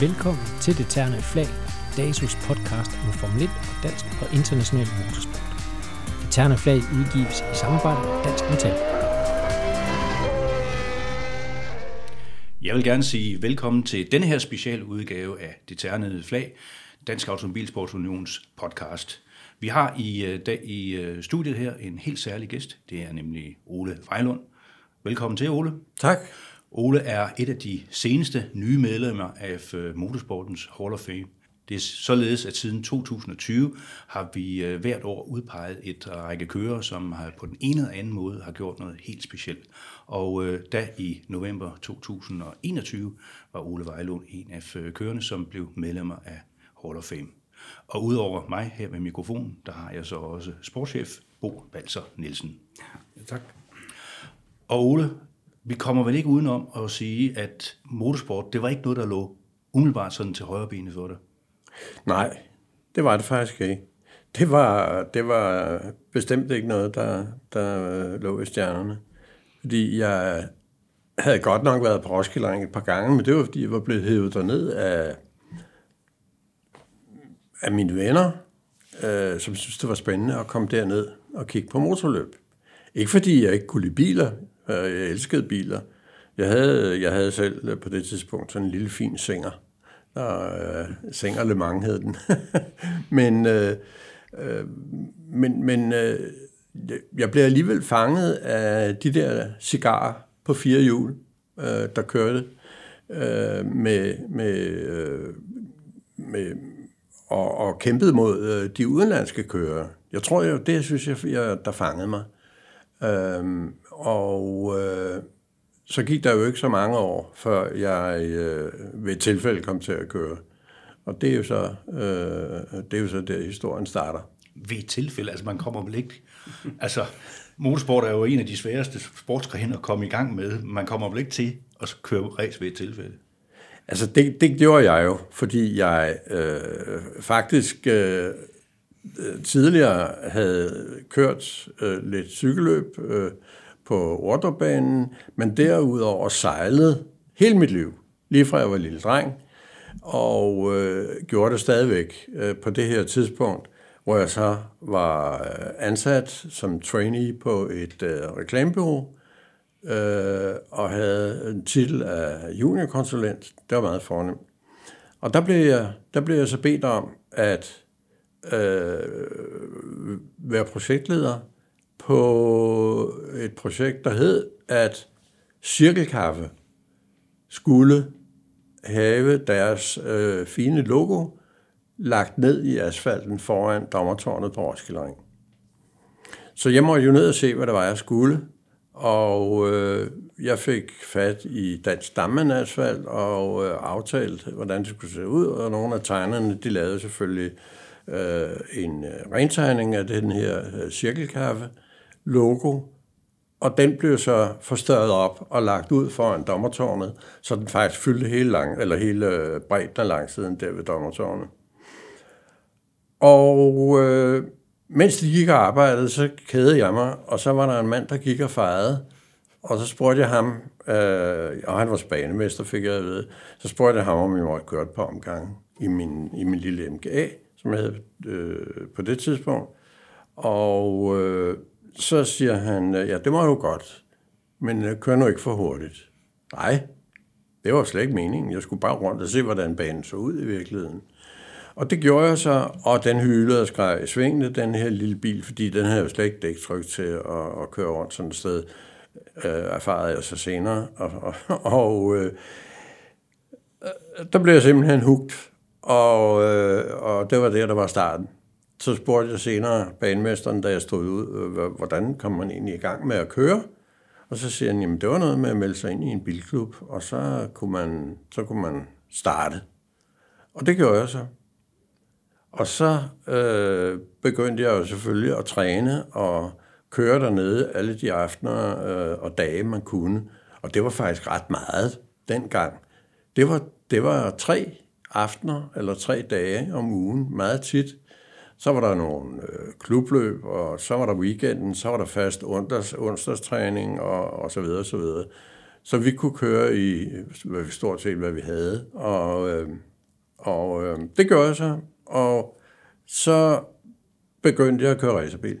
Velkommen til Det Terne Flag, DASUS podcast om Formel 1 og dansk og international motorsport. Det Terne Flag udgives i samarbejde med Dansk Metal. Jeg vil gerne sige velkommen til denne her special udgave af Det Ternede Flag, Dansk Automobilsportsunions podcast. Vi har i, øh, dag i øh, studiet her en helt særlig gæst. Det er nemlig Ole Vejlund. Velkommen til, Ole. Tak. Ole er et af de seneste nye medlemmer af øh, Motorsportens Hall of Fame. Det er således, at siden 2020 har vi øh, hvert år udpeget et række kører, som har på den ene eller anden måde har gjort noget helt specielt. Og øh, da i november 2021 var Ole Vejlund en af kørerne, som blev medlemmer af Hall of Fame. Og udover mig her med mikrofonen, der har jeg så også sportschef Bo Balser Nielsen. Ja, tak. Og Ole, vi kommer vel ikke udenom at sige, at motorsport, det var ikke noget, der lå umiddelbart sådan til højre benet for dig? Nej, det var det faktisk ikke. Det var, det var bestemt ikke noget, der, der øh, lå i stjernerne. Fordi jeg havde godt nok været på Roskilde et par gange, men det var, fordi jeg var blevet hævet derned af, af mine venner, øh, som synes det var spændende at komme derned og kigge på motorløb. Ikke fordi jeg ikke kunne lide biler. Øh, jeg elskede biler. Jeg havde, jeg havde selv på det tidspunkt sådan en lille fin singer. Der, øh, Singer Le Mans hed den. men øh, øh, men, men øh, jeg blev alligevel fanget af de der cigarer på fire hjul, øh, der kørte øh, med, med, øh, med og, og kæmpede mod øh, de udenlandske kører. Jeg tror, jo, det synes jeg, jeg der fangede mig. Øhm, og øh, så gik der jo ikke så mange år, før jeg øh, ved et tilfælde kom til at køre. Og det er jo så, øh, det er jo så der, historien starter. Ved et tilfælde? Altså man kommer vel ikke... Altså, motorsport er jo en af de sværeste sportsgrene at komme i gang med. Man kommer vel ikke til at køre race ved et tilfælde? Altså, det, det gjorde jeg jo, fordi jeg øh, faktisk øh, tidligere havde kørt øh, lidt cykelløb øh, på Orderbanen, men derudover sejlede hele mit liv, lige fra jeg var lille dreng, og øh, gjorde det stadigvæk øh, på det her tidspunkt, hvor jeg så var øh, ansat som trainee på et øh, reklamebureau, øh, og havde en titel af juniorkonsulent. Det var meget fornemt. Og der blev jeg, der blev jeg så bedt om at øh, være projektleder på et projekt, der hed, at Cirkelkaffe skulle have deres øh, fine logo lagt ned i asfalten foran dommertårnet på Roskilde Ring. Så jeg måtte jo ned og se, hvad der var, jeg skulle. Og øh, jeg fik fat i Dansk Dammen Asfalt og øh, aftalt, hvordan det skulle se ud. Og nogle af tegnerne, de lavede selvfølgelig øh, en øh, rentegning af den her øh, cirkelkaffe logo, og den blev så forstørret op og lagt ud foran dommertårnet, så den faktisk fyldte hele, lang, eller hele øh, bredden af langsiden der ved dommertårnet. Og øh, mens de gik og arbejdede, så kædede jeg mig, og så var der en mand, der gik og fejrede, og så spurgte jeg ham, øh, og han var spanemester, fik jeg at vide, så spurgte jeg ham, om jeg måtte køre et par omgange i min, i min lille MGA, som jeg havde øh, på det tidspunkt. Og øh, så siger han, øh, ja, det må jo godt, men øh, kør nu ikke for hurtigt. Nej, det var slet ikke meningen. Jeg skulle bare rundt og se, hvordan banen så ud i virkeligheden. Og det gjorde jeg så, og den hylede og skreg i svingene, den her lille bil, fordi den havde jo slet ikke dæktryk til at, at køre rundt sådan et sted, øh, erfarede jeg så senere. Og, og, og øh, øh, der blev jeg simpelthen hugt, og, øh, og det var det, der var starten. Så spurgte jeg senere banemesteren, da jeg stod ud, øh, hvordan kom man egentlig i gang med at køre? Og så siger han, jamen det var noget med at melde sig ind i en bilklub, og så kunne man, så kunne man starte. Og det gjorde jeg så. Og så øh, begyndte jeg jo selvfølgelig at træne og køre dernede alle de aftener øh, og dage, man kunne. Og det var faktisk ret meget dengang. Det var, det var tre aftener eller tre dage om ugen, meget tit. Så var der nogle øh, klubløb, og så var der weekenden, så var der fast onsdags, onsdagstræning og, og så videre, så videre. Så vi kunne køre i stort set, hvad vi havde. Og, øh, og øh, det gjorde jeg så. Og så begyndte jeg at køre racerbil.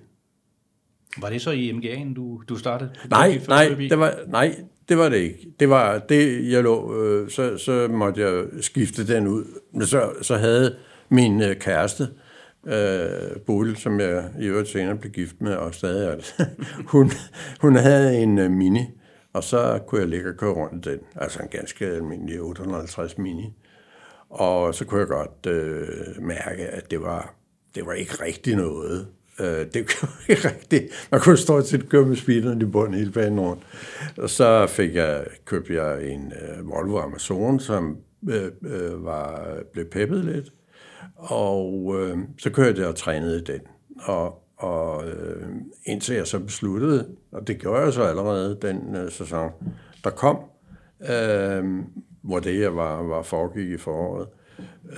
Var det så i MGA'en, du, du startede? Nej, nej, det var, nej, det var det ikke. Det var det, jeg lå, øh, så, så måtte jeg skifte den ud. Men så, så havde min øh, kæreste, øh, Øh, Bodil, som jeg i øvrigt senere blev gift med, og stadig er det, hun, hun havde en øh, Mini, og så kunne jeg ligge og køre rundt i den. Altså en ganske almindelig 850 Mini. Og så kunne jeg godt øh, mærke, at det var, det var ikke rigtig noget. Øh, det var ikke rigtigt. Man kunne stort set køre med speederen i bunden hele banen rundt. Og så fik jeg, købte jeg en øh, Volvo Amazon, som øh, øh, var, blev peppet lidt. Og øh, så kørte jeg og trænede den. Og, og øh, indtil jeg så besluttede, og det gjorde jeg så allerede den øh, sæson, der kom, øh, hvor det jeg var, var foregik i foråret,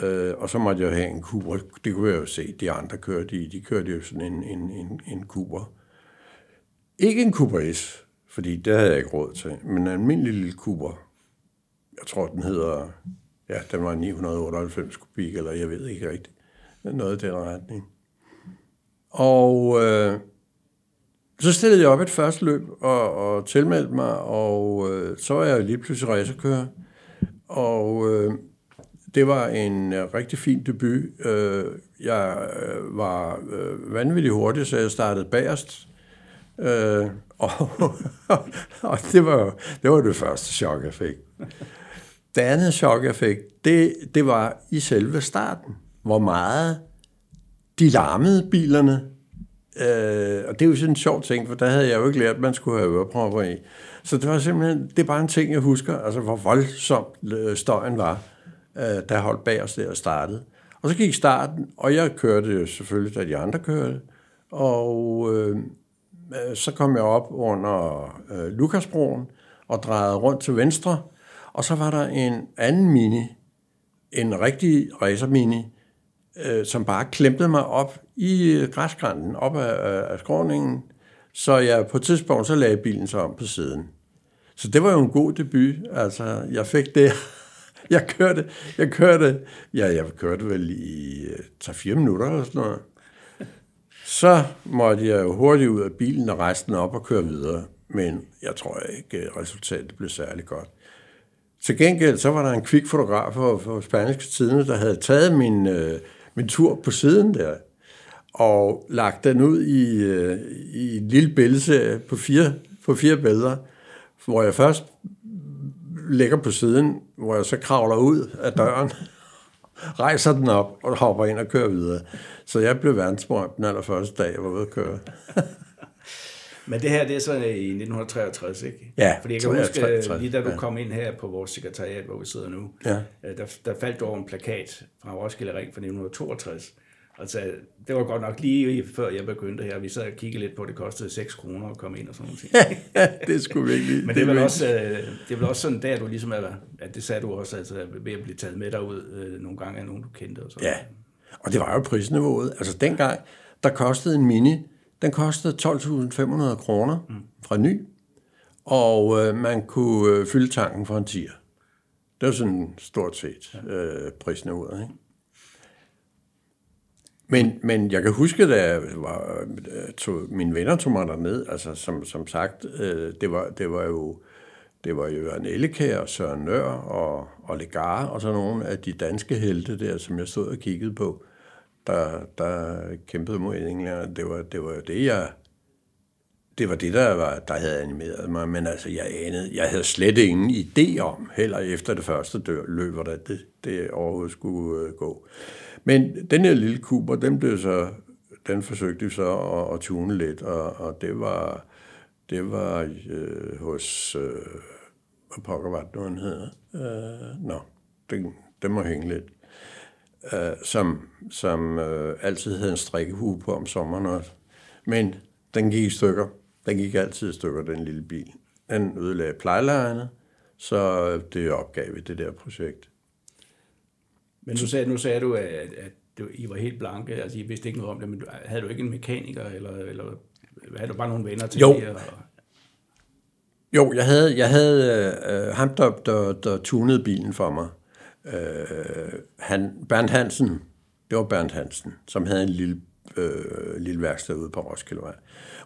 Øh, og så måtte jeg have en kuber. Det kunne jeg jo se, de andre kørte i. De kørte jo sådan en, en, en, en kuber. Ikke en kuber S, fordi det havde jeg ikke råd til, men en almindelig lille kuber. Jeg tror, den hedder, ja, den var 998 kubik, eller jeg ved ikke rigtigt. Noget i den retning. Og øh, så stillede jeg op et første løb og, og tilmeldte mig, og øh, så var jeg lige pludselig racerkører. Og øh, det var en øh, rigtig fin debut. Øh, jeg øh, var øh, vanvittigt hurtig, så jeg startede bagerst. Øh, og, og det, var, det var det første chok, jeg fik. Det andet chok, jeg fik, det, det var i selve starten. Hvor meget de larmede bilerne. Øh, og det er jo sådan en sjov ting, for der havde jeg jo ikke lært, at man skulle have ørepropper i. Så det var simpelthen, det er bare en ting, jeg husker, altså hvor voldsomt øh, støjen var øh, der holdt bag os der og startede. Og så gik starten, og jeg kørte jo selvfølgelig, da de andre kørte. Og øh, øh så kom jeg op under øh, Lukasbroen og drejede rundt til venstre. Og så var der en anden mini, en rigtig racermini, øh, som bare klemte mig op i øh, op af, af skråningen. Så jeg på et tidspunkt, så lagde bilen sig om på siden. Så det var jo en god debut. Altså, jeg fik det jeg kørte, jeg kørte, ja, jeg kørte vel i øh, 3-4 minutter eller sådan noget. Så måtte jeg jo hurtigt ud af bilen og resten op og køre videre. Men jeg tror ikke, øh, resultatet blev særlig godt. Til gengæld, så var der en kvik fotograf fra Spanske Tidene, der havde taget min, øh, min tur på siden der, og lagt den ud i, øh, i en lille billede på fire, på fire billeder, hvor jeg først ligger på siden, hvor jeg så kravler ud af døren, rejser den op og hopper ind og kører videre. Så jeg blev verdensberømt den allerførste dag, jeg var ude at køre. Men det her, det er så i 1963, ikke? Ja, Fordi jeg kan huske, 63, lige da du ja. kom ind her på vores sekretariat, hvor vi sidder nu, ja. Øh, der, der faldt over en plakat fra Roskilde Ring fra 1962, Altså, det var godt nok lige før jeg begyndte her. Vi sad og kiggede lidt på, at det kostede 6 kroner at komme ind og sådan noget. ja, det skulle virkelig. Men det er, vel også, øh, det er vel også sådan der, du ligesom er, at det sagde du også, altså ved at blive taget med derud øh, nogle gange af nogen, du kendte. Og sådan. Ja, og det var jo prisniveauet. Altså dengang, der kostede en Mini, den kostede 12.500 kroner fra ny, og øh, man kunne øh, fylde tanken for en tier. Det var sådan stort set øh, prisniveauet, ikke? Men, men jeg kan huske, da jeg var, tog, mine venner tog mig derned, altså som, som sagt, øh, det, var, det var jo det var jo Jørgen Ellekær og Søren Nør og, og Legar og sådan nogle af de danske helte der, som jeg stod og kiggede på, der, der kæmpede mod England. Det var, det var jo det, jeg det var det, der, var, der havde animeret mig, men altså, jeg anede, jeg havde slet ingen idé om, heller efter det første dør, løb, hvordan det, det overhovedet skulle øh, gå. Men den her lille kuber, den blev så, den forsøgte vi så at, at tune lidt, og, og det var, det var øh, hos, øh, hvad pokker var det nu, han hedder? Øh, nå, den, den må hænge lidt. Øh, som som øh, altid havde en strikkehue på om sommeren også. Men den gik i stykker. Den gik altid i stykker, den lille bil. Den ødelagde plejlejerne, så det opgav vi det der projekt. Men nu sagde, nu sagde du, at, at du, I var helt blanke, altså I vidste ikke noget om det, men havde du ikke en mekaniker, eller, eller havde du bare nogle venner til jo. det? Og... Jo, jeg havde, jeg havde øh, ham, der, der, der tunede bilen for mig. Øh, han, Bernd Hansen, det var Bernd Hansen, som havde en lille, øh, lille værksted ude på Roskildevej,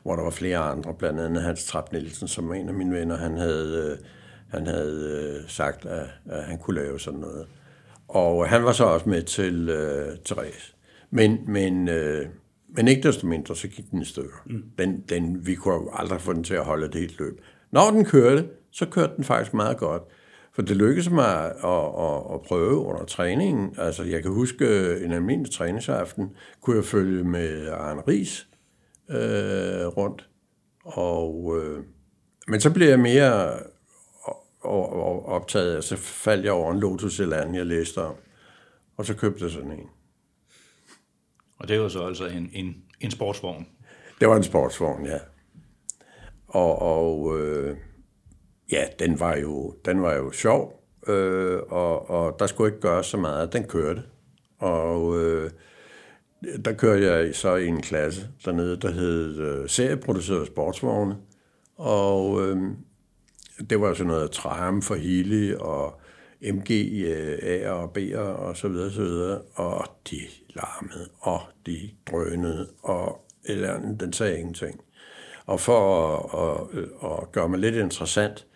hvor der var flere andre, blandt andet Hans Trapp Nielsen, som var en af mine venner, han havde, øh, han havde øh, sagt, at, at han kunne lave sådan noget. Og han var så også med til, øh, race. Men, men, øh, men ikke desto mindre, så gik den i stykker. Mm. Den, den, vi kunne aldrig få den til at holde et helt løb. Når den kørte, så kørte den faktisk meget godt. For det lykkedes mig at, at, at prøve under træningen. Altså, jeg kan huske en almindelig træningsaften, kunne jeg følge med Arne Ries øh, rundt. Og, øh, men så blev jeg mere optaget, og så faldt jeg over en Lotus Elan, jeg læste om. Og så købte jeg sådan en. Og det var så altså en, en, en sportsvogn? Det var en sportsvogn, ja. Og, og øh, ja, den var jo, den var jo sjov, øh, og, og der skulle ikke gøre så meget. Den kørte. Og øh, der kørte jeg så i en klasse dernede, der hed øh, serieproduceret sportsvogne. Og øh, det var sådan noget Triumph for Healy og MG, øh, A og B'er og så videre, så videre. Og de larmede, og de drønede, og eller den sagde ingenting. Og for at, at, at gøre mig lidt interessant,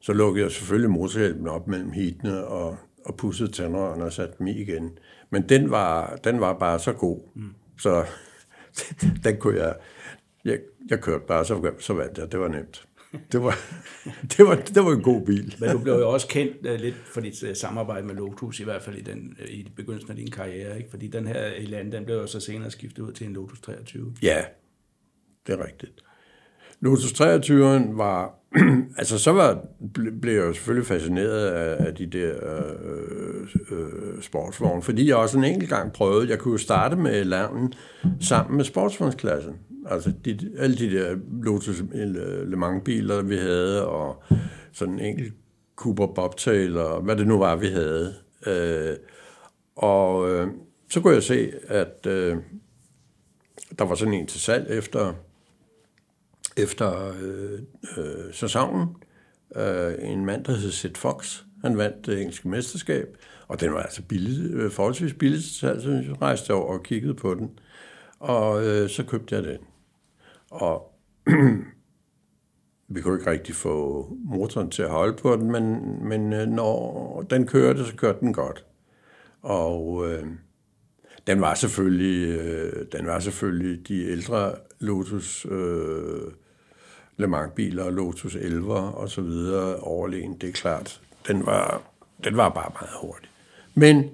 så lukkede jeg selvfølgelig motorhjelmen op mellem hitene og, og pudsede tænderne og satte dem i igen. Men den var, den var bare så god, mm. så den kunne jeg, jeg, jeg kørte bare, så, så vandt jeg. Det var nemt. Det var, det, var, det var en god bil. Men du blev jo også kendt uh, lidt for dit uh, samarbejde med Lotus, i hvert fald i, den, uh, i begyndelsen af din karriere. Ikke? Fordi den her Elan, den blev jo så senere skiftet ud til en Lotus 23. Ja, det er rigtigt. Lotus 23'eren var, altså så var, blev jeg jo selvfølgelig fascineret af, af de der øh, øh, øh, sportsvogne, fordi jeg også en enkelt gang prøvede, jeg kunne jo starte med landen sammen med sportsvognsklassen. Altså de, alle de der Lotus øh, Le Mans biler, vi havde, og sådan en enkelt Cooper Bobtail, og hvad det nu var, vi havde. Øh, og øh, så kunne jeg se, at øh, der var sådan en til salg efter efter øh, øh, sæsonen. Øh, en mand, der hed Sid Fox. Han vandt det engelske mesterskab, og den var altså billig, øh, forholdsvis billig, så jeg rejste over og kiggede på den. Og øh, så købte jeg den. Og vi kunne ikke rigtig få motoren til at holde på den, men, men øh, når den kørte, så kørte den godt. Og øh, den var selvfølgelig, øh, den var selvfølgelig de ældre Lotus øh, Le Mans-biler, Lotus 11 og så videre overlegen, det er klart. Den var, den var bare meget hurtig. Men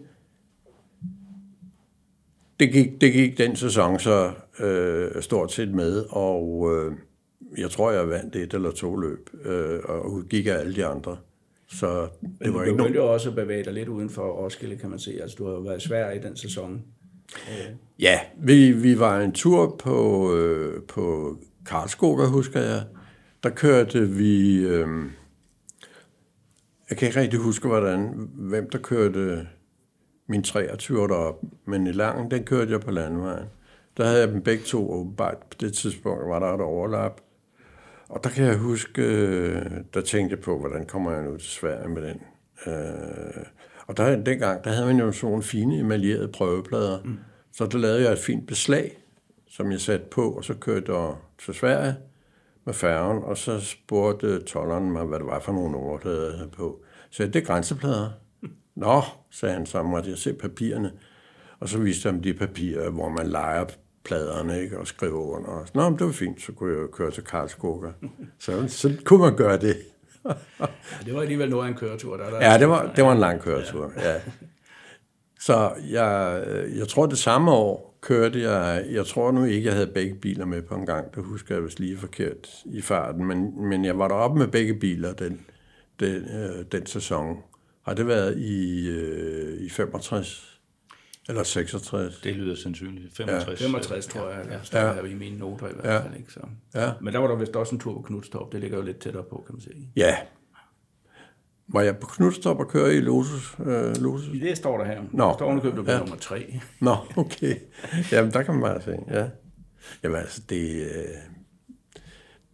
det gik, det gik den sæson så øh, stort set med, og øh, jeg tror, jeg vandt et eller to løb, øh, og gik af alle de andre. Så det Men var du begyndte jo også at bevæge dig lidt uden for Roskilde, kan man se. Altså, du har været svær i den sæson. Ja, vi, vi var en tur på, øh, på Karlskoga, husker jeg. Der kørte vi... Øh, jeg kan ikke rigtig huske, hvordan, hvem der kørte min 23 derop, men i langen, den kørte jeg på landvejen. Der havde jeg dem begge to åbenbart. På det tidspunkt var der et overlap. Og der kan jeg huske, øh, der tænkte jeg på, hvordan kommer jeg nu til Sverige med den. Øh, og der, dengang, der havde man jo sådan nogle fine emaljerede prøveplader. Mm. Så der lavede jeg et fint beslag, som jeg satte på, og så kørte jeg til Sverige med færgen, og så spurgte tolleren mig, hvad det var for nogle ord, der havde på. Så det er grænseplader. Nå, sagde han, så måtte jeg se papirerne. Og så viste han de papirer, hvor man leger pladerne ikke, og skriver under. Og, Nå, men det var fint, så kunne jeg køre til Karlskoga. Så, så kunne man gøre det. ja, det var alligevel noget af en køretur. Der, der ja, det var, det var en lang køretur, ja. ja. Så jeg, jeg tror, det samme år kørte jeg, jeg tror nu ikke, jeg havde begge biler med på en gang, det husker jeg vist lige forkert i farten, men, men jeg var deroppe med begge biler den, den, øh, den sæson. Har det været i, øh, i 65? Eller 66? Det lyder sandsynligt. 65, ja. 65 tror jeg, der ja. her i mine noter i hvert fald. Ikke? Så. Ja. Men der var der vist også en tur på Knudstorp, det ligger jo lidt tættere på, kan man sige. Ja, var jeg på Knudstrup og køre i Lotus? Øh, Lotus? I det står der her. Nå. Der står underkøbet på ja. nummer tre. Nå, okay. Jamen, der kan man bare se, ja. Jamen, altså, det... Øh,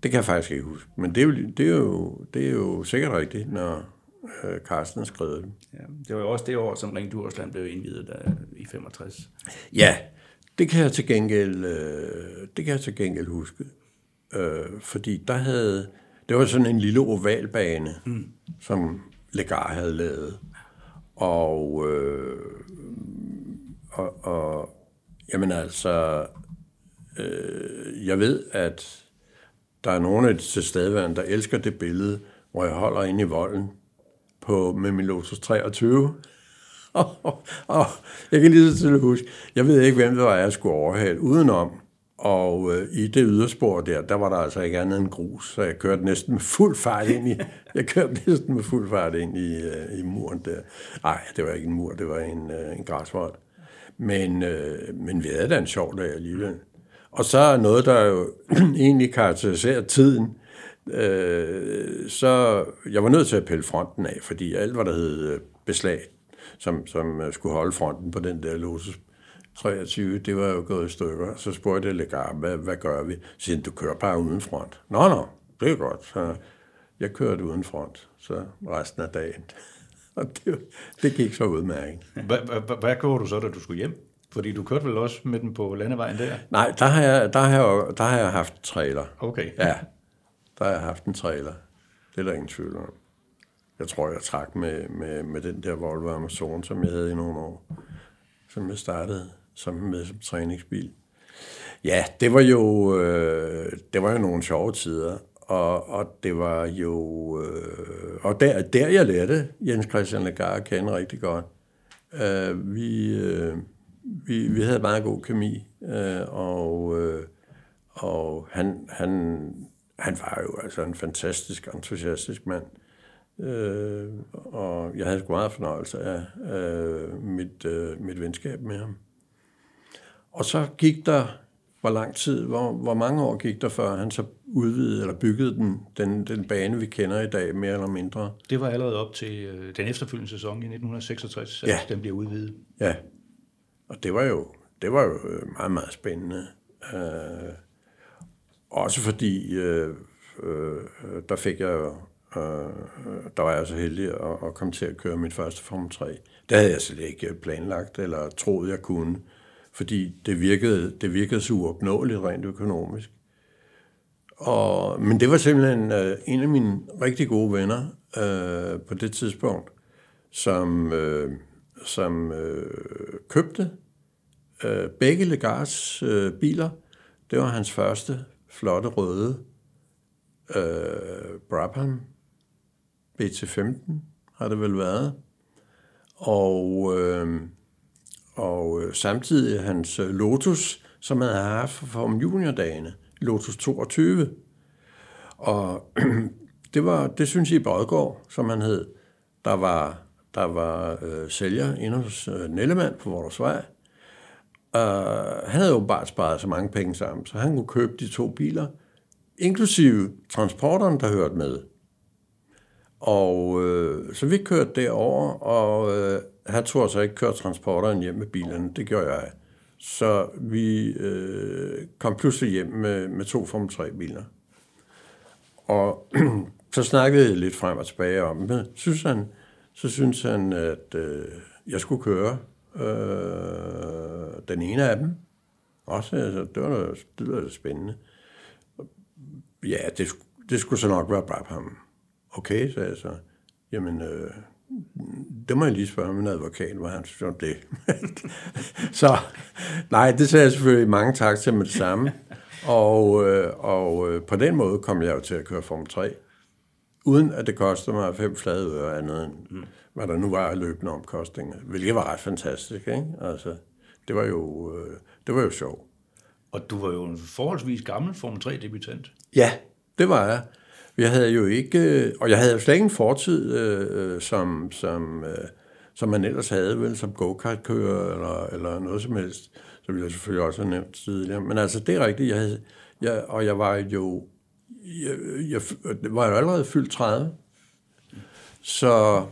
Det kan jeg faktisk ikke huske. Men det er jo, det er jo, det er jo sikkert rigtigt, når øh, Carsten skrev det. Ja, det var jo også det år, som Ring Djursland blev indvidet der, i 65. Ja, det kan jeg til gengæld, øh, det kan jeg til gengæld huske. Øh, fordi der havde, det var sådan en lille ovalbane, mm. som Legar havde lavet. Og, øh, og, og jamen altså, øh, jeg ved, at der er nogle af de tilstedeværende, der elsker det billede, hvor jeg holder inde i volden på, med min Lotus 23. og, og jeg kan lige så til huske, jeg ved ikke, hvem det var, jeg skulle overhale udenom. Og øh, i det yderspor der, der var der altså ikke andet end grus, så jeg kørte næsten med fuld fart ind i, jeg kørte næsten med fuld fart ind i, øh, i muren der. Nej, det var ikke en mur, det var en, øh, en græsvold. Men, øh, men vi havde da en sjov dag alligevel. Og så noget, der jo egentlig karakteriserer tiden, øh, så jeg var nødt til at pille fronten af, fordi alt, hvad der hed øh, beslag, som, som øh, skulle holde fronten på den der låses 23, det var jo gået i stykker. Så spurgte jeg Legar, hvad, hvad gør vi? Så siger du kører bare uden front. Nå, nå, det er godt. Så jeg kørte uden front, så resten af dagen. Og det, det gik så udmærket. Hvad gjorde du så, da du skulle hjem? Fordi du kørte vel også med den på landevejen der? Nej, der har jeg, der har jeg, der har jeg haft trailer. Okay. Ja, der har jeg haft en trailer. Det er der ingen tvivl om. Jeg tror, jeg trak med, med, med den der Volvo Amazon, som jeg havde i nogle år. Som jeg startede som med som træningsbil. Ja, det var jo, øh, det var jo nogle sjove tider. Og, og det var jo... Øh, og der, der jeg lærte Jens Christian Lagarde at kende rigtig godt. Øh, vi... Øh, vi, vi havde meget god kemi, øh, og, øh, og han, han, han var jo altså en fantastisk, entusiastisk mand. Øh, og jeg havde sgu meget fornøjelse af øh, mit, øh, mit venskab med ham. Og så gik der, hvor lang tid, hvor, hvor mange år gik der, før han så udvidede eller byggede den, den, den bane, vi kender i dag, mere eller mindre? Det var allerede op til øh, den efterfølgende sæson i 1966, at Ja. den blev udvidet. Ja, og det var jo, det var jo øh, meget, meget spændende. Øh, også fordi, øh, øh, der fik jeg jo, øh, der var jeg så heldig at, at komme til at køre mit første Formel 3. Det havde jeg slet ikke planlagt, eller troet, jeg kunne, fordi det virkede, det virkede så uopnåeligt rent økonomisk. Og, men det var simpelthen øh, en af mine rigtig gode venner øh, på det tidspunkt, som, øh, som øh, købte øh, begge Legards øh, biler. Det var hans første flotte røde øh, Brabham BT15, har det vel været. Og, øh, og øh, samtidig hans øh, Lotus, som han havde haft for om juniordagene, Lotus 22. Og det var, det synes jeg, Brodgaard, som han hed, der var, der var øh, sælger inde hos øh, Nellemann på Vordersvej. Uh, øh, han havde jo bare sparet så mange penge sammen, så han kunne købe de to biler, inklusive transporteren, der hørte med. Og øh, så vi kørte derover, og øh, han tog så ikke køre transporteren hjem med bilerne. Det gjorde jeg. Så vi øh, kom pludselig hjem med, med to Formel 3-biler. Og så snakkede jeg lidt frem og tilbage om, det. synes han, så synes han, at øh, jeg skulle køre øh, den ene af dem. Også, altså, det var noget, det spændende. Ja, det, det skulle så nok være Brabham. Okay, sagde jeg så. Jamen, øh, det må jeg lige spørge min advokat, hvad han synes om det. så nej, det sagde jeg selvfølgelig mange tak til med det samme. Og, øh, og øh, på den måde kom jeg jo til at køre Formel 3, uden at det kostede mig fem flade øre andet end, mm. hvad der nu var af løbende omkostninger. Hvilket var ret fantastisk, ikke? Altså, det var jo, øh, det var jo sjovt. Og du var jo en forholdsvis gammel Formel 3-debutant. Ja, det var jeg. Jeg havde jo ikke, øh, og jeg havde jo slet ingen fortid, øh, øh, som, som, øh, som man ellers havde, vel, som go-kart-kører eller, eller noget som helst, som jeg selvfølgelig også har nævnt tidligere. Men altså, det er rigtigt, jeg havde, jeg, og jeg var jo, jeg, jeg, jeg var jo allerede fyldt 30, så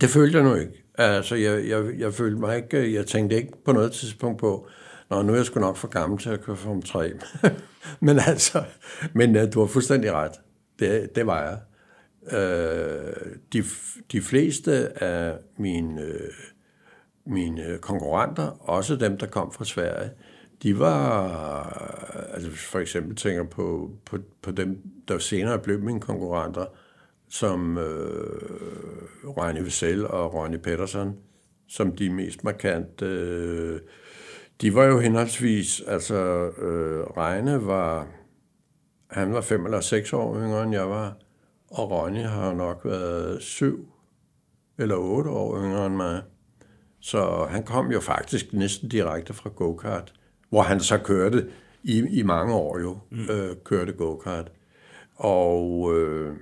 det følte jeg nu ikke. Altså, jeg, jeg, jeg følte mig ikke, jeg tænkte ikke på noget tidspunkt på, Nå, nu er jeg sgu nok for gammel til at køre Formel 3. men altså, men uh, du har fuldstændig ret. Det, det var jeg. Uh, de, de fleste af mine, uh, mine konkurrenter, også dem, der kom fra Sverige, de var, altså for eksempel tænker på, på, på dem, der senere blev mine konkurrenter, som øh, Reine Vissel og Ronny Pettersson, som de mest markante. Øh, de var jo henholdsvis, altså øh, Reine var, han var fem eller seks år yngre end jeg var, og Ronny har nok været syv eller otte år yngre end mig. Så han kom jo faktisk næsten direkte fra go-kart, hvor han så kørte i, i mange år jo, mm. øh, kørte go-kart. Og øh,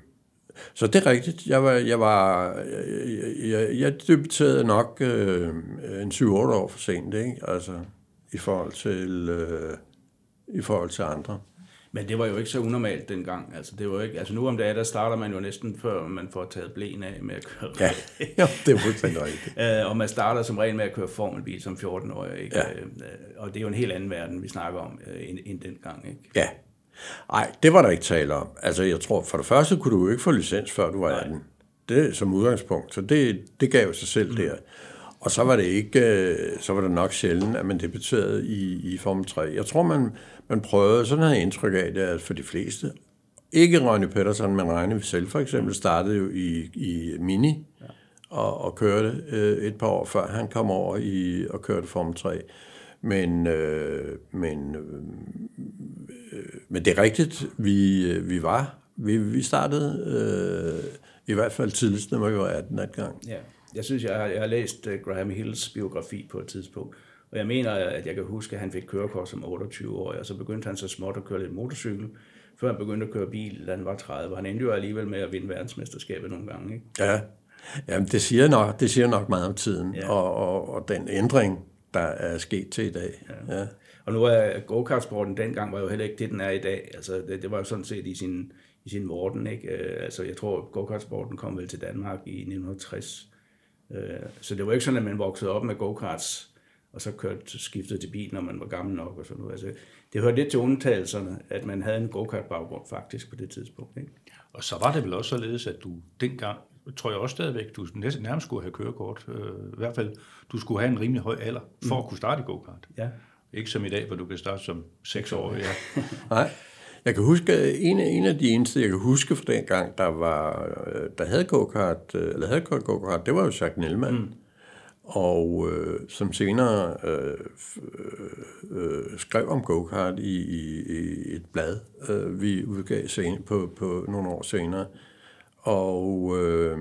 så det er rigtigt. Jeg var, jeg var, jeg, jeg, jeg debuterede nok øh, en 7-8 år for sent, ikke? Altså, i forhold til, øh, i forhold til andre. Men det var jo ikke så unormalt dengang. Altså, det var ikke, altså nu om dagen, der starter man jo næsten før man får taget blæen af med at køre. Ja, ja det er fuldstændig rigtigt. Øh, og man starter som regel med at køre formelbil som 14-årig. Ikke? Ja. Øh, og det er jo en helt anden verden, vi snakker om, øh, end, end dengang. Ikke? Ja, Nej, det var der ikke tale om. Altså, jeg tror, for det første kunne du jo ikke få licens, før du var 18. Nej. Det som udgangspunkt. Så det, det gav jo sig selv mm. der. Og så var det ikke, øh, så var det nok sjældent, at man debuterede i, i Formel 3. Jeg tror, man, man prøvede, sådan havde jeg indtryk af det, at for de fleste, ikke Ronny Pettersson, men Regne selv for eksempel, startede jo i, i Mini ja. og, og kørte øh, et par år før han kom over i og kørte Formel 3. Men, øh, men øh, Øh, men det er rigtigt, vi, øh, vi var. Vi, vi startede øh, i hvert fald tidligst, når vi var 18 gang. Ja. Jeg synes, jeg har, jeg har læst uh, Graham Hills biografi på et tidspunkt, og jeg mener, at jeg kan huske, at han fik kørekort som 28-årig, og så begyndte han så småt at køre lidt motorcykel, før han begyndte at køre bil, da han var 30. Han endte jo alligevel med at vinde verdensmesterskabet nogle gange. Ikke? Ja, Jamen, det, siger nok, det siger nok meget om tiden, ja. og, og, og den ændring, der er sket til i dag. Ja. Ja. Og nu er go-kart-sporten dengang var jo heller ikke det, den er i dag. Altså, det, det var jo sådan set i sin, i sin morden, ikke? Øh, altså, jeg tror, go-kart-sporten kom vel til Danmark i 1960. Øh, så det var ikke sådan, at man voksede op med go-karts, og så kørte skiftet til bil, når man var gammel nok og sådan noget. Altså, det hørte lidt til undtagelserne, at man havde en go-kart-baggrund faktisk på det tidspunkt. Ikke? Og så var det vel også således, at du dengang, tror jeg også stadigvæk, du nærmest skulle have kørekort. Øh, I hvert fald, du skulle have en rimelig høj alder for mm. at kunne starte i go-kart. Ja. Ikke som i dag, hvor du kan starte som år. Ja. Nej. Jeg kan huske, en af, en af de eneste, jeg kan huske fra den gang, der, var, øh, der havde go-kart, øh, eller havde go-kart, det var jo Jacques Nelman. Mm. Og øh, som senere øh, øh, skrev om go-kart i, i, i et blad, øh, vi udgav sen, på, på nogle år senere. Og øh,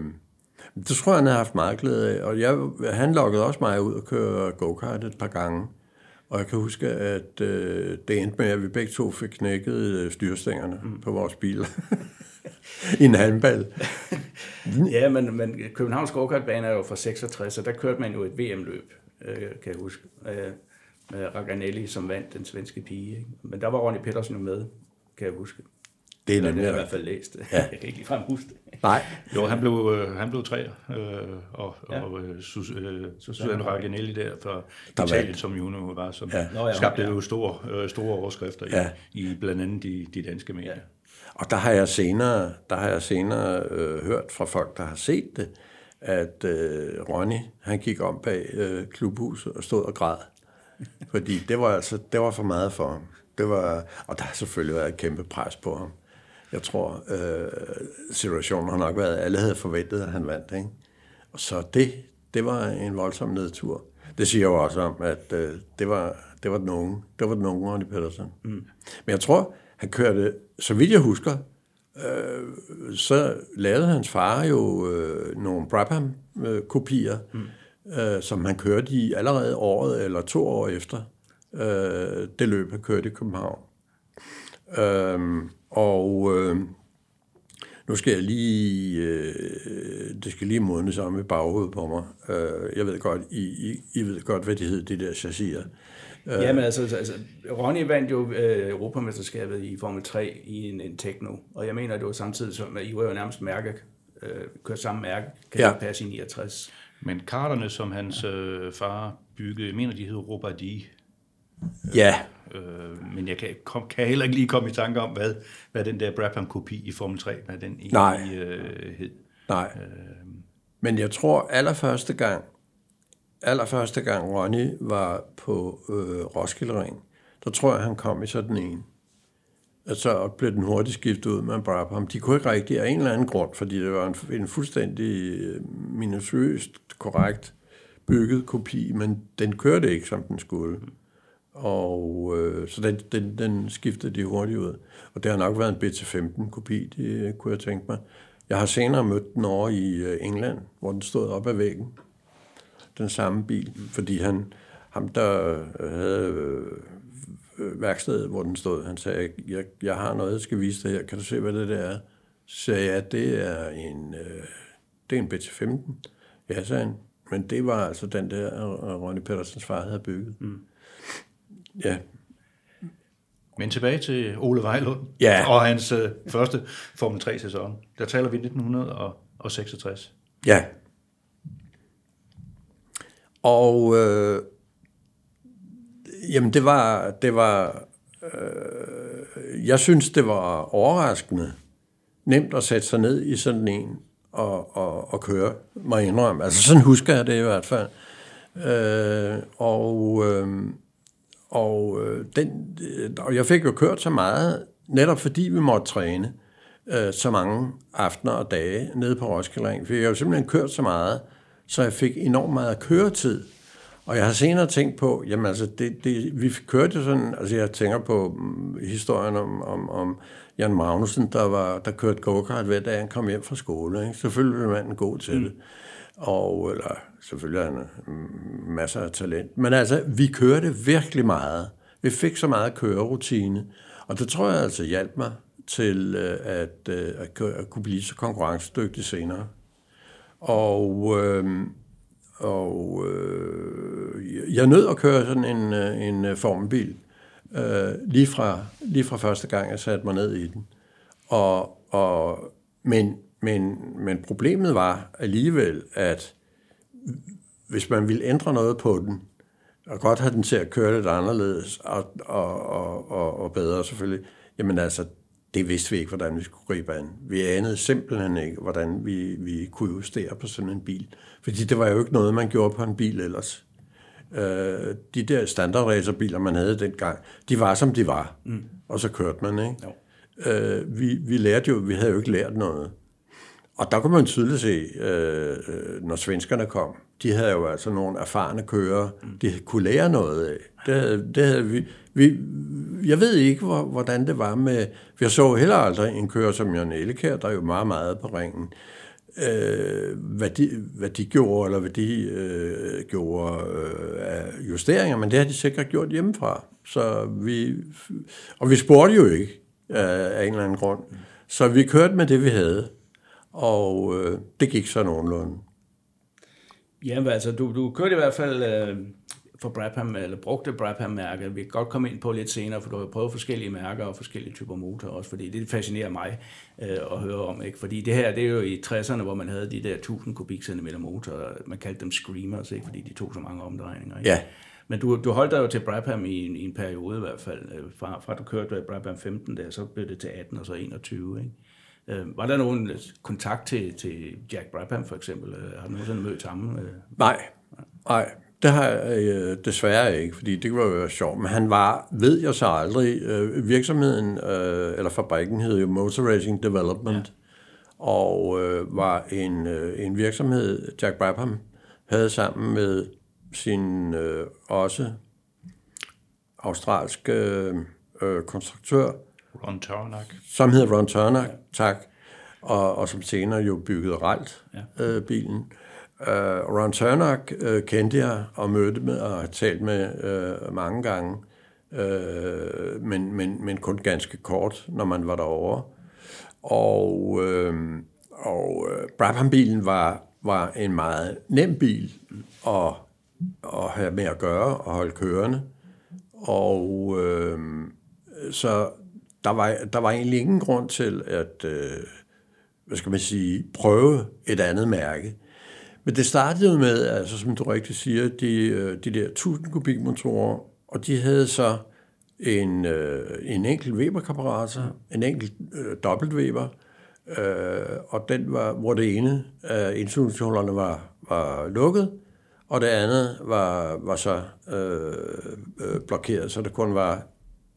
det tror jeg, han havde haft meget glæde af. Og jeg, han lokkede også mig ud og køre go-kart et par gange. Og jeg kan huske, at øh, det endte med, at vi begge to fik knækket øh, styrstængerne mm. på vores bil. I en handball. ja, men, men Københavns Gårdkartbane er jo fra 66, og der kørte man jo et VM-løb, øh, kan jeg huske. Øh, med Raganelli, som vandt den svenske pige. Ikke? Men der var Ronny Pettersen jo med, kan jeg huske. Det er nemlig. Jeg i hvert fald læst. Ja. Jeg kan ikke ligefrem huske det. Nej. Jo, han blev, øh, han blev træer, øh, og, ja. og øh, Sus, øh, Susanne Raganelli der fra der Italien, som jo nu var, som ja. Nå, ja, skabte ja. jo store, øh, store overskrifter ja. i, i blandt andet de, de danske medier. Ja. Og der har jeg senere, der har jeg senere øh, hørt fra folk, der har set det, at øh, Ronny, han gik om bag øh, klubhuset og stod og græd. Fordi det var altså, det var for meget for ham. Det var, og der har selvfølgelig været et kæmpe pres på ham. Jeg tror, øh, situationen har nok været, at alle havde forventet, at han vandt. Ikke? Og så det, det var en voldsom nedtur. Det siger jo også om, at øh, det, var, det var den unge, det var den unge Ronny Pedersen. Mm. Men jeg tror, han kørte, så vidt jeg husker, øh, så lavede hans far jo øh, nogle Brabham-kopier, mm. øh, som han kørte i allerede året eller to år efter øh, det løb, han kørte i København. Øh, og øh, nu skal jeg lige, øh, det skal lige modnes om i baghovedet på mig. Øh, jeg ved godt, I, I, I ved godt, hvad de hedder, de der chassiser. Øh, Jamen altså, altså, Ronny vandt jo øh, Europamesterskabet i Formel 3 i en, en Tekno, og jeg mener, det var samtidig som, at I var jo nærmest mærke, øh, kørt samme mærke, kan ja. passe i 69. Men karterne, som hans øh, far byggede, jeg mener, de hed Robadi. Ja, Øh, men jeg kan, kom, kan heller ikke lige komme i tanke om, hvad, hvad den der Brabham-kopi i Formel 3, hvad den egentlig Nej. øh, hed. nej. Men jeg tror allerførste gang, allerførste gang Ronny var på øh, Roskilde Ring, der tror jeg, han kom i sådan en. Og så blev den hurtigt skiftet ud med Brabham. De kunne ikke rigtig af en eller anden grund, fordi det var en, en fuldstændig øh, minutiøst korrekt bygget kopi, men den kørte ikke, som den skulle. Og øh, så den, den, den skiftede de hurtigt ud. Og det har nok været en BT15-kopi, det kunne jeg tænke mig. Jeg har senere mødt den over i øh, England, hvor den stod op ad væggen. Den samme bil, fordi han, ham der øh, havde øh, værkstedet, hvor den stod, han sagde, jeg, jeg har noget, jeg skal vise dig her. Kan du se, hvad det der er? Så sagde jeg, at det er en, øh, det er en BT15. Ja, sagde han. Men det var altså den der, øh, Ronnie Ronny far havde bygget. Mm. Ja, Men tilbage til Ole Vejlund Ja. og hans øh, første Formel 3-sæson. Der taler vi 1966. Ja. Og øh, jamen det var, det var øh, jeg synes, det var overraskende nemt at sætte sig ned i sådan en og, og, og køre, må jeg indrømme. Altså sådan husker jeg det i hvert fald. Øh, og øh, og, øh, den, øh, og jeg fik jo kørt så meget, netop fordi vi måtte træne øh, så mange aftener og dage nede på Roskilde Ring. For jeg har jo simpelthen kørt så meget, så jeg fik enormt meget køretid. Og jeg har senere tænkt på, jamen altså, det, det, vi kørte sådan, altså jeg tænker på mm, historien om, om, om Jan Magnussen, der, var, der kørte go-kart hver dag, han kom hjem fra skole. Ikke? Selvfølgelig var manden god til mm. Og, eller selvfølgelig har han masser af talent. Men altså, vi kørte virkelig meget. Vi fik så meget kørerutine. Og det tror jeg altså hjalp mig til øh, at, øh, at, at kunne blive så konkurrencedygtig senere. Og, øh, og øh, jeg nød at køre sådan en, øh, en formbil, formelbil, øh, lige, fra, lige fra første gang, jeg satte mig ned i den. Og, og, men, men, men problemet var alligevel, at hvis man ville ændre noget på den, og godt have den til at køre lidt anderledes og, og, og, og, og bedre selvfølgelig, jamen altså, det vidste vi ikke, hvordan vi skulle gribe an. Vi anede simpelthen ikke, hvordan vi, vi kunne justere på sådan en bil. Fordi det var jo ikke noget, man gjorde på en bil ellers. Øh, de der standardracerbiler, man havde dengang, de var, som de var. Mm. Og så kørte man, ikke? Jo. Øh, vi, vi lærte jo, vi havde jo ikke lært noget. Og der kunne man tydeligt se, øh, øh, når svenskerne kom, de havde jo altså nogle erfarne kører, de kunne lære noget af. Det havde, det havde vi, vi, jeg ved ikke, hvor, hvordan det var med... Jeg så heller aldrig en kører som Jørgen Elkær, der er jo meget, meget på ringen. Øh, hvad, de, hvad de gjorde, eller hvad de øh, gjorde øh, af justeringer, men det har de sikkert gjort hjemmefra. Så vi, og vi spurgte jo ikke øh, af en eller anden grund. Så vi kørte med det, vi havde. Og øh, det gik så nogenlunde. Jamen altså, du, du kørte i hvert fald øh, for Brabham, eller brugte Brabham-mærket. Vi kan godt komme ind på lidt senere, for du har prøvet forskellige mærker og forskellige typer motorer også, fordi det fascinerer mig øh, at høre om. Ikke? Fordi det her, det er jo i 60'erne, hvor man havde de der 1000 kubikcentimeter motorer. Man kaldte dem screamers, ikke? fordi de tog så mange omdrejninger. Ikke? Ja. Men du, du holdt dig jo til Brabham i en, i en periode i hvert fald. Øh, Fra, fra du kørte Brabham 15 der, så blev det til 18 og så 21. Ikke? Øh, var der nogen kontakt til, til Jack Brabham for eksempel? Øh, Har du nogensinde mødt ham? Øh? Nej, nej. Det har jeg øh, desværre ikke, fordi det var jo sjovt. Men han var, ved jeg så aldrig, øh, virksomheden, øh, eller fabrikken hed jo Motor Racing Development, ja. og øh, var en, øh, en virksomhed, Jack Brabham havde sammen med sin øh, også australske øh, øh, konstruktør, Ron Tarnack. som hed Ron ja. tak, og, og som senere jo byggede Ralt, ja. øh, bilen. Uh, Ron Turner uh, kendte jeg og mødte med og har talt med uh, mange gange, uh, men, men, men kun ganske kort, når man var derovre. Og, uh, og uh, Brabham-bilen var, var en meget nem bil at, at have med at gøre og holde kørende. Og uh, så der var, der var egentlig ingen grund til at, øh, hvad skal man sige, prøve et andet mærke. Men det startede med, altså som du rigtig siger, de, øh, de der 1000 kubikmotorer Og de havde så en, øh, en enkelt Weber-karburator, en enkelt øh, dobbelt Weber, øh, og den var, hvor det ene af institutionerne var, var lukket, og det andet var, var så øh, øh, blokeret, så det kun var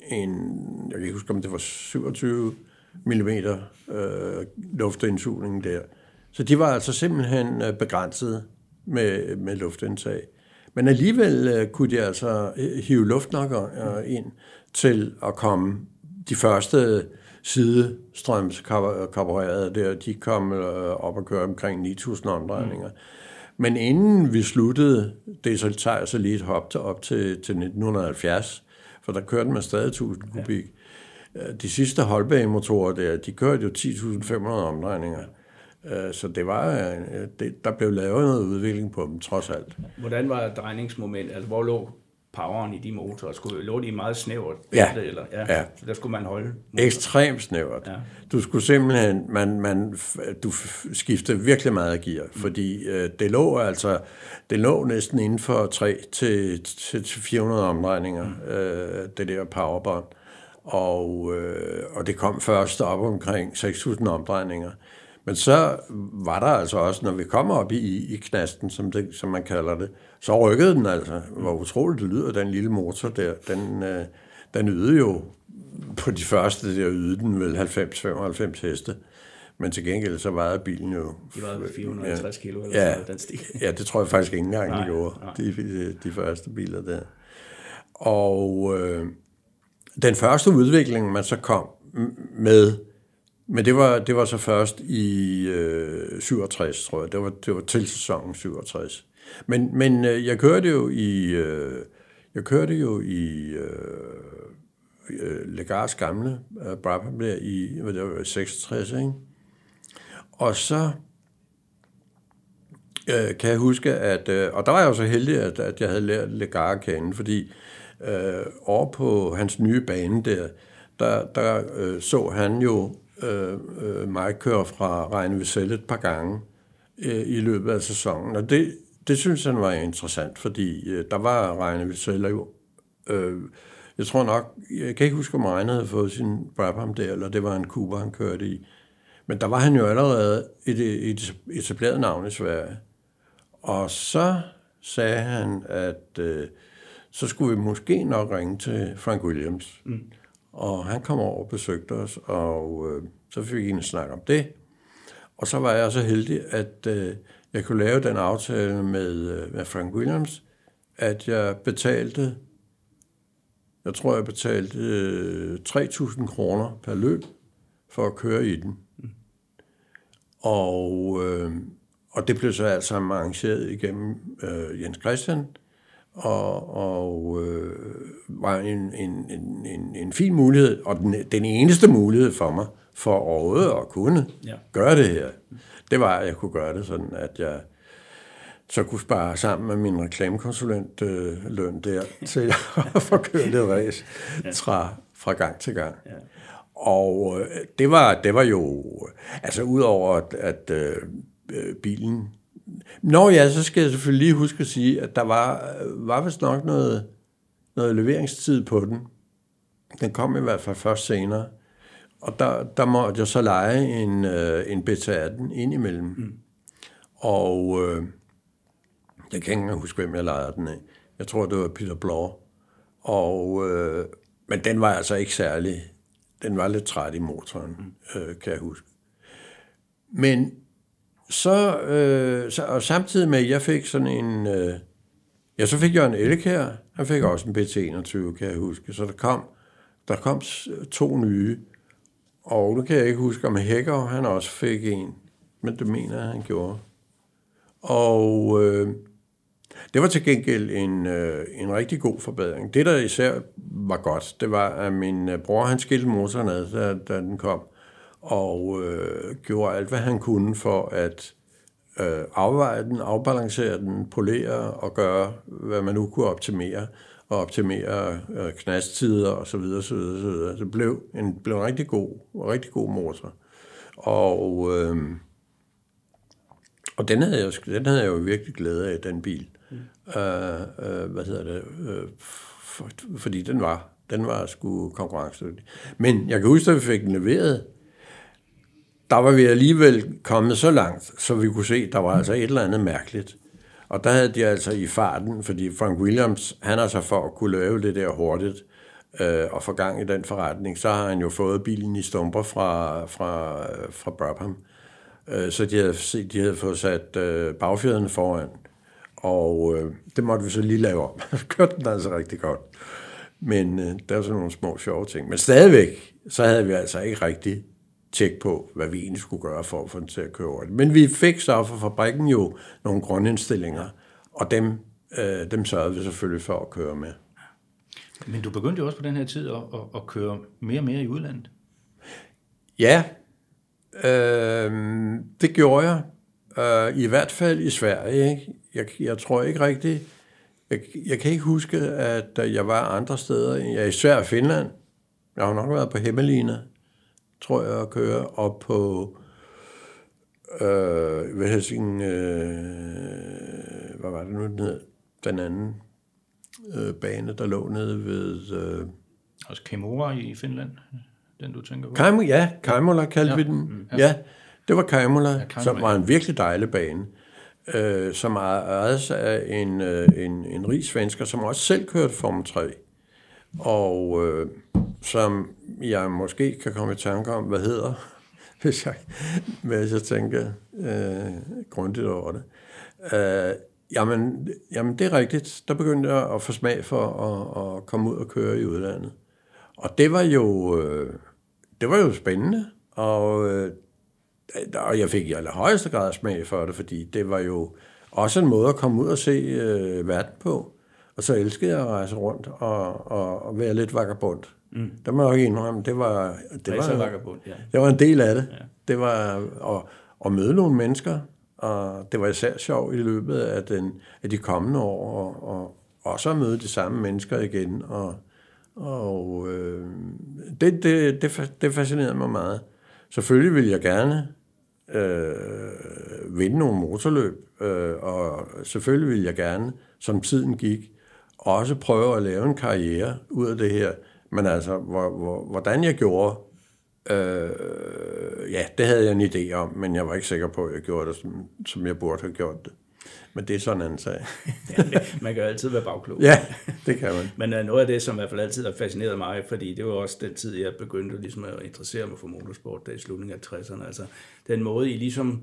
en, jeg kan ikke huske, om det var 27 mm øh, luftindsugning der. Så de var altså simpelthen øh, begrænset med, med luftindtag. Men alligevel øh, kunne de altså hive luft nok øh, ind til at komme de første sidestrømskarburerede der, de kom øh, op og køre omkring 9.000 omdrejninger. Mm. Men inden vi sluttede, det så tager så lige et hop til, op til, til 1970, for der kørte man stadig 1000 kubik. Ja. De sidste holdbanemotorer der, de kørte jo 10.500 omdrejninger. Øh, så det var, øh, det, der blev lavet noget udvikling på dem, trods alt. Hvordan var drejningsmoment? Altså, hvor lå poweren i de motorer? Skulle, lå de meget snævert? Ja. Eller? ja. ja. Så der skulle man holde? Motor. Ekstremt snævert. Ja. Du skulle simpelthen, man, man, du skiftede virkelig meget gear, mm. fordi øh, det lå altså, det lå næsten inden for 3 til, til, til 400 omdrejninger, mm. øh, det der powerbånd. Og, øh, og det kom først op omkring 6.000 omdrejninger. Men så var der altså også, når vi kommer op i, i knasten, som, det, som man kalder det, så rykkede den altså. Hvor utroligt det lyder, den lille motor der. Den, øh, den ydede jo, på de første der ydede den vel 90-95 heste. Men til gengæld så vejede bilen jo... De vejede 450 ja, kilo eller ja, sådan den stil. ja, det tror jeg faktisk ikke engang, de gjorde, de, de, de første biler der. Og øh, den første udvikling, man så kom med, men det var, det var så først i øh, 67, tror jeg. Det var, det var til sæsonen 67. Men, men øh, jeg kørte jo i... Øh, jeg kørte jo i øh, øh Legars gamle øh, Brabham der i hvad det var, 66, ikke? Og så øh, kan jeg huske, at... Øh, og der var jeg jo så heldig, at, at jeg havde lært Legar at kende, fordi øh, over på hans nye bane der, der, der øh, så han jo øh, øh, mig køre fra Regne Vissel et par gange øh, i løbet af sæsonen. Og det, det synes han var interessant, fordi øh, der var Regne Vissel jo... Øh, jeg tror nok, jeg kan ikke huske, om Regne havde fået sin Brabham der, eller det var en Cooper, han kørte i. Men der var han jo allerede et, et etableret navn i Sverige. Og så sagde han, at øh, så skulle vi måske nok ringe til Frank Williams. Mm. Og han kom over og besøgte os, og øh, så fik vi en snak om det. Og så var jeg så heldig, at øh, jeg kunne lave den aftale med, øh, med Frank Williams, at jeg betalte, jeg tror, jeg betalte øh, 3.000 kroner per løb for at køre i den. Mm. Og, øh, og det blev så altså arrangeret igennem øh, Jens Christian, og, og øh, var en, en, en, en, en fin mulighed, og den, den eneste mulighed for mig, for overhovedet at kunne ja. gøre det her, det var, at jeg kunne gøre det sådan, at jeg så kunne spare sammen med min reklamekonsulent øh, løn der, til at få kørt et race fra, fra gang til gang. Ja. Og øh, det var, det var jo, altså udover at, at øh, bilen Nå ja, så skal jeg selvfølgelig lige huske at sige, at der var, var vist nok noget, noget leveringstid på den. Den kom i hvert fald først senere. Og der, der måtte jeg så lege en, øh, en beta 18 ind imellem. Mm. Og øh, jeg kan ikke engang huske, hvem jeg lejede den af. Jeg tror, det var Peter Blå. Og, øh, men den var altså ikke særlig... Den var lidt træt i motoren, mm. øh, kan jeg huske. Men så, øh, så, og samtidig med, at jeg fik sådan en... Øh, ja, så fik jeg en Han fik også en BT21, kan jeg huske. Så der kom, der kom to nye. Og nu kan jeg ikke huske, om Hækker han også fik en. Men det mener jeg, han gjorde. Og øh, det var til gengæld en, øh, en rigtig god forbedring. Det, der især var godt, det var, at min øh, bror, han skilte motoren ad, da, da den kom og øh, gjorde alt, hvad han kunne for at øh, afveje den, afbalancere den, polere og gøre, hvad man nu kunne optimere, og optimere øh, knasttider og så videre, så videre, så videre. Det blev en, blev en rigtig god, rigtig god motor. Og, øh, og den, havde jeg, den havde jeg jo virkelig glæde af, den bil. Mm. Øh, øh, hvad hedder det? Øh, for, fordi den var, den var sgu konkurrencedygtig. Men jeg kan huske, at vi fik den leveret, der var vi alligevel kommet så langt, så vi kunne se, at der var altså et eller andet mærkeligt. Og der havde de altså i farten, fordi Frank Williams, han er så for at kunne lave det der hurtigt øh, og få gang i den forretning, så har han jo fået bilen i stumper fra, fra, fra Brabham. Øh, så de havde, set, de havde fået sat øh, bagfjeden foran, og øh, det måtte vi så lige lave om. Kørte den altså rigtig godt. Men øh, der var sådan nogle små sjove ting. Men stadigvæk, så havde vi altså ikke rigtig tjek på, hvad vi egentlig skulle gøre for at få den til at køre det. Men vi fik så fra fabrikken jo nogle grundindstillinger, og dem, øh, dem sørgede vi selvfølgelig for at køre med. Men du begyndte jo også på den her tid at, at, at køre mere og mere i udlandet. Ja, øh, det gjorde jeg. Øh, I hvert fald i Sverige. Ikke? Jeg, jeg tror ikke rigtigt. Jeg, jeg kan ikke huske, at jeg var andre steder. Jeg er i Sverige og Finland. Jeg har nok været på Hemmelina tror jeg, at køre op på øh, hvad hedder sin, øh, hvad var det nu, den hed? Den anden øh, bane, der lå nede ved... Øh, Også Kemura i Finland, den du tænker på? Kaimo, ja, Kaimola kaldte ja. vi den. Mm, ja. ja, det var Kaimola, ja, som var en virkelig dejlig bane, øh, som ejet af en, øh, en, en rig svensker, som også selv kørte Formel 3 og øh, som jeg måske kan komme i tanke om, hvad hedder, hvis jeg, hvis jeg tænker øh, grundigt over det. Øh, jamen, jamen, det er rigtigt. Der begyndte jeg at få smag for at, at komme ud og køre i udlandet. Og det var jo, øh, det var jo spændende, og, øh, og jeg fik i allerhøjeste grad smag for det, fordi det var jo også en måde at komme ud og se øh, verden på. Og så elskede jeg at rejse rundt og, og, og være lidt vagabond. Mm. Der må jeg ikke indrømme, det var, det var, vagabond, ja. det var en del af det. Ja. Det var at, at møde nogle mennesker, og det var især sjovt i løbet af, den, af de kommende år, og, og også at møde de samme mennesker igen. Og, og øh, det, det, det, det fascinerede mig meget. Selvfølgelig ville jeg gerne øh, vinde nogle motorløb, øh, og selvfølgelig ville jeg gerne, som tiden gik, også prøve at lave en karriere ud af det her. Men altså, hvor, hvor, hvordan jeg gjorde, øh, ja, det havde jeg en idé om, men jeg var ikke sikker på, at jeg gjorde det, som, som jeg burde have gjort det. Men det er sådan en sag. man kan jo altid være bagklog. Ja, det kan man. Men uh, noget af det, som i hvert fald altid har fascineret mig, fordi det var også den tid, jeg begyndte ligesom at interessere mig for motorsport, der i slutningen af 60'erne. Altså den måde, I ligesom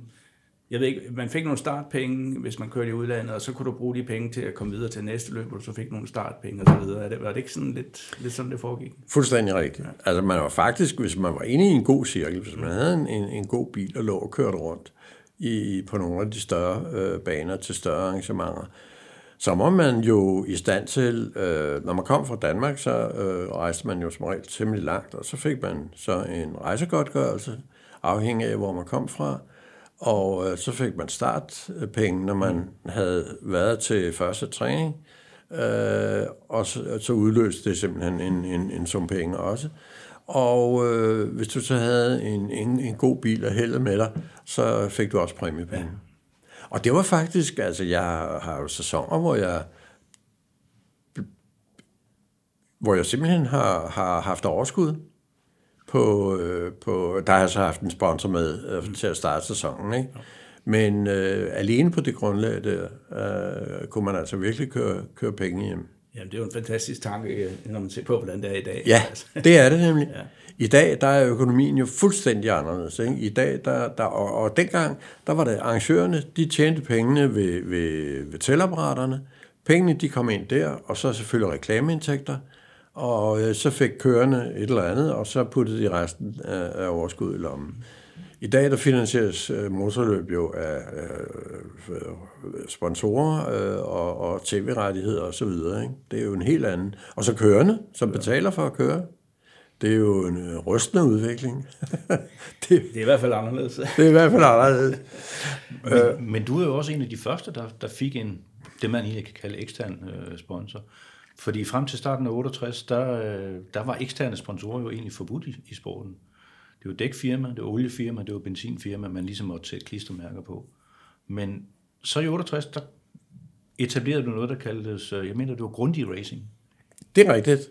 jeg ved ikke, man fik nogle startpenge, hvis man kørte i udlandet, og så kunne du bruge de penge til at komme videre til næste løb, og så fik nogle startpenge og så videre. Er det, var det ikke sådan lidt, lidt sådan, det foregik? Fuldstændig rigtigt. Ja. Altså man var faktisk, hvis man var inde i en god cirkel, hvis man havde en, en, en god bil og lå og kørte rundt i, på nogle af de større øh, baner til større arrangementer, så var man jo i stand til, øh, når man kom fra Danmark, så øh, rejste man jo som regel temmelig langt, og så fik man så en rejsegodtgørelse, afhængig af, hvor man kom fra, og øh, så fik man startpenge, når man mm. havde været til første træning. Øh, og så, så udløste det simpelthen en, en, en sum penge også. Og øh, hvis du så havde en, en, en god bil og heldet med dig, så fik du også præmiepenge. Ja. Og det var faktisk, altså jeg har jo sæsoner, hvor jeg hvor jeg simpelthen har, har haft overskud på, øh, på, der har jeg så haft en sponsor med øh, til at starte sæsonen, ikke? Men øh, alene på det grundlag der, øh, kunne man altså virkelig køre, køre penge hjem. Jamen, det er jo en fantastisk tanke, øh, når man ser på, hvordan det er i dag. Ja, det er det nemlig. ja. I dag, der er økonomien jo fuldstændig anderledes. Ikke? I dag, der, der, og, og dengang, der var det arrangørerne, de tjente pengene ved, ved, ved tælapparaterne. Pengene, de kom ind der, og så selvfølgelig reklameindtægter og øh, så fik kørende et eller andet, og så puttede de resten af, af overskud i lommen. I dag der finansieres øh, motorløb jo af øh, sponsorer øh, og, og tv-rettigheder og så videre. Ikke? Det er jo en helt anden. Og så kørende, som betaler for at køre. Det er jo en øh, rystende udvikling. det, det er i hvert fald anderledes. det er i hvert fald anderledes. men, men du er jo også en af de første, der, der fik en, det man egentlig kan kalde ekstern øh, sponsor. Fordi frem til starten af 68, der, øh, der var eksterne sponsorer jo egentlig forbudt i, i sporten. Det var dækfirma, det var oliefirma, det var benzinfirma, man ligesom måtte sætte klistermærker på. Men så i 68, der etablerede du noget, der kaldtes, øh, jeg mener, det var Grundig Racing. det er rigtigt.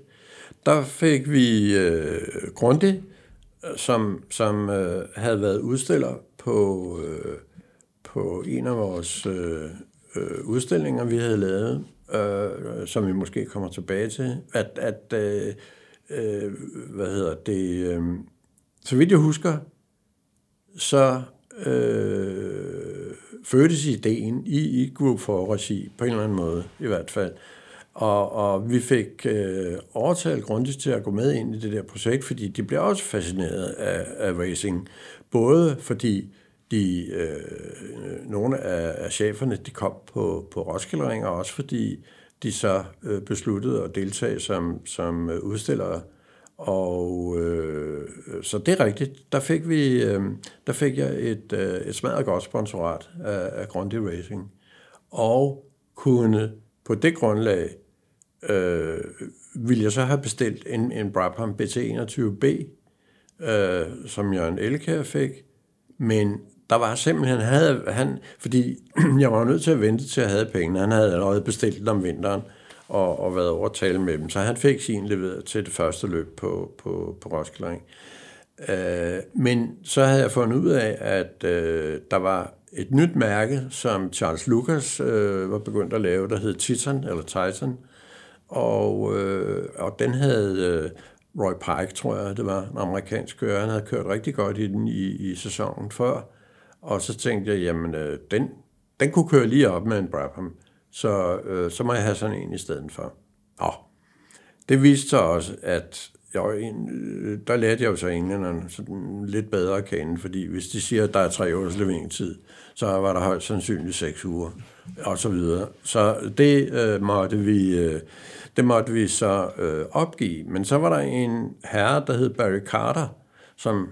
Der fik vi øh, Grundig, som, som øh, havde været udstiller på, øh, på en af vores øh, øh, udstillinger, vi havde lavet, øh, som vi måske kommer tilbage til, at, at øh, øh, hvad hedder det, øh, så vidt jeg husker, så øh, fødtes ideen i, i Group for regi, på en eller anden måde i hvert fald. Og, og vi fik øh, overtalt grundigt til at gå med ind i det der projekt, fordi de blev også fascineret af, af racing. Både fordi de, øh, nogle af, af cheferne de kom på, på Roskilde Ring, og også fordi de så øh, besluttede at deltage som, som øh, udstillere og øh, så det er rigtigt. Der fik, vi, øh, der fik jeg et, øh, et smadret godt sponsorat af, af Grundy Racing. Og kunne på det grundlag, øh, ville jeg så have bestilt en, en Brabham BT21B, øh, som Jørgen Elkær fik. Men der var simpelthen, havde, han, fordi jeg var nødt til at vente til at have pengene. Han havde allerede bestilt dem om vinteren og, og været over at tale med dem. Så han fik sin leveret til det første løb på, på, på Roskilde Ring. Øh, men så havde jeg fundet ud af, at øh, der var et nyt mærke, som Charles Lucas øh, var begyndt at lave, der hed Titan, eller Titan. Og, øh, og den havde øh, Roy Pike, tror jeg, det var en amerikansk kører. Han havde kørt rigtig godt i den i, i sæsonen før. Og så tænkte jeg, jamen, øh, den, den kunne køre lige op med en Brabham. Så, øh, så må jeg have sådan en i stedet for. Nå, det viste sig også, at jeg, øh, der lærte jeg jo så englænderne sådan lidt bedre at kende, fordi hvis de siger, at der er tre års leveringstid, så var der højst sandsynligt seks uger, og så videre. Så det øh, måtte vi... Øh, det måtte vi så øh, opgive. Men så var der en herre, der hed Barry Carter, som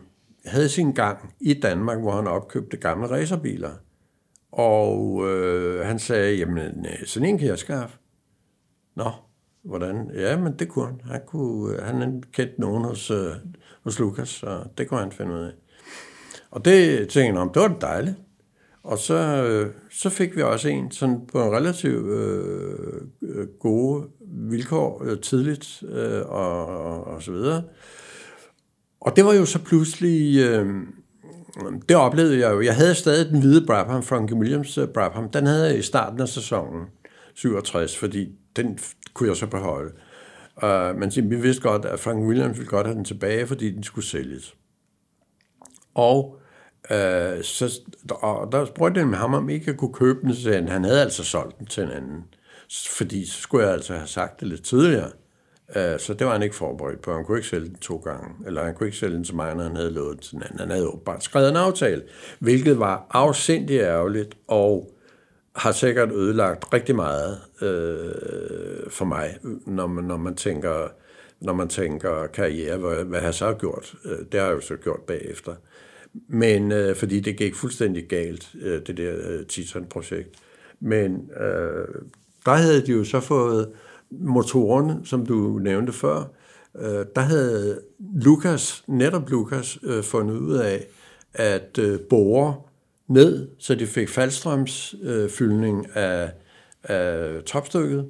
havde sin gang i Danmark, hvor han opkøbte gamle racerbiler. Og øh, han sagde, jamen, øh, sådan en kan jeg skaffe. Nå, hvordan? Ja, men det kunne han. Han, kunne, øh, han kendte nogen hos, øh, hos Lukas, så det kunne han finde ud af. Og det tænkte jeg, om det var dejligt. Og så, øh, så fik vi også en sådan på en relativt øh, øh, gode vilkår øh, tidligt øh, og, og, og så videre. Og det var jo så pludselig... Øh, det oplevede jeg jo. Jeg havde stadig den hvide Brabham, Frankie Williams øh, Brabham. Den havde jeg i starten af sæsonen 67, fordi den kunne jeg så beholde. Uh, men vi vidste godt, at Frank Williams ville godt have den tilbage, fordi den skulle sælges. Og, uh, så, og der spurgte jeg med ham, om ikke jeg kunne købe den, så han havde altså solgt den til en anden. Fordi så skulle jeg altså have sagt det lidt tidligere. Øh, så det var han ikke forberedt på. Han kunne ikke sælge den to gange. Eller han kunne ikke sælge den til mig, når han havde lovet til anden. Han havde bare skrevet en aftale, hvilket var afsindig ærgerligt, og har sikkert ødelagt rigtig meget øh, for mig, når man, når man tænker når man tænker karriere, hvad, hvad har jeg så gjort? Øh, det har jeg jo så gjort bagefter. Men øh, fordi det gik fuldstændig galt, øh, det der øh, Titan-projekt. Men øh, der havde de jo så fået motoren, som du nævnte før, øh, der havde Lukas, netop Lukas, øh, fundet ud af at øh, bore ned, så de fik faldstrømsfyldning øh, af, af topstykket,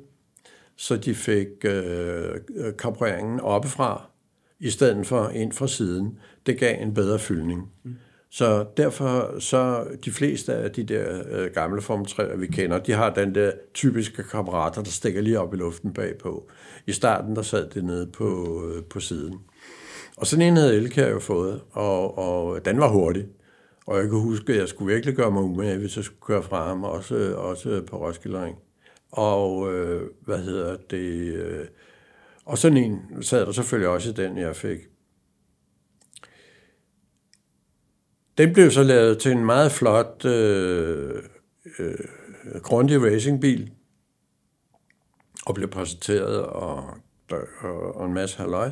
så de fik øh, karbureringen oppefra, i stedet for ind fra siden. Det gav en bedre fyldning. Mm. Så derfor, så de fleste af de der øh, gamle formtræer, vi kender, de har den der typiske kammerater, der stikker lige op i luften bagpå. I starten, der sad det nede på, øh, på siden. Og sådan en havde Elkær jo fået, og, og den var hurtig. Og jeg kan huske, at jeg skulle virkelig gøre mig umage, hvis jeg skulle køre fra ham, også, også på Roskilde Ring. Og øh, hvad hedder det... Øh, og sådan en sad der selvfølgelig også i den, jeg fik. Den blev så lavet til en meget flot øh, øh, grundig racingbil, og blev præsenteret og, og, og en masse halløj.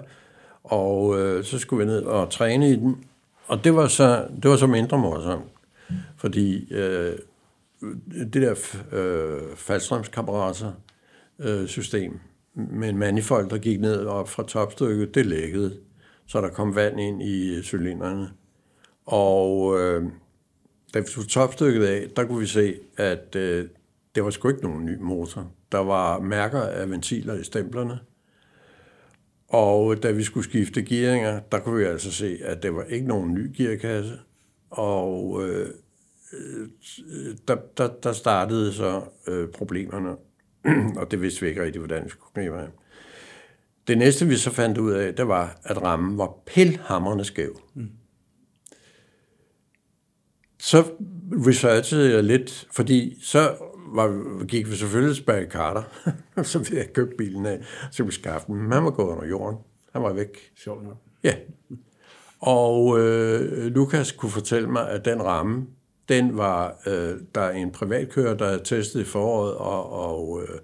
Og øh, så skulle vi ned og træne i den, og det var så, det var så mindre morsomt, fordi øh, det der øh, faldstrømskarburator øh, system med en manifold, der gik ned op fra topstykket, det lækkede, så der kom vand ind i cylinderne. Og øh, da vi tog topstykket af, der kunne vi se, at øh, det var sgu ikke nogen ny motor. Der var mærker af ventiler i stemplerne. Og da vi skulle skifte gearinger, der kunne vi altså se, at det var ikke nogen ny gearkasse. Og øh, øh der, der, der startede så øh, problemerne, og det vidste vi ikke rigtig, hvordan vi skulle gribe af. Det næste, vi så fandt ud af, det var, at rammen var pilhammerne skæv. Mm. Så researchede jeg lidt, fordi så var, gik vi selvfølgelig Barry Carter, så vi havde købt bilen af, så vi skaffede den. Han var gået under jorden. Han var væk. Sjovt nok. Ja. Og øh, Lukas kunne fortælle mig, at den ramme, den var, øh, der er en privatkører, der havde testet i foråret og, og, øh,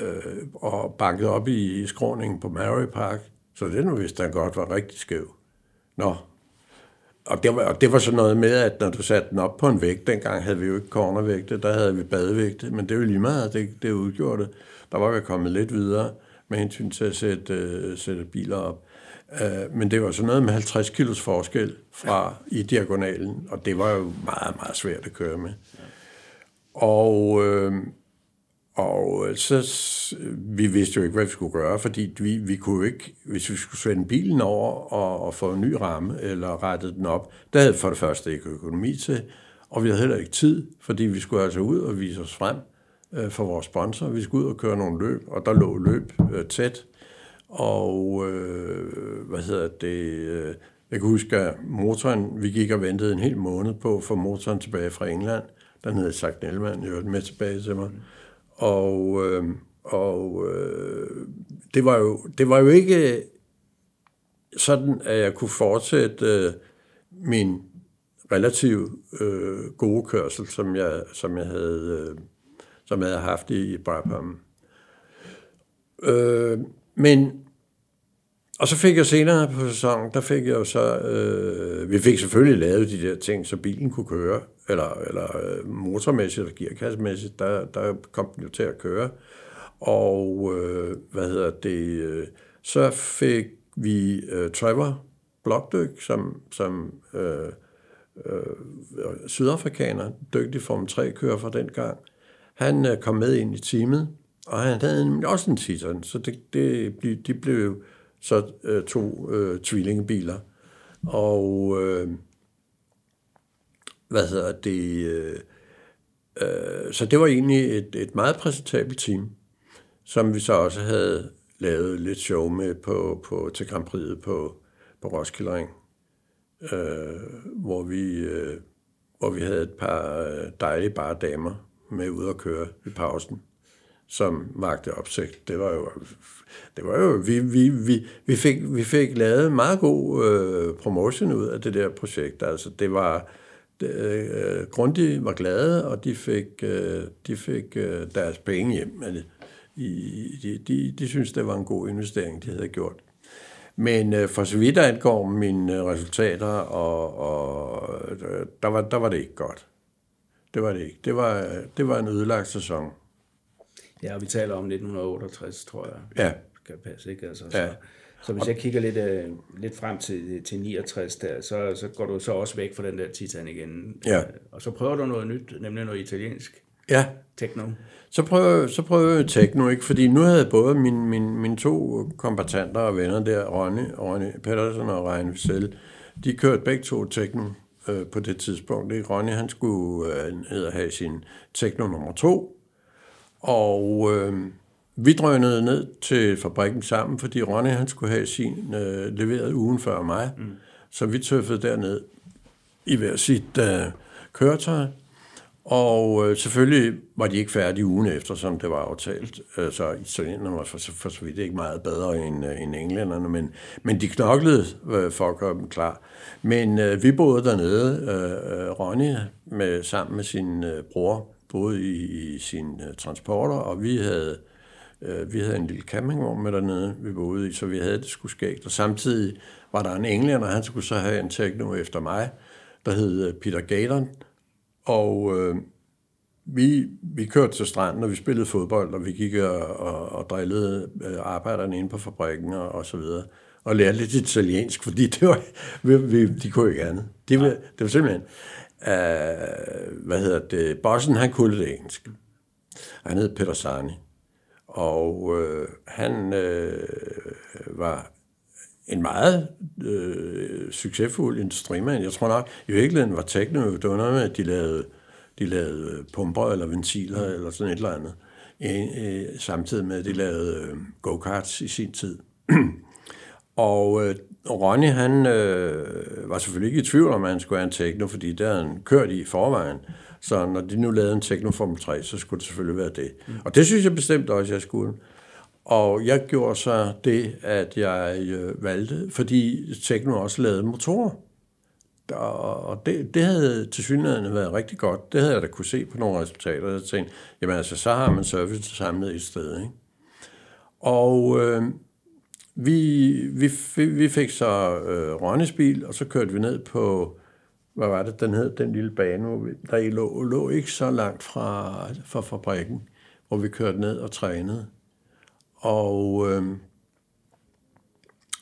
øh, og banket op i, i skråningen på Mary Park. Så den vidste han godt var rigtig skæv. Nå, og det, var, og det var sådan noget med, at når du satte den op på en vægt, dengang havde vi jo ikke cornervægte, der havde vi badevægte, men det er jo lige meget, det, det udgjorde det. Der var vi kommet lidt videre med hensyn til at sætte, uh, sætte biler op. Uh, men det var sådan noget med 50 kilos forskel fra i diagonalen, og det var jo meget, meget svært at køre med. Og, uh, og så, vi vidste jo ikke, hvad vi skulle gøre, fordi vi, vi kunne ikke, hvis vi skulle svende bilen over og, og få en ny ramme, eller rette den op, der havde for det første ikke økonomi til, og vi havde heller ikke tid, fordi vi skulle altså ud og vise os frem øh, for vores sponsor. Vi skulle ud og køre nogle løb, og der lå løb øh, tæt, og øh, hvad hedder det, øh, jeg kan huske, at motoren, vi gik og ventede en hel måned på at få motoren tilbage fra England, den havde sagt Nelman, jeg hørte med tilbage til mig. Mm og, øh, og øh, det, var jo, det var jo ikke sådan, at jeg kunne fortsætte øh, min relativt øh, gode kørsel, som jeg, som jeg havde, øh, som jeg havde haft i, i Brabham. Øh, men og så fik jeg senere på sæsonen, der fik jeg jo så, øh, vi fik selvfølgelig lavet de der ting, så bilen kunne køre, eller, eller øh, motormæssigt og gearkassemæssigt, der, der kom den jo til at køre. Og øh, hvad hedder det, øh, så fik vi øh, Trevor Blokdyk, som, som øh, øh, sydafrikaner, dygtig Form 3-kører fra den gang. Han øh, kom med ind i teamet, og han havde også en Titan, så det, det, de blev så øh, to øh, tvillingebiler. Og øh, hvad hedder det? Øh, øh, så det var egentlig et, et meget præsentabelt team, som vi så også havde lavet lidt show med på, på, til Grand Prix på, på Roskilde Ring, øh, hvor, vi, øh, hvor vi havde et par øh, dejlige bare damer med ud at køre i pausen som magte opsigt. Det var jo, det var jo vi, vi, vi, vi, fik, vi fik lavet meget god øh, promotion ud af det der projekt. Altså, det var, øh, Grundig var glade, og de fik, øh, de fik øh, deres penge hjem. Altså, de, de, de synes, det var en god investering, de havde gjort. Men øh, for så vidt angår mine resultater, og, og der, var, der var det ikke godt. Det var det ikke. Det var, det var en ødelagt sæson. Ja, og vi taler om 1968, tror jeg. Ja. Kan passe, ikke? Altså, så, ja. Så hvis jeg kigger lidt, uh, lidt frem til, til 69, der, så, så går du så også væk fra den der Titan igen. Ja. Uh, og så prøver du noget nyt, nemlig noget italiensk. Ja. Techno. Så prøver, så prøver jeg techno, ikke? Fordi nu havde både mine, mine, mine to kompetenter og venner der, Ronny, Ronny Pedersen og Ryan Vissel, de kørte begge to techno øh, på det tidspunkt. Ikke? Ronny, han skulle øh, have sin techno nummer to, og øh, vi drønede ned til fabrikken sammen, fordi Ronny han skulle have sin øh, leveret ugen før mig. Mm. Så vi tøffede derned i hver sit øh, køretøj. Og øh, selvfølgelig var de ikke færdige ugen efter, som det var aftalt. Øh, så italienerne var for, for så vidt ikke meget bedre end, øh, end englænderne, men, men de knoklede øh, for at gøre dem klar. Men øh, vi boede dernede, øh, Ronny med, sammen med sin øh, bror, boede i, i sine uh, transporter, og vi havde, uh, Øh, vi havde en lille campingvogn med dernede, vi boede i, så vi havde det sgu skægt. Og samtidig var der en englænder, han skulle så have en techno efter mig, der hed øh, Peter Gateren. og øh, vi, vi kørte til stranden, og vi spillede fodbold, og vi gik og, og, og drillede øh, arbejderne inde på fabrikken og, og så videre. Og lærte lidt italiensk, fordi det var, vi, vi, de kunne ikke andet. Det var, det var simpelthen øh, hvad hedder det, bossen, han kunne lidt engelsk. Han hed Peter Sarni. Og øh, han øh, var en meget øh, succesfuld industrimand. Jeg tror nok, i virkeligheden var Tekno, det var noget med, at de lavede, de lavede pumper eller ventiler eller sådan et eller andet, øh, samtidig med, at de lavede øh, go-karts i sin tid. og øh, Ronny, han øh, var selvfølgelig ikke i tvivl om, at han skulle have en Tekno, fordi havde han kørt i forvejen. Så når de nu lavede en Tekno 3, så skulle det selvfølgelig være det. Mm. Og det synes jeg bestemt også, jeg skulle. Og jeg gjorde så det, at jeg øh, valgte, fordi Tekno også lavede motorer. Og det, det havde til synligheden været rigtig godt. Det havde jeg da kunne se på nogle resultater. Jeg tænkte, jamen altså, så har man service samlet et sted. Ikke? Og øh, vi, vi, vi fik så øh, Ronnys bil, og så kørte vi ned på, hvad var det, den hed, den lille bane, hvor vi, der I lå, lå ikke så langt fra, fra fabrikken, hvor vi kørte ned og trænede. Og, øh,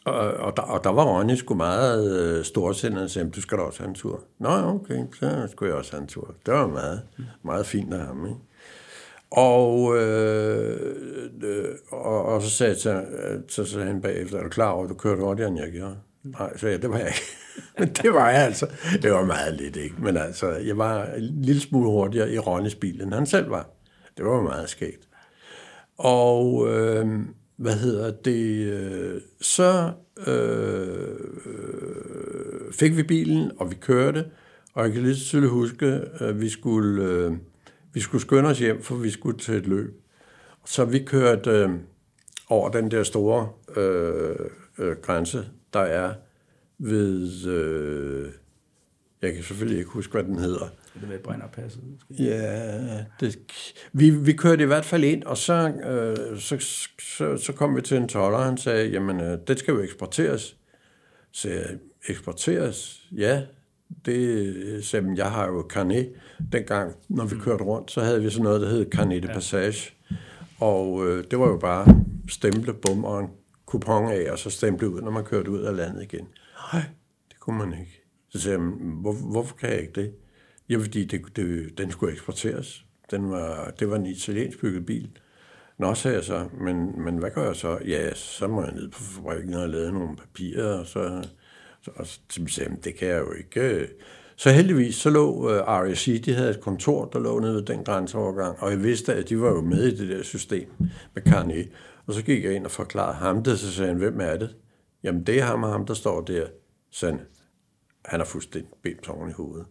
og, og, der, og der var Ronny sgu meget øh, storsindet og sagde, du skal da også have en tur. Nå, okay, så skulle jeg også have en tur. Det var meget, meget fint af ham, ikke? Og, øh, øh, og, og så sagde jeg til, så, så han bagefter, er du klar over, at du kørte hurtigere, end jeg gjorde? Nej, så ja, det var jeg ikke. Men det var jeg altså. Det var meget lidt, ikke? Men altså, jeg var en lille smule hurtigere i Ronnys bil, end han selv var. Det var meget skægt. Og øh, hvad hedder det? Øh, så øh, fik vi bilen, og vi kørte. Og jeg kan lige tydeligt huske, at vi skulle, øh, vi skulle skynde os hjem, for vi skulle til et løb. Så vi kørte øh, over den der store øh, øh, grænse, der er ved... Øh, jeg kan selvfølgelig ikke huske, hvad den hedder. Det med Brennerpasset, måske? Ja, det, vi, vi kørte i hvert fald ind, og så, øh, så, så, så kom vi til en toller, og han sagde, jamen, øh, det skal jo eksporteres. Så jeg, eksporteres? Ja, det sagde jeg har jo carnet. Dengang, når vi kørte rundt, så havde vi sådan noget, der hed carnet de passage. Og øh, det var jo bare stemple, bum og en kupon af, og så stemple ud, når man kørte ud af landet igen. Nej, det kunne man ikke. Så sagde jeg, hvor, hvorfor kan jeg ikke det? Ja, fordi det, det, den skulle eksporteres. Den var, det var en italiensk bygget bil. Nå, sagde jeg så, men, men hvad gør jeg så? Ja, så må jeg ned på fabrikken og lave nogle papirer, og så, så, og så sagde jeg, det kan jeg jo ikke. Så heldigvis, så lå øh, uh, RSC, de havde et kontor, der lå nede ved den grænseovergang, og jeg vidste, at de var jo med i det der system med Carnet. Og så gik jeg ind og forklarede ham det, så sagde han, hvem er det? Jamen, det er ham og ham, der står der. Sådan, han har fuldstændig bedt i hovedet.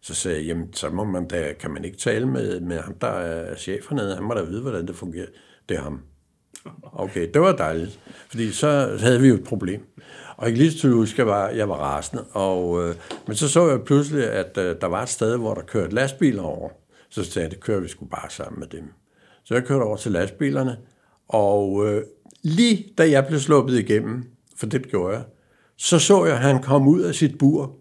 Så sagde jeg, jamen, så må man da, kan man ikke tale med, med ham, der er chef hernede. Han må da vide, hvordan det fungerer. Det er ham. Okay, det var dejligt, fordi så havde vi jo et problem. Og jeg lige til huske, at jeg var, jeg var rasende. Og, øh, men så så jeg pludselig, at øh, der var et sted, hvor der kørte lastbiler over. Så sagde jeg, det kører vi sgu bare sammen med dem. Så jeg kørte over til lastbilerne, og øh, lige da jeg blev sluppet igennem, for det gjorde jeg, så så jeg, at han kom ud af sit bur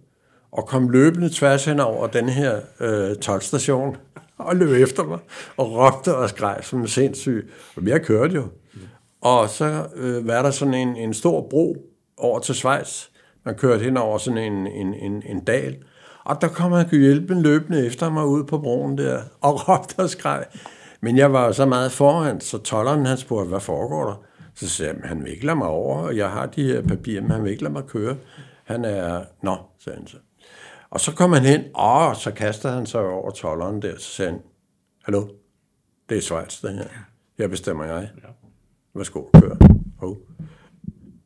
og kom løbende tværs hen over den her øh, tolstation og løb efter mig og råbte og skreg som en sindssyg. Og jeg kørte jo. Og så øh, var der sådan en, en stor bro over til Schweiz. Man kørte hen over sådan en, en, en, en dal. Og der kom han hjælpen løbende efter mig ud på broen der og råbte og skreg. Men jeg var så meget foran, så tolleren han spurgte, hvad foregår der? Så sagde jeg, han vil ikke lade mig over, og jeg har de her papirer, men han vil ikke lade mig køre. Han er, nå, sagde han så. Og så kom han hen, og så kastede han sig over tolleren der, så sagde han, hallo, det er Schweiz, det her. Jeg bestemmer jeg. Værsgo, kør. Oh.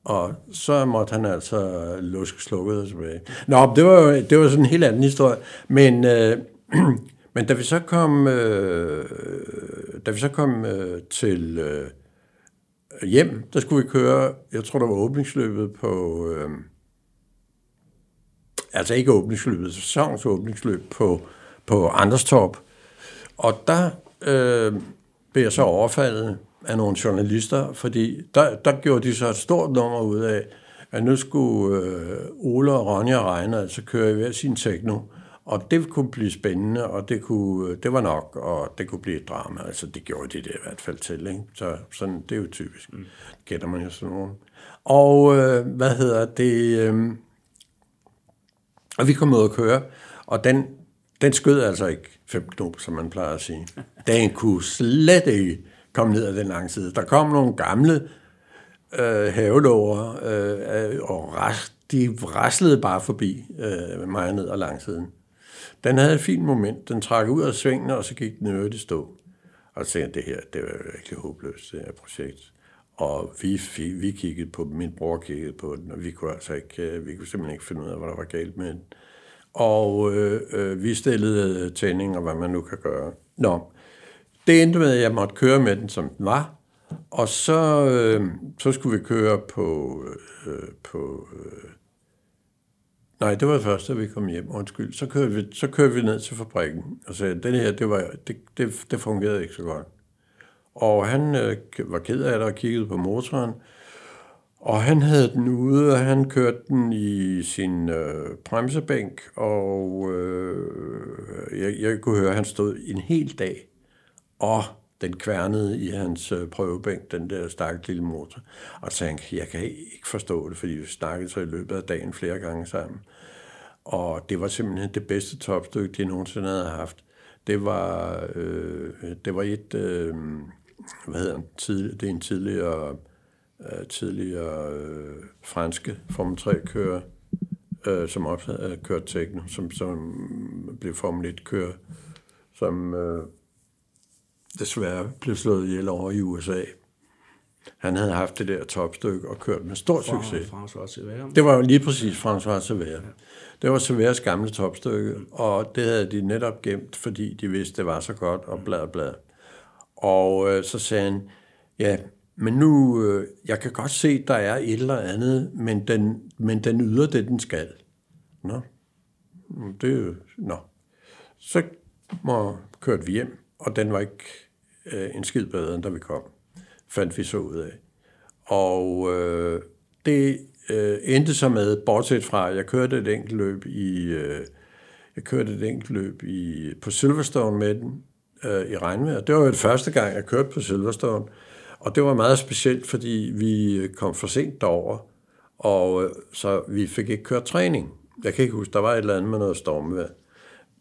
Og så måtte han altså luske slukket tilbage. Nå, det var jo det var sådan en helt anden historie. Men, øh, men da vi så kom, øh, da vi så kom øh, til øh, hjem, der skulle vi køre, jeg tror, der var åbningsløbet på... Øh, altså ikke åbningsløbet, sæsonens åbningsløb på, på Anderstorp. Og der øh, blev jeg så overfaldet af nogle journalister, fordi der, der gjorde de så et stort nummer ud af, at nu skulle øh, Ole og Ronja og Reiner altså køre i hver sin techno, og det kunne blive spændende, og det, kunne, det var nok, og det kunne blive et drama. Altså, det gjorde de det i hvert fald til, ikke? Så sådan, det er jo typisk. Mm. Gætter man jo sådan nogen. Og øh, hvad hedder det? Øh, og vi kom ud og køre, og den, den skød altså ikke fem knop, som man plejer at sige. Den kunne slet ikke kom ned ad den lange side. Der kom nogle gamle øh, havelåger, øh, og ras, de raslede bare forbi øh, mig ned ad langsiden. Den havde et fint moment. Den trak ud af svingene, og så gik den øvrigt i stå. Og så tænkte jeg, det her, det var virkelig håbløst, det her projekt. Og vi, vi, vi kiggede på min bror kiggede på den, og vi kunne altså ikke, øh, vi kunne simpelthen ikke finde ud af, hvad der var galt med den. Og øh, øh, vi stillede øh, tændinger, hvad man nu kan gøre. Nå, det endte med, at jeg måtte køre med den, som den var. Og så, øh, så skulle vi køre på, øh, på øh, Nej, det var det første, da vi kom hjem. Undskyld. Så kørte vi, så kørte vi ned til fabrikken og sagde, den her, det, var, det, det, det fungerede ikke så godt. Og han øh, var ked af det og kiggede på motoren. Og han havde den ude, og han kørte den i sin øh, bremsebænk, og øh, jeg, jeg kunne høre, at han stod en hel dag og den kværnede i hans øh, prøvebænk, den der stakkels lille motor. Og tænkte jeg kan ikke forstå det, fordi vi snakkede så i løbet af dagen flere gange sammen. Og det var simpelthen det bedste topstykke, de nogensinde havde haft. Det var, øh, det var et, øh, hvad hedder det, tid, det er en tidligere, øh, tidligere øh, franske Formel 3-kører, øh, som også havde øh, kørt Tekno, som, som blev Formel 1-kører, som øh, desværre blev slået ihjel over i USA. Han havde haft det der topstykke og kørt med stor succes. Det var jo lige præcis François Sever. Ja. Det var Severs gamle topstykke, og det havde de netop gemt, fordi de vidste, det var så godt, og blad blad. Og øh, så sagde han, ja, men nu, øh, jeg kan godt se, der er et eller andet, men den, men den yder det, den skal. Nå, det er jo, nå. Så må, kørte vi hjem, og den var ikke øh, en skid bedre, end da vi kom, fandt vi så ud af. Og øh, det øh, endte så med, bortset fra, at jeg kørte et enkelt løb i, øh, jeg kørte et enkelt løb i, på Silverstone med den øh, i regnvejr. Det var jo det første gang, jeg kørte på Silverstone, og det var meget specielt, fordi vi kom for sent derover, og øh, så vi fik ikke kørt træning. Jeg kan ikke huske, der var et eller andet med noget stormvejr.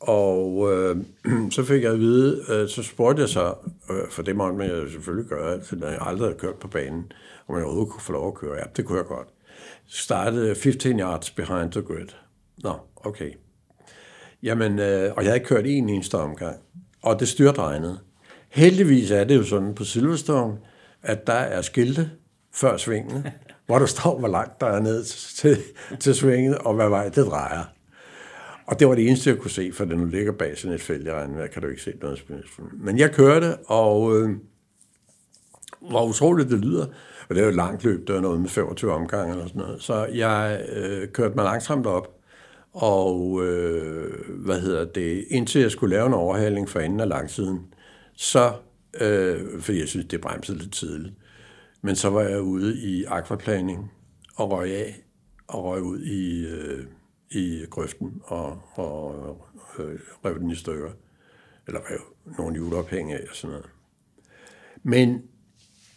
Og øh, så fik jeg at vide, øh, så spurgte jeg så, øh, for det måtte man jo selvfølgelig gøre, for jeg aldrig havde kørt på banen, om jeg overhovedet kunne få lov at køre. Ja, det kunne jeg godt. Startede 15 yards behind the grid. Nå, okay. Jamen, øh, og jeg havde kørt en eneste omgang, og det styrtregnede. Heldigvis er det jo sådan på Silverstone, at der er skilte før svingene, hvor der står, hvor langt der er ned til, til svinget, og hvad vej det drejer. Og det var det eneste, jeg kunne se, for den nu ligger bag sådan et fælde i regnvejr, kan du ikke se noget spændende. Men jeg kørte, og øh, hvor utroligt det lyder, og det er jo et langt løb, det var noget med 25 omgange eller sådan noget, så jeg øh, kørte mig langsomt op, og øh, hvad hedder det, indtil jeg skulle lave en overhaling for enden af langsiden, så, øh, fordi jeg synes, det bremsede lidt tidligt, men så var jeg ude i akvaplaning og røg af, og røg ud i... Øh, i grøften og, og øh, rev den i stykker. Eller rev nogle juleophænge af og sådan noget. Men,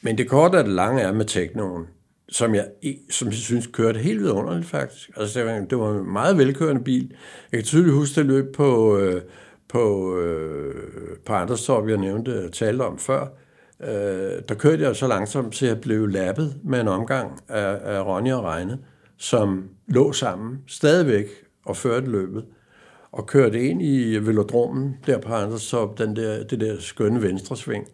men det korte og det lange er med teknoen, som jeg, som jeg synes kørte helt vidunderligt faktisk. Altså, det var, det var en meget velkørende bil. Jeg kan tydeligt huske det løb på, øh, på, øh, på Anderstorp, jeg nævnte talte om før. Øh, der kørte jeg så langsomt, så jeg blev lappet med en omgang af, af Ronny og Regne som lå sammen stadigvæk og førte løbet, og kørte ind i velodromen der på så den der, det der skønne venstresving.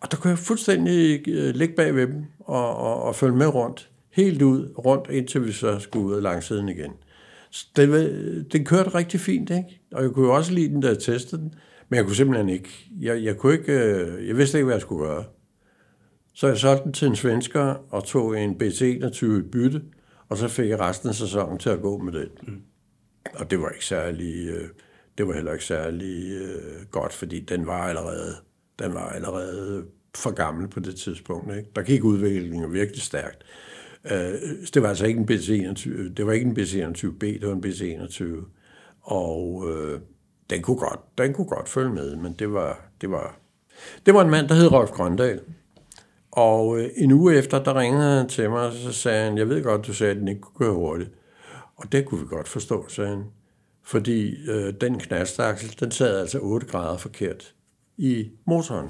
Og der kunne jeg fuldstændig øh, ligge bag ved dem og, og, og følge med rundt. Helt ud, rundt, indtil vi så skulle ud af langsiden igen. Så det, øh, det kørte rigtig fint, ikke? Og jeg kunne jo også lide den, der testede den. Men jeg kunne simpelthen ikke, jeg, jeg kunne ikke, øh, jeg vidste ikke, hvad jeg skulle gøre. Så jeg solgte den til en svensker og tog en BT21 i bytte, og så fik jeg resten af sæsonen til at gå med det. Mm. Og det var ikke særlig, øh, det var heller ikke særlig øh, godt, fordi den var allerede, den var allerede for gammel på det tidspunkt. Ikke? Der gik udviklingen virkelig stærkt. Øh, det var altså ikke en BC21, det var ikke en BC21B, det var en BC21. Og øh, den kunne godt, den kunne godt følge med, men det var, det var, det var en mand, der hed Rolf Grøndal, og øh, en uge efter, der ringede han til mig, og så sagde han, jeg ved godt, du sagde, at den ikke kunne køre hurtigt. Og det kunne vi godt forstå, sagde han. Fordi øh, den knastaksel, den sad altså 8 grader forkert i motoren.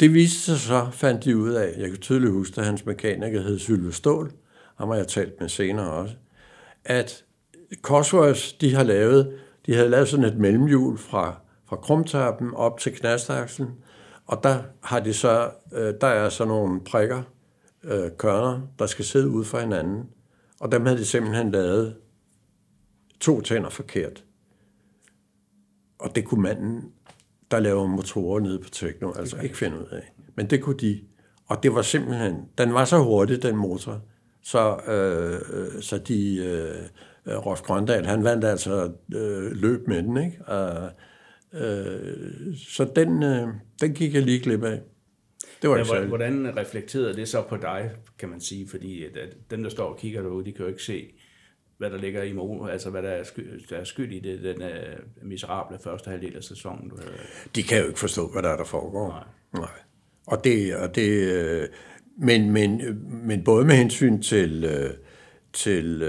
det viste sig så, fandt de ud af, jeg kan tydeligt huske, at hans mekaniker hed Sylve Stål, ham har jeg talt med senere også, at Cosworth, de har lavet, de havde lavet sådan et mellemhjul fra, fra krumtappen op til knastakslen, og der har de så, øh, der er så nogle prikker, øh, kørner, der skal sidde ud for hinanden, og dem havde de simpelthen lavet to tænder forkert. Og det kunne manden, der laver motorer nede på Tekno, altså ikke finde ud af. Men det kunne de. Og det var simpelthen, den var så hurtig, den motor, så, øh, så de, øh, Rolf Grøndal, han vandt altså øh, løb med den, ikke? Og, øh, så den, øh, den gik jeg lige glip af. Det var ja, hvordan reflekterede det så på dig, kan man sige? Fordi at, at dem, der står og kigger derude, de kan jo ikke se, hvad der ligger i motor, altså hvad der er, skyld, der er skyld i det, den uh, miserable første halvdel af sæsonen. Du havde. De kan jo ikke forstå, hvad der er, der foregår. Nej. Nej. Og det, og det, øh, men, men, men både med hensyn til, øh, til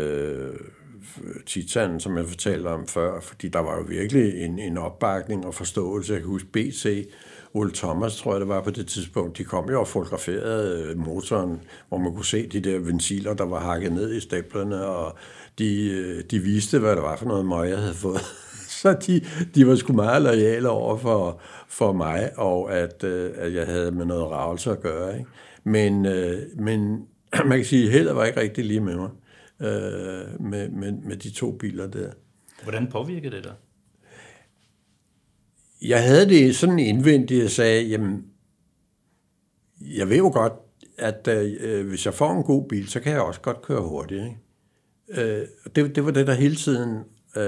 Titan, som jeg fortalte om før, fordi der var jo virkelig en, en opbakning og forståelse. Jeg kan huske BC, Ole Thomas, tror jeg det var på det tidspunkt, de kom jo og fotograferede øh, motoren, hvor man kunne se de der ventiler, der var hakket ned i stablerne, og de, øh, de viste, hvad det var for noget møg, jeg havde fået. Så de, de var sgu meget lojale over for, for mig, og at, øh, at jeg havde med noget ravelse at gøre. Ikke? Men, men man kan sige, at heldet var ikke rigtig lige med mig, med, med, med de to biler der. Hvordan påvirkede det dig? Jeg havde det sådan indvendigt, jeg sagde, jamen, jeg ved jo godt, at øh, hvis jeg får en god bil, så kan jeg også godt køre hurtigt. Ikke? øh, det, det var det, der hele tiden, øh,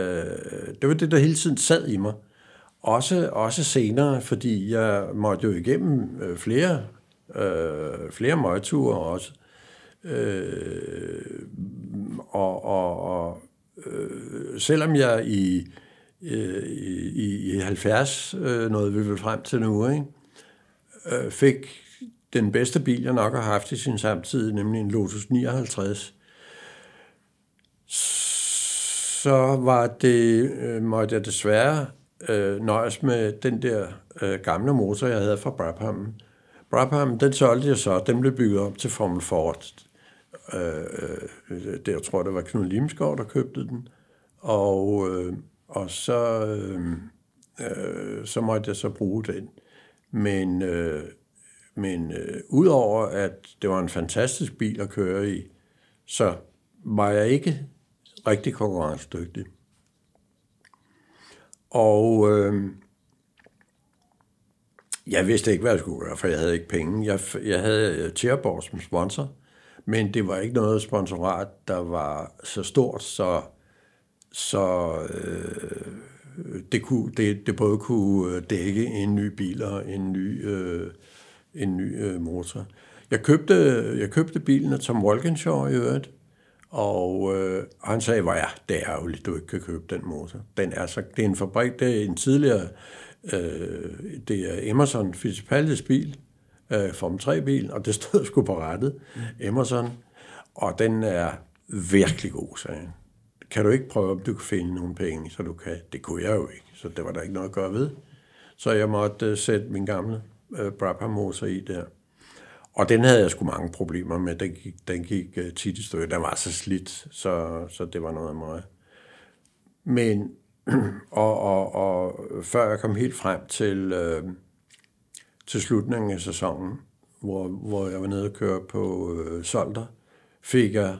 det var det, der hele tiden sad i mig. Også, også senere, fordi jeg måtte jo igennem øh, flere, øh, flere møgture også. Øh, Øh, og og, og øh, selvom jeg i, øh, i, i 70, øh, noget vi vil frem til nu, ikke, øh, fik den bedste bil, jeg nok har haft i sin samtid, nemlig en Lotus 59, så var det, øh, måtte jeg desværre øh, nøjes med den der øh, gamle motor, jeg havde fra Brabham. Brabham, den solgte jeg så, den blev bygget op til Formel Ford. Øh, øh det, der tror jeg, det var Knud Limskov, der købte den. Og, øh, og så, øh, øh, så måtte jeg så bruge den. Men, øh, men øh, udover at det var en fantastisk bil at køre i, så var jeg ikke rigtig konkurrencedygtig. Og øh, jeg vidste ikke, hvad jeg skulle gøre, for jeg havde ikke penge. Jeg, jeg havde øh, Tjerborg som sponsor, men det var ikke noget sponsorat, der var så stort, så, så øh, det, kunne, det, det både kunne øh, dække en ny bil og en ny, øh, en ny øh, motor. Jeg købte, jeg købte bilen af Tom Walkinshaw i øvrigt, og øh, han sagde, hvor ja, det er ærgerligt, du ikke kan købe den motor. Den er så, det er en fabrik, det er en tidligere, øh, det er Emerson Fittipaldis bil, øh, Form 3-bil, og det stod sgu på rettet. Emerson, og den er virkelig god, sagde han. Kan du ikke prøve, om du kan finde nogle penge, så du kan? Det kunne jeg jo ikke, så det var der ikke noget at gøre ved. Så jeg måtte øh, sætte min gamle øh, Brabham motor i der. Og den havde jeg sgu mange problemer med. Den gik, den gik uh, tit i stykker. Den var så slidt, så, så det var noget af mig. Men, og, og, og før jeg kom helt frem til, øh, til slutningen af sæsonen, hvor, hvor jeg var nede og køre på øh, Solter, fik jeg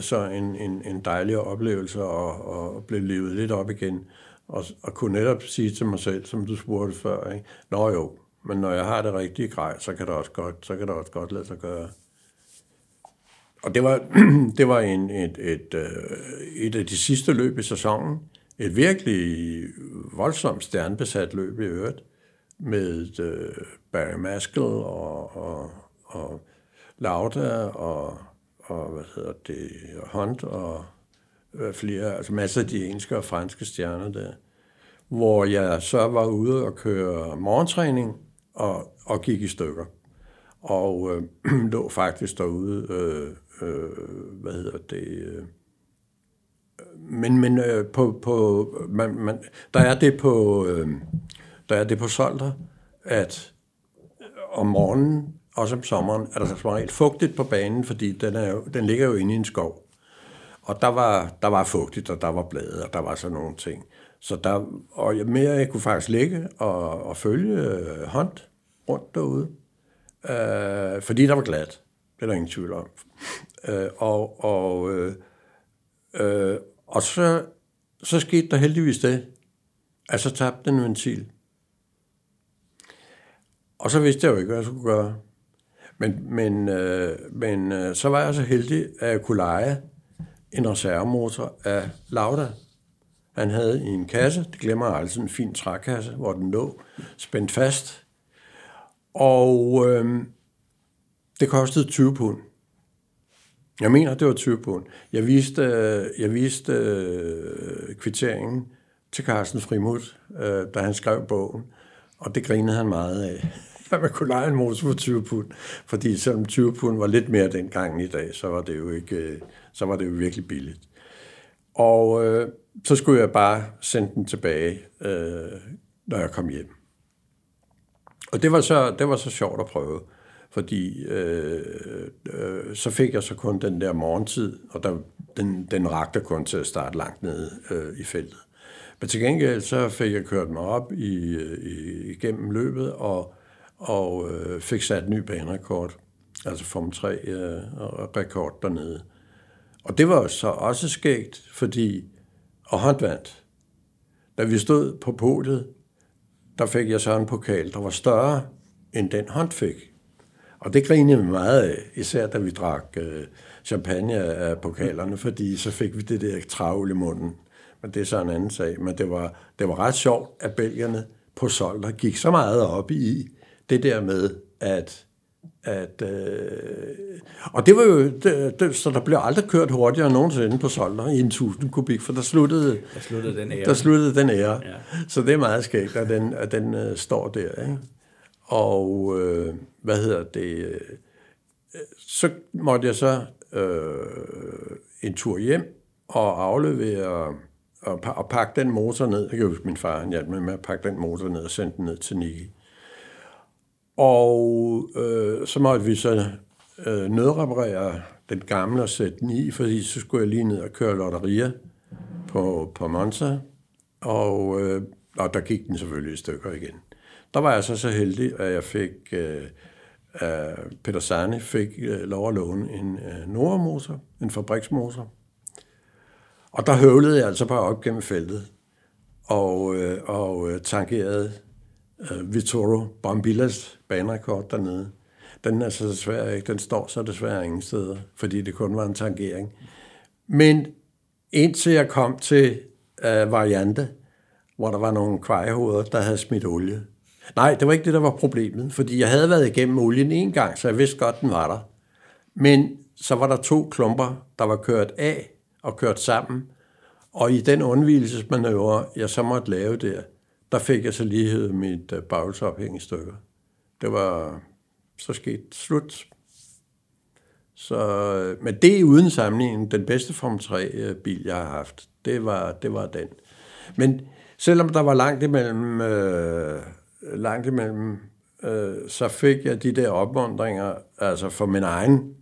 så en, en, en dejlig oplevelse og, og blev levet lidt op igen. Og, og kunne netop sige til mig selv, som du spurgte før, ikke? Nå jo, men når jeg har det rigtige grej, så kan det også godt, så kan det også godt lade sig gøre. Og det var, det var en, et, et, øh, et af de sidste løb i sæsonen. Et virkelig voldsomt stjernebesat løb i øvrigt, med uh, Barry Maskell og, og, og Lauda og, og hvad hedder det, Hunt og øh, flere, altså masser af de engelske og franske stjerner der. Hvor jeg så var ude og køre morgentræning, og, og gik i stykker. Og øh, lå faktisk derude, øh, øh, hvad hedder det, øh, men, men øh, på, på man, man, der er det på, øh, der er det på solter, at øh, om morgenen, også om sommeren, er der som regel fugtigt på banen, fordi den, er jo, den ligger jo inde i en skov. Og der var, der var fugtigt, og der var blade, og der var sådan nogle ting. Så der, og jeg, mere jeg kunne faktisk ligge og, og følge øh, hånd rundt derude, øh, fordi der var glat. Det er der ingen tvivl om. Øh, og og, øh, øh, og så, så skete der heldigvis det, at så tabte den ventil. Og så vidste jeg jo ikke, hvad jeg skulle gøre. Men, men, øh, men øh, så var jeg så heldig, at jeg kunne lege en reservemotor af Lauda. Han havde i en kasse, det glemmer jeg altid, en fin trækasse, hvor den lå spændt fast. Og øh, det kostede 20 pund. Jeg mener, det var 20 pund. Jeg viste, øh, jeg viste øh, kvitteringen til Carsten Frimut, øh, da han skrev bogen, og det grinede han meget af at man kunne lege en motor for 20 pund. Fordi selvom 20 pund var lidt mere dengang i dag, så var det jo, ikke, øh, så var det jo virkelig billigt. Og øh, så skulle jeg bare sende den tilbage, øh, når jeg kom hjem. Og det var så, det var så sjovt at prøve, fordi øh, øh, så fik jeg så kun den der morgentid, og der, den, den rakte kun til at starte langt nede øh, i feltet. Men til gengæld så fik jeg kørt mig op i, øh, i, igennem løbet, og og øh, fik sat en ny banerekord, altså Form 3 øh, dernede. Og det var så også skægt, fordi, og håndvandt. Da vi stod på podiet, der fik jeg så en pokal, der var større end den hånd fik. Og det grinede vi meget af, især da vi drak øh, champagne af pokalerne, fordi så fik vi det der travl i munden. Men det er så en anden sag. Men det var, det var ret sjovt, at belgierne på Solder gik så meget op i, det der med, at at, øh, og det var jo, det, det, så der blev aldrig kørt hurtigere nogensinde på Solder i en 1000 kubik, for der sluttede, der sluttede den ære. Der sluttede den ære. Ja. Så det er meget skægt, at den, at den øh, står der. Ikke? Og øh, hvad hedder det? Øh, så måtte jeg så øh, en tur hjem og aflevere og, og pakke den motor ned. Jeg kan huske, min far han hjalp mig med at pakke den motor ned og sende den ned til Niki. Og øh, så måtte vi så øh, nødreparere den gamle og sætte den i, fordi så skulle jeg lige ned og køre lotterier på, på Monza. Og, øh, og der gik den selvfølgelig i stykker igen. Der var jeg så så heldig, at jeg fik... Øh, at Peter Sane fik øh, lov at låne en øh, Nora-motor, en fabriksmotor. Og der høvlede jeg altså bare op gennem feltet og, øh, og øh, tankerede uh, Vittoro Bombillas banerekord dernede. Den er så desværre ikke, den står så desværre ingen steder, fordi det kun var en tangering. Men indtil jeg kom til øh, Variante, hvor der var nogle kvejehoveder, der havde smidt olie. Nej, det var ikke det, der var problemet, fordi jeg havde været igennem olien en gang, så jeg vidste godt, den var der. Men så var der to klumper, der var kørt af og kørt sammen, og i den undvielsesmanøvre, jeg så måtte lave der, der fik jeg så lige hævet mit øh, uh, i stykker. Det var så sket slut. Så, øh, men det er uden sammenligning den bedste Form 3-bil, øh, jeg har haft. Det var, det var den. Men selvom der var langt imellem, øh, langt imellem øh, så fik jeg de der opmundringer, altså for min egen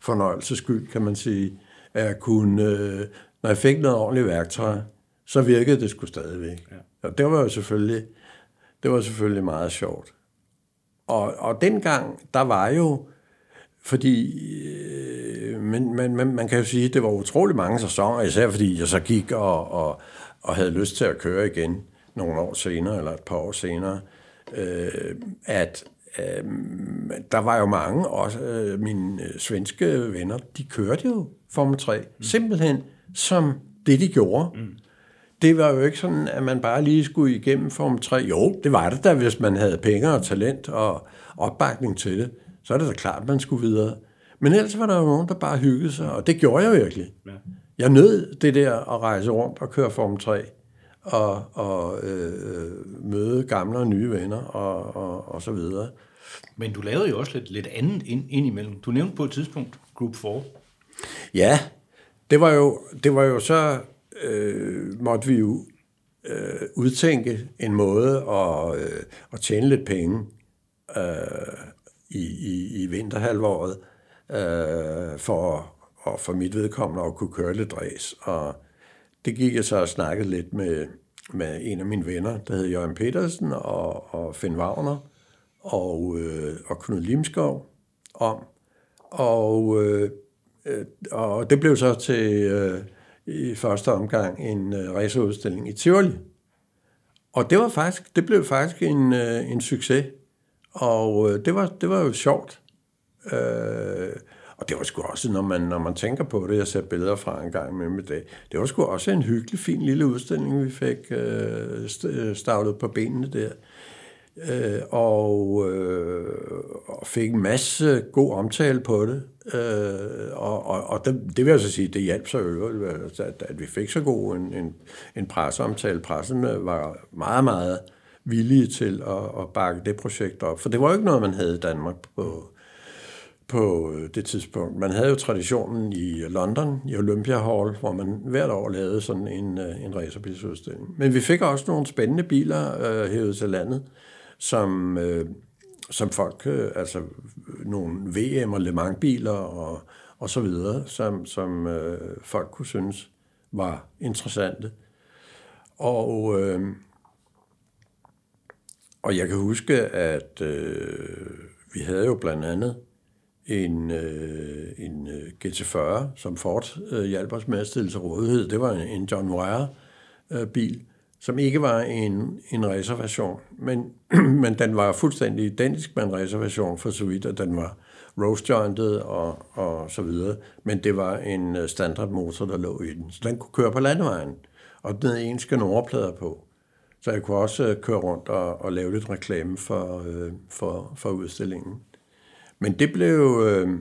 fornøjelses skyld, kan man sige, at kunne, øh, når jeg fik noget ordentligt værktøj, så virkede det sgu stadigvæk. Ja. Og det var jo selvfølgelig, det var selvfølgelig meget sjovt. Og, og dengang, der var jo, fordi, øh, men, men, men man kan jo sige, at det var utrolig mange sæsoner, især fordi jeg så gik og, og, og havde lyst til at køre igen nogle år senere, eller et par år senere, øh, at øh, der var jo mange, også øh, mine øh, svenske venner, de kørte jo Formel 3, mm. simpelthen som det, de gjorde. Mm det var jo ikke sådan, at man bare lige skulle igennem Form 3. Jo, det var det da, hvis man havde penge og talent og opbakning til det. Så er det da klart, at man skulle videre. Men ellers var der jo nogen, der bare hyggede sig, og det gjorde jeg virkelig. Ja. Jeg nød det der at rejse rundt og køre Form 3 og, og øh, møde gamle og nye venner og, og, og så videre. Men du lavede jo også lidt, lidt andet ind, ind imellem. Du nævnte på et tidspunkt Group 4. Ja, det var jo, det var jo så øh, måtte vi jo øh, udtænke en måde at, øh, at tjene lidt penge. Øh, i, i, i vinterhalvåret, øh, for, og for mit vedkommende at kunne køre lidt race. Og det gik jeg så og snakkede lidt med, med en af mine venner, der hed Jørgen Petersen og, og Finn Wagner og, øh, og Knud Limskov om. Og, øh, øh og det blev så til øh, i første omgang en øh, racerudstilling i Tivoli. Og det var faktisk, det blev faktisk en, øh, en succes. Og øh, det, var, det var jo sjovt. Øh, og det var sgu også, når man, når man tænker på det, jeg ser billeder fra en gang med det, det var sgu også en hyggelig, fin lille udstilling, vi fik øh, øh, stavlet på benene der. Øh, og, øh, og fik en masse god omtale på det. Øh, og og, og det, det vil jeg så sige, det hjalp så øvrigt, at, at vi fik så god en, en, en presseomtale. Pressen øh, var meget, meget villige til at, at bakke det projekt op. For det var jo ikke noget, man havde i Danmark på, på øh, det tidspunkt. Man havde jo traditionen i London, i Olympia Hall, hvor man hvert år lavede sådan en, øh, en racerbilsudstilling. Men vi fik også nogle spændende biler øh, hævet til landet som, øh, som folk, øh, altså nogle VM- og Le Mans-biler og, og så videre, som, som øh, folk kunne synes var interessante. Og, øh, og jeg kan huske, at øh, vi havde jo blandt andet en, øh, en øh, GT40, som Ford øh, hjalp os med at stille til rådighed. Det var en John Wire-bil, øh, som ikke var en, en reservation, men, men den var fuldstændig identisk med en reservation for så vidt, at den var roast-jointed og, og så videre, men det var en øh, standard motor, der lå i den, så den kunne køre på landevejen, og den havde engelske nummerplader på. Så jeg kunne også øh, køre rundt og, og lave lidt reklame for, øh, for, for udstillingen. Men det blev, øh,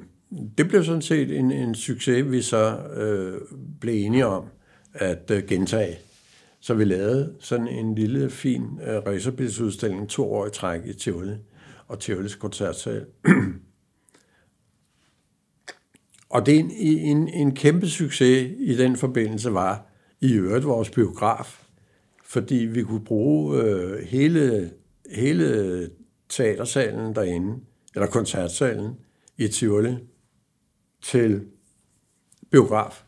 det blev sådan set en, en succes, vi så øh, blev enige om at øh, gentage. Så vi lavede sådan en lille, fin øh, racerbilsudstilling to år i træk i Tivoli og Tivolis koncertsal. og det en, en, en kæmpe succes i den forbindelse var i øvrigt vores biograf, fordi vi kunne bruge øh, hele, hele teatersalen derinde, eller koncertsalen i Tivoli, til biograf.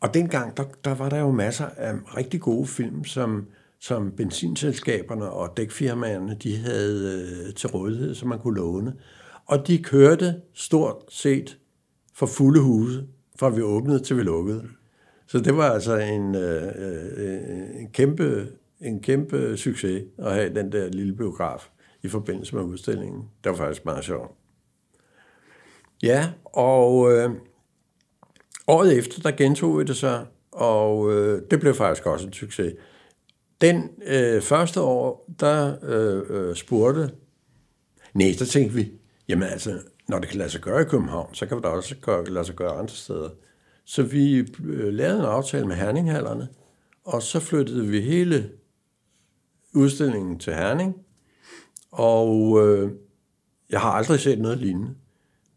Og dengang, der, der var der jo masser af rigtig gode film, som, som benzinselskaberne og dækfirmaerne, de havde øh, til rådighed, som man kunne låne. Og de kørte stort set for fulde huse, fra vi åbnede til vi lukkede. Så det var altså en, øh, øh, en, kæmpe, en kæmpe succes at have den der lille biograf i forbindelse med udstillingen. Det var faktisk meget sjovt. Ja, og øh, Året efter, der gentog vi det så, og øh, det blev faktisk også en succes. Den øh, første år, der øh, øh, spurgte, nej, der tænkte vi, jamen altså, når det kan lade sig gøre i København, så kan det også lade sig gøre andre steder. Så vi øh, lavede en aftale med Herninghallerne, og så flyttede vi hele udstillingen til Herning, og øh, jeg har aldrig set noget lignende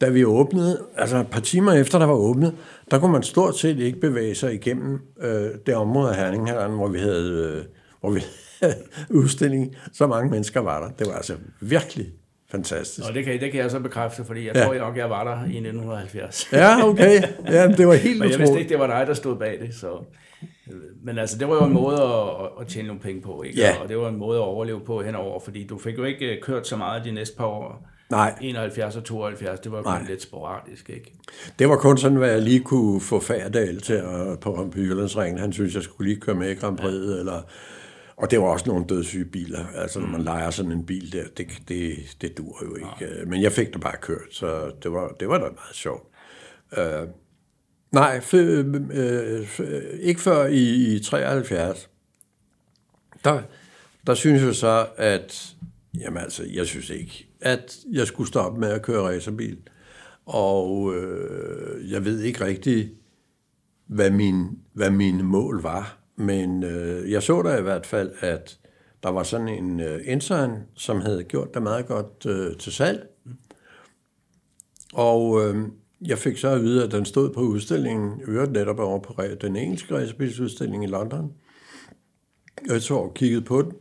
da vi åbnede, altså et par timer efter, der var åbnet, der kunne man stort set ikke bevæge sig igennem øh, det område af Herning, her, hvor vi havde, øh, hvor vi havde udstilling. Så mange mennesker var der. Det var altså virkelig fantastisk. Og det kan, det kan jeg så bekræfte, fordi jeg ja. tror nok, jeg var der i 1970. Ja, okay. Ja, det var helt Men jeg vidste ikke, det var dig, der stod bag det. Så. Men altså, det var jo en måde at, at tjene nogle penge på, ikke? Ja. og det var en måde at overleve på henover, fordi du fik jo ikke øh, kørt så meget de næste par år Nej. 71 og 72, det var kun lidt sporadisk, ikke? Det var kun sådan, hvad jeg lige kunne få Færdal til at, på, på Jyllandsringen. Han synes, jeg skulle lige køre med i Grand Prix, ja. eller... Og det var også nogle dødssyge biler. Altså, når man mm. leger sådan en bil der, det, det, det dur jo ikke. Nej. Men jeg fik det bare kørt, så det var, det var da meget sjovt. Uh, nej, f- øh, øh f- ikke før i, i 73. Der, der synes jeg så, at Jamen altså, jeg synes ikke, at jeg skulle stoppe med at køre racerbil. Og øh, jeg ved ikke rigtig, hvad min, hvad mine mål var. Men øh, jeg så da i hvert fald, at der var sådan en øh, intern, som havde gjort det meget godt øh, til salg. Og øh, jeg fik så at vide, at den stod på udstillingen, øvrigt netop over på den engelske racerbilsudstilling i London. Jeg så og kiggede på den,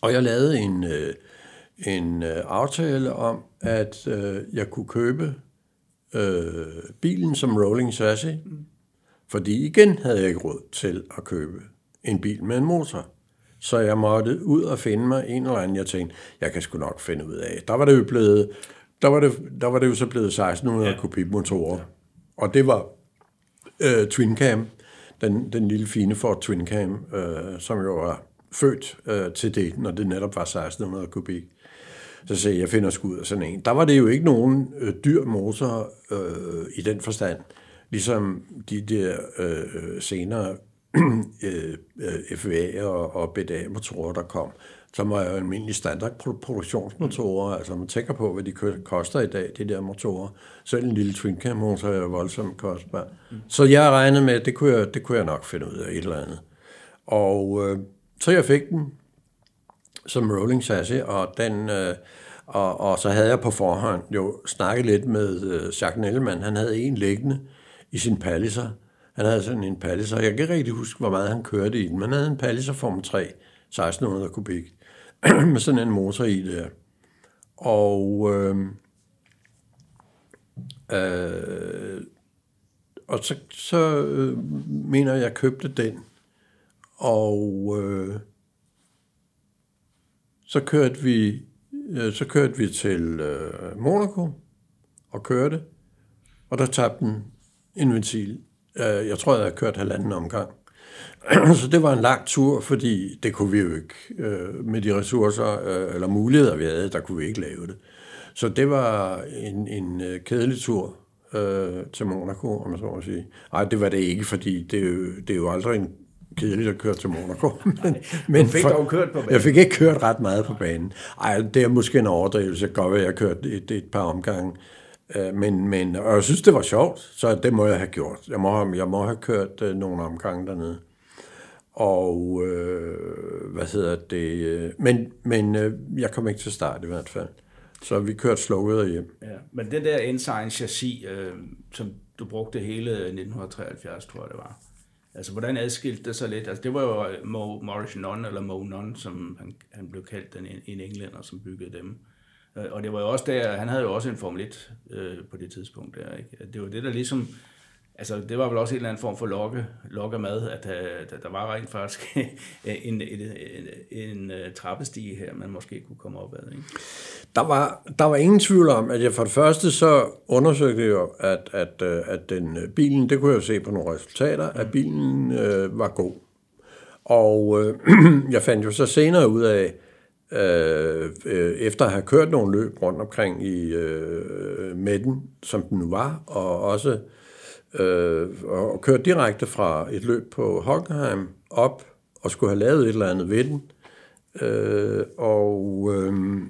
og jeg lavede en, øh, en øh, aftale om, at øh, jeg kunne købe øh, bilen som rolling Sassy, mm. fordi igen havde jeg ikke råd til at købe en bil med en motor. Så jeg måtte ud og finde mig en eller anden, jeg tænkte, jeg kan sgu nok finde ud af. Der var det jo blevet, der var det, der var det jo så blevet 1600 ja. kubikmotorer. Ja. Og det var øh, Twin Cam, den, den lille fine Ford Twin Cam, øh, som jo var født øh, til det, når det netop var 1600 kubik. Så sagde jeg, jeg finder sgu ud af sådan en. Der var det jo ikke nogen øh, dyr motor øh, i den forstand, ligesom de der øh, senere øh, øh FVA og, og BDA-motorer, der kom, som var jo almindelige standardproduktionsmotorer. Altså man tænker på, hvad de koster i dag, de der motorer. Selv en lille twin cam motor er jo voldsomt kostbar. Mm. Så jeg regnede med, at det kunne jeg, det kunne jeg nok finde ud af et eller andet. Og øh, så jeg fik den som rolling chassis, og den... Øh, og, og så havde jeg på forhånd jo snakket lidt med øh, Jacques Nellemann. Han havde en liggende i sin Palliser. Han havde sådan en Palliser. Jeg kan ikke rigtig huske, hvor meget han kørte i den, men han havde en Palliser Form 3, 1600 kubik, med sådan en motor i der. Og, øh, øh, og så, så øh, mener jeg, jeg købte den. Og øh, så kørte vi øh, så kørte vi til øh, Monaco og kørte, og der tabte den en ventil. Øh, jeg tror, jeg havde kørt halvanden omgang. så det var en lang tur, fordi det kunne vi jo ikke, øh, med de ressourcer øh, eller muligheder, vi havde, der kunne vi ikke lave det. Så det var en, en øh, kedelig tur øh, til Monaco, om man så må sige. Nej, det var det ikke, fordi det er jo, det er jo aldrig en kedeligt at køre til Monaco. men, men fik for, dog kørt på banen. Jeg fik ikke kørt ret meget på banen. Ej, det er måske en overdrivelse. Jeg godt at jeg har kørt et, et par omgange. Øh, men, men, og jeg synes, det var sjovt, så det må jeg have gjort. Jeg må have, jeg må have kørt uh, nogle omgange dernede. Og øh, hvad hedder det? Øh, men, men øh, jeg kom ikke til start i hvert fald. Så vi kørte slukket hjem. Ja, men det der Ensign chassis, øh, som du brugte hele 1973, tror jeg det var. Altså, hvordan adskilte det sig lidt? Altså, det var jo øh, Mo, Morris Non, eller Mo Non, som han, han blev kaldt, den, en englænder, som byggede dem. Øh, og det var jo også der, han havde jo også en Formel 1 øh, på det tidspunkt der, ikke? Det var det, der ligesom altså, det var vel også en eller anden form for lokke, lokke mad, at uh, der var rent faktisk en, en, en, en uh, trappestige her, man måske kunne komme op ad. Ikke? Der, var, der var ingen tvivl om, at jeg for det første så undersøgte jeg jo, at, at, øh, at den bilen, det kunne jeg jo se på nogle resultater, at bilen uh, var god. Og uh, jeg fandt jo så senere ud af, øh, efter at have kørt nogle løb rundt omkring i øh, Medden, som den nu var, og også øh, Øh, og kørte direkte fra et løb på Hockenheim op og skulle have lavet et eller andet ved den. Øh, og, øh,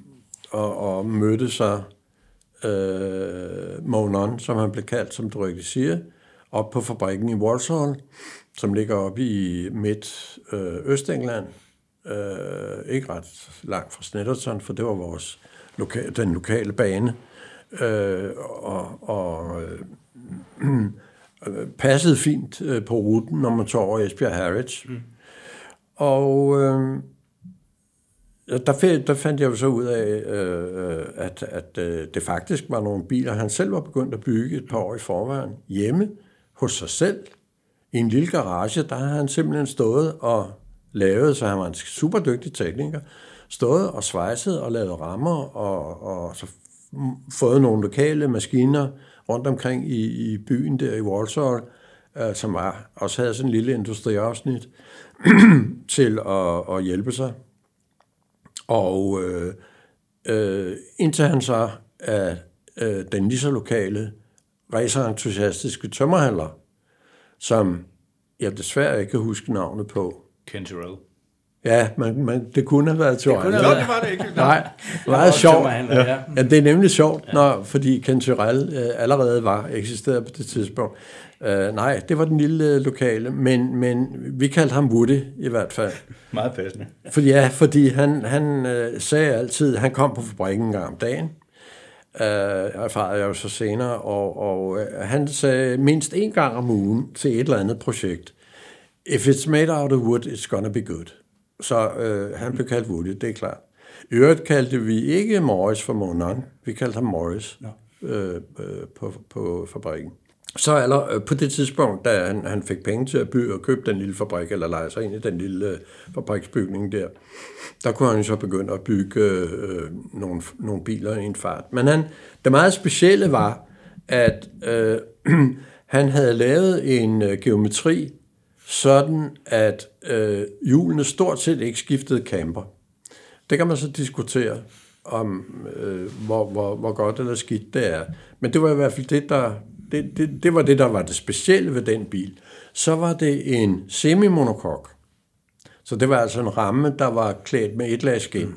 og, og mødte sig øh, Monon, som han blev kaldt, som du rigtig siger, op på fabrikken i Walsall, som ligger oppe i midt øh, Østengland. Øh, ikke ret langt fra Snetterton, for det var vores loka- den lokale bane. Øh, og og passede fint øh, på ruten, når man tog over Esbjerg Harrods. Mm. Og øh, der, der fandt jeg jo så ud af, øh, at, at øh, det faktisk var nogle biler, han selv var begyndt at bygge et par år i forvejen, hjemme hos sig selv, i en lille garage, der har han simpelthen stået og lavet, så han var en super dygtig tekniker, stået og svejset og lavet rammer, og, og så fået nogle lokale maskiner, rundt omkring i, i byen der i Walsall, øh, som var, også havde sådan en lille industriafsnit til at, at hjælpe sig. Og øh, øh, indtil han så af øh, den lige så lokale racerentusiastiske tømmerhandler, som jeg desværre ikke kan huske navnet på. Ken Terrell. Ja, man, man, det kunne have været Tyrell. Det, kunne have, det var det ikke. Nej, meget sjovt. Ja. ja, det er nemlig sjovt, ja. når, fordi Ken Tyrell øh, allerede var eksisteret på det tidspunkt. Uh, nej, det var den lille øh, lokale, men, men vi kaldte ham Woody i hvert fald. Meget passende. For, ja, fordi han, han uh, sagde altid, han kom på fabrikken en gang om dagen, uh, erfarede jeg jo så senere, og, og uh, han sagde mindst en gang om ugen til et eller andet projekt, If it's made out of wood, it's gonna be good. Så øh, han blev kaldt Woody, det er klart. I øvrigt kaldte vi ikke Morris for Monan, vi kaldte ham Morris øh, øh, på, på fabrikken. Så aller, øh, på det tidspunkt, da han, han fik penge til at bygge og købe den lille fabrik, eller lege sig ind i den lille øh, fabriksbygning der, der kunne han så begynde at bygge øh, nogle, nogle biler i en fart. Men han, det meget specielle var, at øh, han havde lavet en øh, geometri, sådan at øh, hjulene stort set ikke skiftede camper. Det kan man så diskutere om, øh, hvor, hvor, hvor godt eller skidt det er. Men det var i hvert fald det, der, det, det, det var det, der var det specielle ved den bil. Så var det en semi-monokok. Så det var altså en ramme, der var klædt med et lag skin.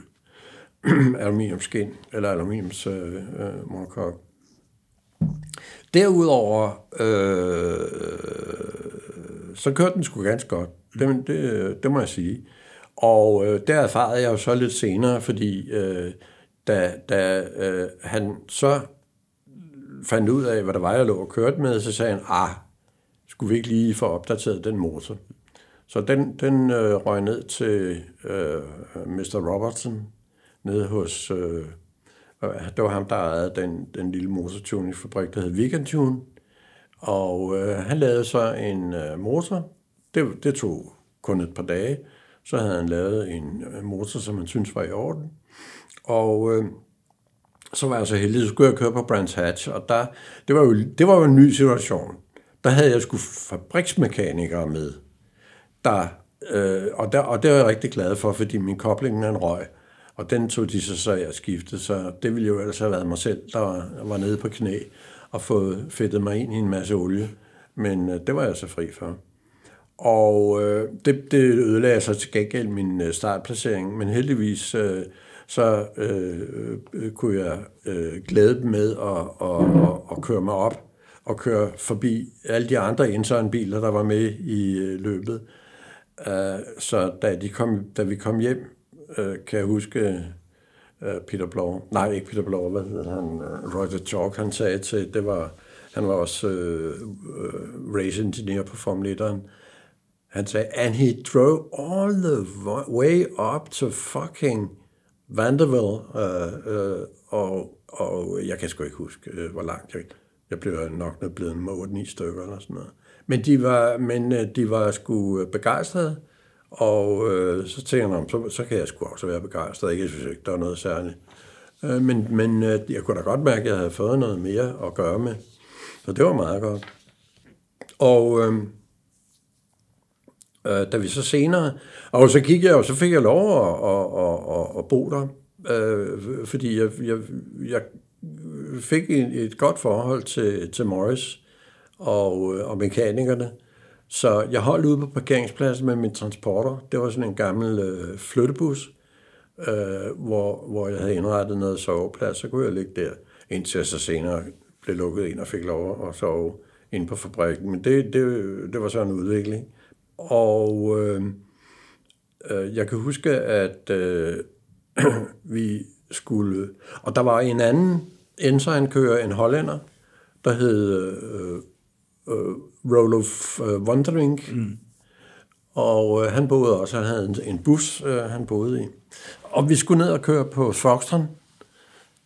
aluminiumskin, eller aluminiums øh, øh, monokok. Derudover, øh, så kørte den sgu ganske godt. Det, det, det må jeg sige. Og øh, der erfarede jeg jo så lidt senere, fordi øh, da, da øh, han så fandt ud af, hvad der var, jeg lå og kørte med, så sagde han, ah, skulle vi ikke lige få opdateret den motor? Så den, den øh, røg ned til øh, Mr. Robertson, nede hos, øh, det var ham, der ejede den, den lille motortuningsfabrik, der hed Vigantune. Og øh, han lavede så en øh, motor. Det, det tog kun et par dage. Så havde han lavet en øh, motor, som han syntes var i orden. Og øh, så var jeg så heldig, så skulle jeg køre på Brands Hatch, og der, det, var jo, det var jo en ny situation. Der havde jeg sgu fabriksmekanikere med, der, øh, og, der, og det var jeg rigtig glad for, fordi min kobling er en røg, og den tog de så så jeg skiftede, så det ville jo ellers have været mig selv, der var, var nede på knæ og fået fedtet mig ind i en masse olie, men øh, det var jeg så fri for. Og øh, det, det ødelagde så til gengæld min øh, startplacering, men heldigvis øh, så øh, øh, kunne jeg øh, glæde dem med at, at, at, at køre mig op og køre forbi alle de andre Inson-biler, der var med i øh, løbet. Uh, så da, de kom, da vi kom hjem, øh, kan jeg huske Øh, Peter Blå, nej ikke Peter Blå, hvad hedder han, øh, Roger Chalk, han sagde til, det var, han var også uh, race engineer på Formel 1'eren, han sagde, and he drove all the way up to fucking Vanderbilt, øh, øh, og, og jeg kan sgu ikke huske, øh, hvor langt jeg, jeg blev nok blevet med 8-9 stykker eller sådan noget. Men de var, men de var sgu begejstrede, og øh, så tænker jeg, så, så kan jeg sgu også være begejstret. Ikke, jeg synes ikke, der er noget særligt. Øh, men men øh, jeg kunne da godt mærke, at jeg havde fået noget mere at gøre med. Så det var meget godt. Og øh, øh, da vi så senere, og så gik jeg, og så fik jeg lov at, at, at, at bo der, øh, fordi jeg, jeg, jeg fik et, et godt forhold til, til Morris og, øh, og mekanikerne, så jeg holdt ude på parkeringspladsen med min transporter. Det var sådan en gammel øh, flyttebus, øh, hvor, hvor jeg havde indrettet noget soveplads, så kunne jeg ligge der, indtil jeg så senere blev lukket ind og fik lov at sove inde på fabrikken. Men det, det, det var så en udvikling. Og øh, øh, jeg kan huske, at øh, vi skulle... Og der var en anden ensignkører, en hollænder, der hed øh, øh, Rolof øh, Wondering. Mm. Og øh, han boede også, han havde en, en bus, øh, han boede i. Og vi skulle ned og køre på Foxton,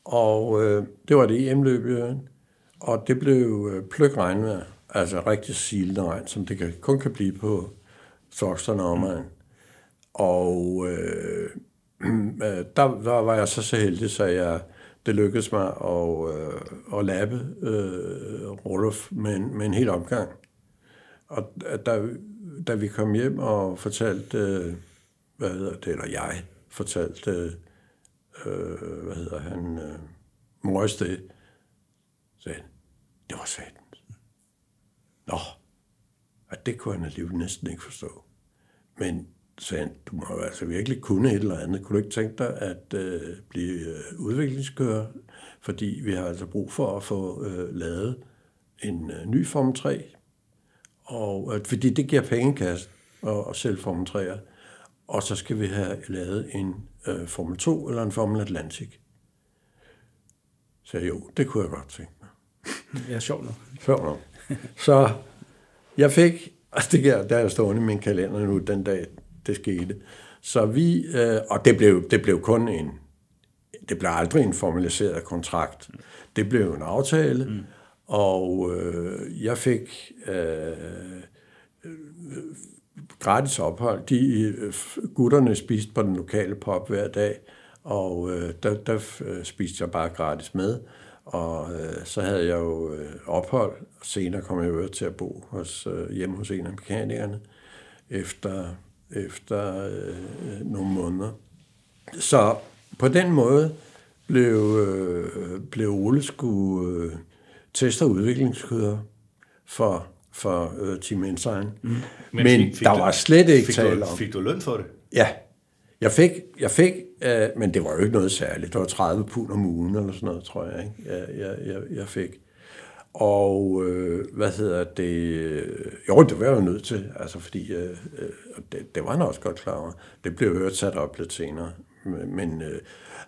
og øh, det var det EM-løb Og det blev øh, pløk regnvejr, altså rigtig silende regn, som det kan, kun kan blive på Foxton og omegn. Og øh, der, der var jeg så så heldig, så jeg, det lykkedes mig at, øh, at lappe øh, Rolof med en, med en hel omgang. Og da, da vi kom hjem og fortalte, øh, hvad hedder det, eller jeg fortalte, øh, hvad hedder han, øh, mors det, sagde det var satans. Nå, at det kunne han alligevel næsten ikke forstå. Men sagde han, du må jo altså virkelig kunne et eller andet. Kunne du ikke tænke dig at øh, blive øh, udviklingskører? Fordi vi har altså brug for at få øh, lavet en øh, ny Form 3. Og, øh, fordi det giver pengekasse og, og selv Form 3'er. Og så skal vi have lavet en øh, Formel 2 eller en Formel Atlantic. Så jo, det kunne jeg godt tænke mig. Ja, sjovt nok. Sjovt nok. Så jeg fik, altså det der, der er stående i min kalender nu den dag, det skete. Så vi, øh, og det blev, det blev kun en det blev aldrig en formaliseret kontrakt. Det blev en aftale, mm og øh, jeg fik øh, gratis ophold. De øh, gutterne spiste på den lokale pop hver dag, og øh, der, der øh, spiste jeg bare gratis med. Og øh, så havde jeg jo øh, ophold, og senere kom jeg jo til at bo hos, øh, hjemme hos en af mekanikerne efter, efter øh, nogle måneder. Så på den måde blev, øh, blev Ole skulle øh, teste og udviklingskøder for, for øh, Team Insign. Mm. Men, Men fik, fik der du, var slet ikke tale om... Fik du løn for det? Ja, jeg fik, jeg fik øh, men det var jo ikke noget særligt. Det var 30 pund om ugen eller sådan noget, tror jeg, ikke? Jeg, jeg, jeg, jeg fik. Og øh, hvad hedder det? Jo, det var jeg jo nødt til, altså fordi øh, øh, det, det var han også godt klar over. Det blev hørt sat op lidt senere. Men, øh,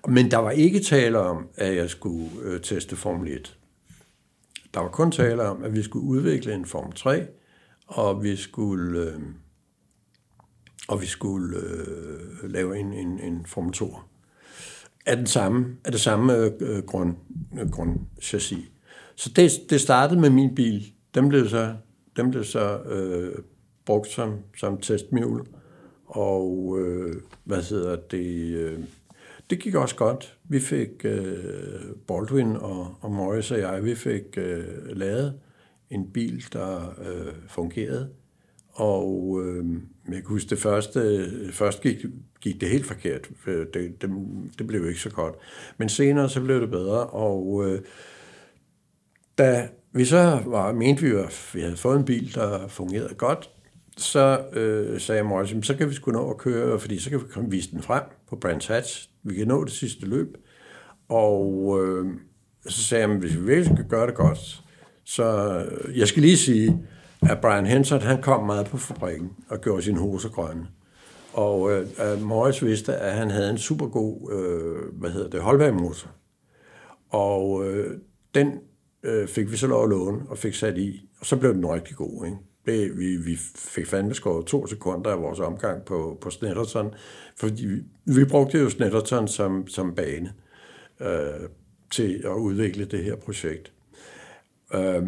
men der var ikke tale om, at jeg skulle øh, teste Formel 1. Der var kun tale om, at vi skulle udvikle en Form 3, og vi skulle... Øh, og vi skulle øh, lave en, en, en Form 2 af, den samme, af det samme øh, øh grund, øh, grundchassis. Så det, det startede med min bil. Den blev så, den blev så øh, brugt som, som testmule. Og øh, hvad hedder det? Øh, det gik også godt. Vi fik øh, Baldwin og, og Morris og jeg, vi fik øh, lavet en bil, der øh, fungerede. Og øh, jeg kan huske, det første, først gik, gik det helt forkert. Øh, det, det, det blev ikke så godt. Men senere så blev det bedre, og øh, da vi så var, mente vi, at vi havde fået en bil, der fungerede godt, så øh, sagde Morris, så kan vi sgu nå at køre, fordi så kan vi vise den frem på Brands Hatch. Vi kan nå det sidste løb. Og øh, så sagde jeg, hvis vi virkelig skal gøre det godt, så jeg skal lige sige, at Brian Henson, han kom meget på fabrikken og gjorde sin hoser grønne. Og øh, Morris vidste, at han havde en super god, øh, hvad hedder det, holdværmotor. Og øh, den øh, fik vi så lov at låne og fik sat i, og så blev den rigtig god, ikke? Det, vi, vi fik fandme skåret to sekunder af vores omgang på, på Snetterton, fordi vi, vi brugte jo Snetterton som, som bane øh, til at udvikle det her projekt. Øh,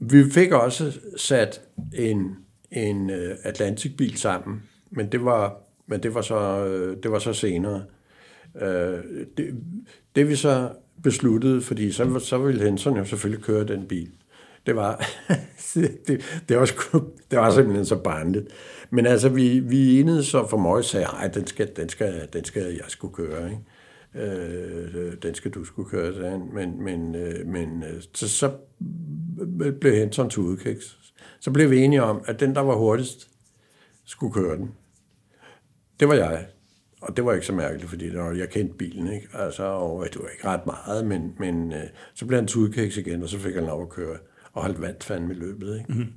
vi fik også sat en, en øh, Atlantic-bil sammen, men det var, men det var, så, øh, det var så senere. Øh, det, det vi så besluttede, fordi så, så ville Henson jo selvfølgelig køre den bil. Det var, det, det, var, sgu, det var simpelthen så barnligt. Men altså, vi, vi enede så for mig og sagde, at den skal, den, skal, den skal jeg skulle køre. Ikke? øh, den skal du skulle køre han Men, men, øh, men øh, så, så blev Henson til udkiks. Så blev vi enige om, at den, der var hurtigst, skulle køre den. Det var jeg. Og det var ikke så mærkeligt, fordi jeg kendte bilen, ikke? Altså, og det var ikke ret meget, men, men øh, så blev han til udkiks igen, og så fik han lov at køre, og holdt vand fandme i løbet, ikke? Mm-hmm.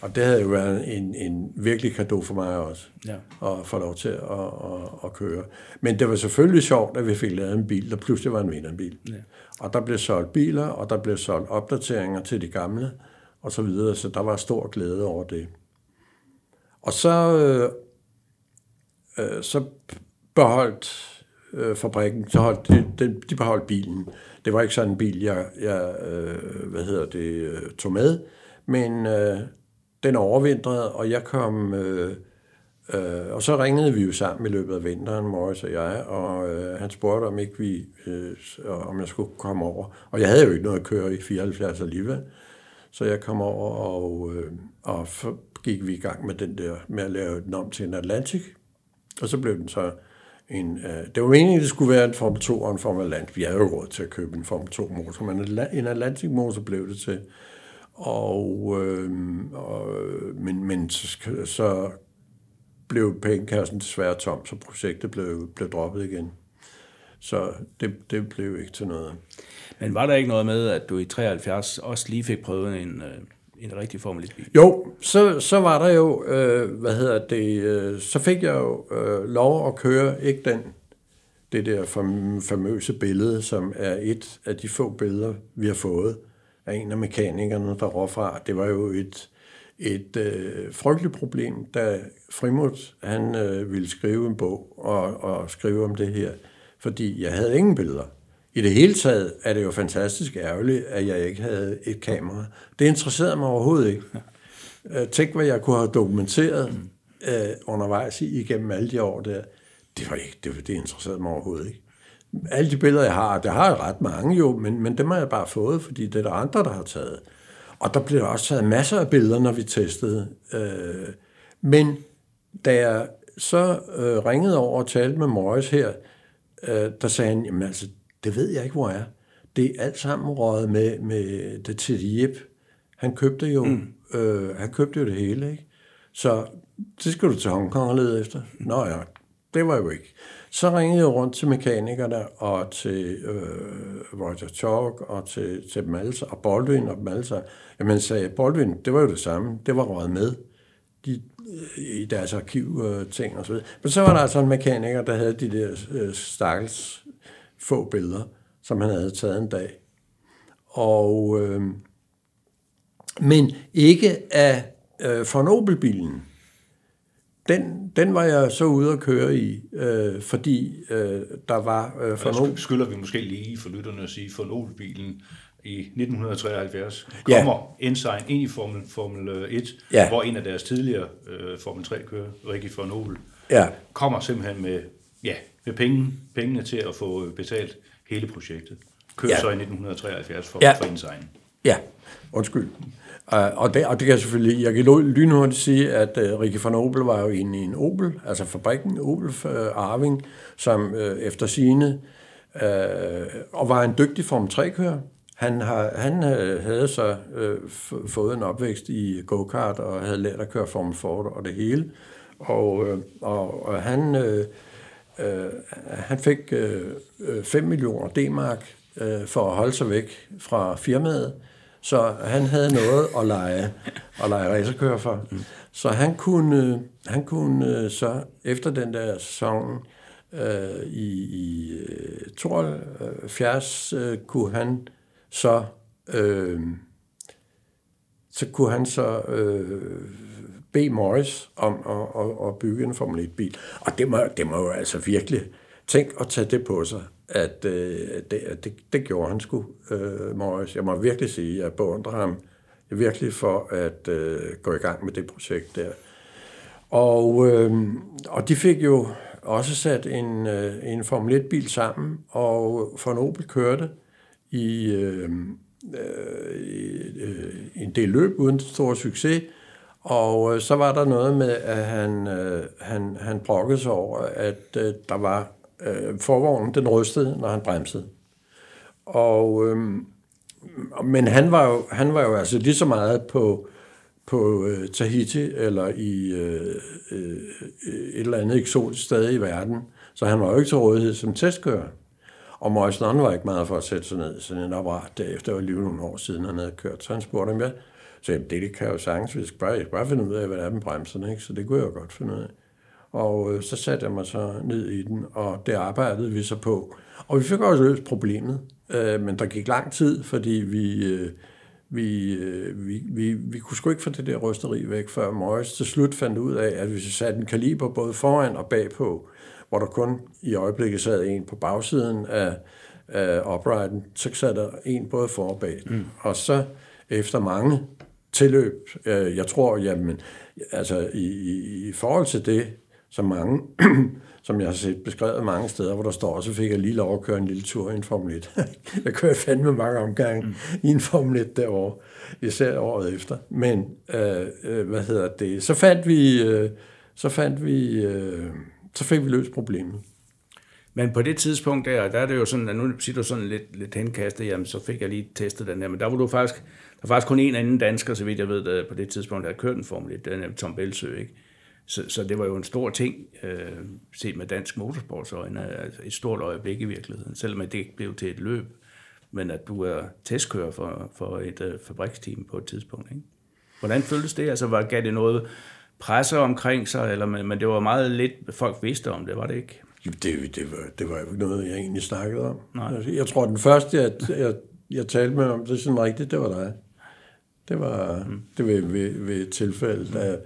Og det havde jo været en, en virkelig kado for mig også, ja. at få lov til at, at, at køre. Men det var selvfølgelig sjovt, at vi fik lavet en bil, der pludselig var en vinderbil. Ja. Og der blev solgt biler, og der blev solgt opdateringer til de gamle, og så videre, så der var stor glæde over det. Og så, øh, øh, så beholdt øh, fabrikken, så holdt de, de, de beholdt bilen. Det var ikke sådan en bil, jeg, jeg øh, hvad hedder det, øh, tog med, men øh, den overvintrede, og jeg kom... Øh, øh, og så ringede vi jo sammen i løbet af vinteren, Morris og jeg, og øh, han spurgte, om ikke vi, øh, om jeg skulle komme over. Og jeg havde jo ikke noget at køre i 74 alligevel. Så jeg kom over, og, øh, og så gik vi i gang med den der, med at lave den om til en Atlantic. Og så blev den så en, øh, det var meningen, at det skulle være en Formel 2 og en Formel Atlantic. Vi havde jo råd til at købe en Formel 2 motor, men en Atlantic motor blev det til. Og, øh, og, men, men så, så blev pengekassen desværre tom, så projektet blev, blev droppet igen. Så det, det blev ikke til noget. Men var der ikke noget med, at du i 73 også lige fik prøvet en, øh, en rigtig Formel 1 bil? Jo, så, så var der jo, øh, hvad hedder det, øh, så fik jeg jo øh, lov at køre, ikke den, det der famøse billede, som er et af de få billeder, vi har fået, af en af mekanikerne fra. Det var jo et, et øh, frygteligt problem, da Frimut han øh, ville skrive en bog og, og skrive om det her fordi jeg havde ingen billeder. I det hele taget er det jo fantastisk ærgerligt, at jeg ikke havde et kamera. Det interesserede mig overhovedet ikke. Øh, tænk, hvad jeg kunne have dokumenteret øh, undervejs igennem alle de år der. Det var ikke, det, det interesserede mig overhovedet ikke. Alle de billeder, jeg har, det har jeg ret mange jo, men, men dem har jeg bare fået, fordi det er der andre, der har taget. Og der blev også taget masser af billeder, når vi testede. Øh, men da jeg så øh, ringede over og talte med Morris her, øh, der sagde han, jamen altså, det ved jeg ikke, hvor er. Det er alt sammen røget med, med det til Jep. Han købte jo, mm. øh, han købte jo det hele, ikke? Så det skal du til Hongkong og lede efter. Nå ja, det var jo ikke. Så ringede jeg rundt til mekanikerne og til øh, Roger Chalk og til, til dem alle, og Baldwin og dem alle sammen. Jamen sagde, Baldwin, det var jo det samme. Det var røget med de, i deres arkiv øh, ting og så videre. Men så var der altså en mekaniker, der havde de der øh, stakkels få billeder, som han havde taget en dag. Og, øh, men ikke af øh, von Opel-bilen. Den, den var jeg så ude at køre i, øh, fordi øh, der var øh, von Opel... Skylder vi måske lige for lytterne at sige, von Opel-bilen i 1973 kommer ja. Ensign ind i Formel, Formel 1, ja. hvor en af deres tidligere øh, Formel 3-kører, Ricky von Opel, ja. kommer simpelthen med, ja, med penge, pengene til at få betalt hele projektet. Kører ja. så i 1973 for, ja. for Ensign. Ja, undskyld. Uh, og, det, og det kan jeg selvfølgelig, jeg kan lynhurtigt sige, at uh, Rikke von Opel var jo inde i en Opel, altså fabrikken Opel uh, Arving, som uh, efter sine uh, og var en dygtig Form 3-kører. Han, har, han havde så uh, fået en opvækst i go-kart og havde lært at køre Formel Ford og det hele. Og, uh, og, og han, uh, uh, han fik uh, 5 millioner D-mark uh, for at holde sig væk fra firmaet. Så han havde noget at lege, at lege racerkører for. Mm. Så han kunne, han kunne så efter den der sæson øh, i, i 72, øh, kunne han så øh, så kunne han så øh, bede Morris om at, at, at bygge en Formel 1-bil. Og det må, det må jo altså virkelig... tænke at tage det på sig at øh, det, det, det gjorde han sgu, øh, Morris. Jeg må virkelig sige, at jeg beundrer ham virkelig for at øh, gå i gang med det projekt der. Og, øh, og de fik jo også sat en, øh, en Formel 1-bil sammen, og von Opel kørte i, øh, øh, øh, en del løb uden stor succes, og øh, så var der noget med, at han, øh, han, han brokkede sig over, at øh, der var øh, forvognen, den rystede, når han bremsede. Og, øh, men han var, jo, han var jo altså lige så meget på, på øh, Tahiti eller i øh, øh, et eller andet eksotisk sted i verden, så han var jo ikke til rådighed som testkører. Og Morris Nunn var ikke meget for at sætte sig ned sådan en apparat derefter, var lige nogle år siden, han havde kørt. Så han spurgte ham, ja, så det, det kan jeg jo sagtens, vi skal bare, jeg skal bare finde ud af, hvad der er med bremserne, ikke? så det kunne jeg jo godt finde ud af. Og øh, så satte jeg mig så ned i den, og det arbejdede vi så på. Og vi fik også løst problemet, øh, men der gik lang tid, fordi vi, øh, vi, øh, vi, vi, vi kunne sgu ikke få det der rysteri væk, før Morris til slut fandt ud af, at hvis vi satte en kaliber både foran og bagpå, hvor der kun i øjeblikket sad en på bagsiden af, af uprighten, så satte der en både for og bag. Mm. Og så efter mange tilløb, øh, jeg tror, jamen, altså i, i, i forhold til det, så mange, som jeg har set beskrevet mange steder, hvor der står, så fik jeg lige lov at køre en lille tur i en Formel 1. jeg kørte fandme mange omgange mm. i en Formel 1 derovre, især året efter. Men, øh, øh, hvad hedder det, så fandt vi, øh, så fandt vi, øh, så fik vi løst problemet. Men på det tidspunkt der, der er det jo sådan, at nu siger du sådan lidt, lidt henkastet, jamen så fik jeg lige testet den her, men der var du faktisk, der var faktisk kun en anden dansker, så vidt jeg ved, der på det tidspunkt, der havde kørt en Formel 1, den er Tom Belsø, ikke? Så, så det var jo en stor ting, øh, set med dansk motorsportsøjne, altså et stort øjeblik i virkeligheden, selvom det ikke blev til et løb, men at du er testkører for, for et øh, fabriksteam på et tidspunkt. Ikke? Hvordan føltes det? Altså, var, gav det noget presse omkring sig, eller, men, men det var meget lidt, folk vidste om det, var det ikke? Det, det, var, det var jo ikke noget, jeg egentlig snakkede om. Nej. Altså, jeg tror, den første, jeg, jeg, jeg talte med om, det er sådan rigtigt, det var dig. Det var, mm. det var ved, ved et tilfælde, da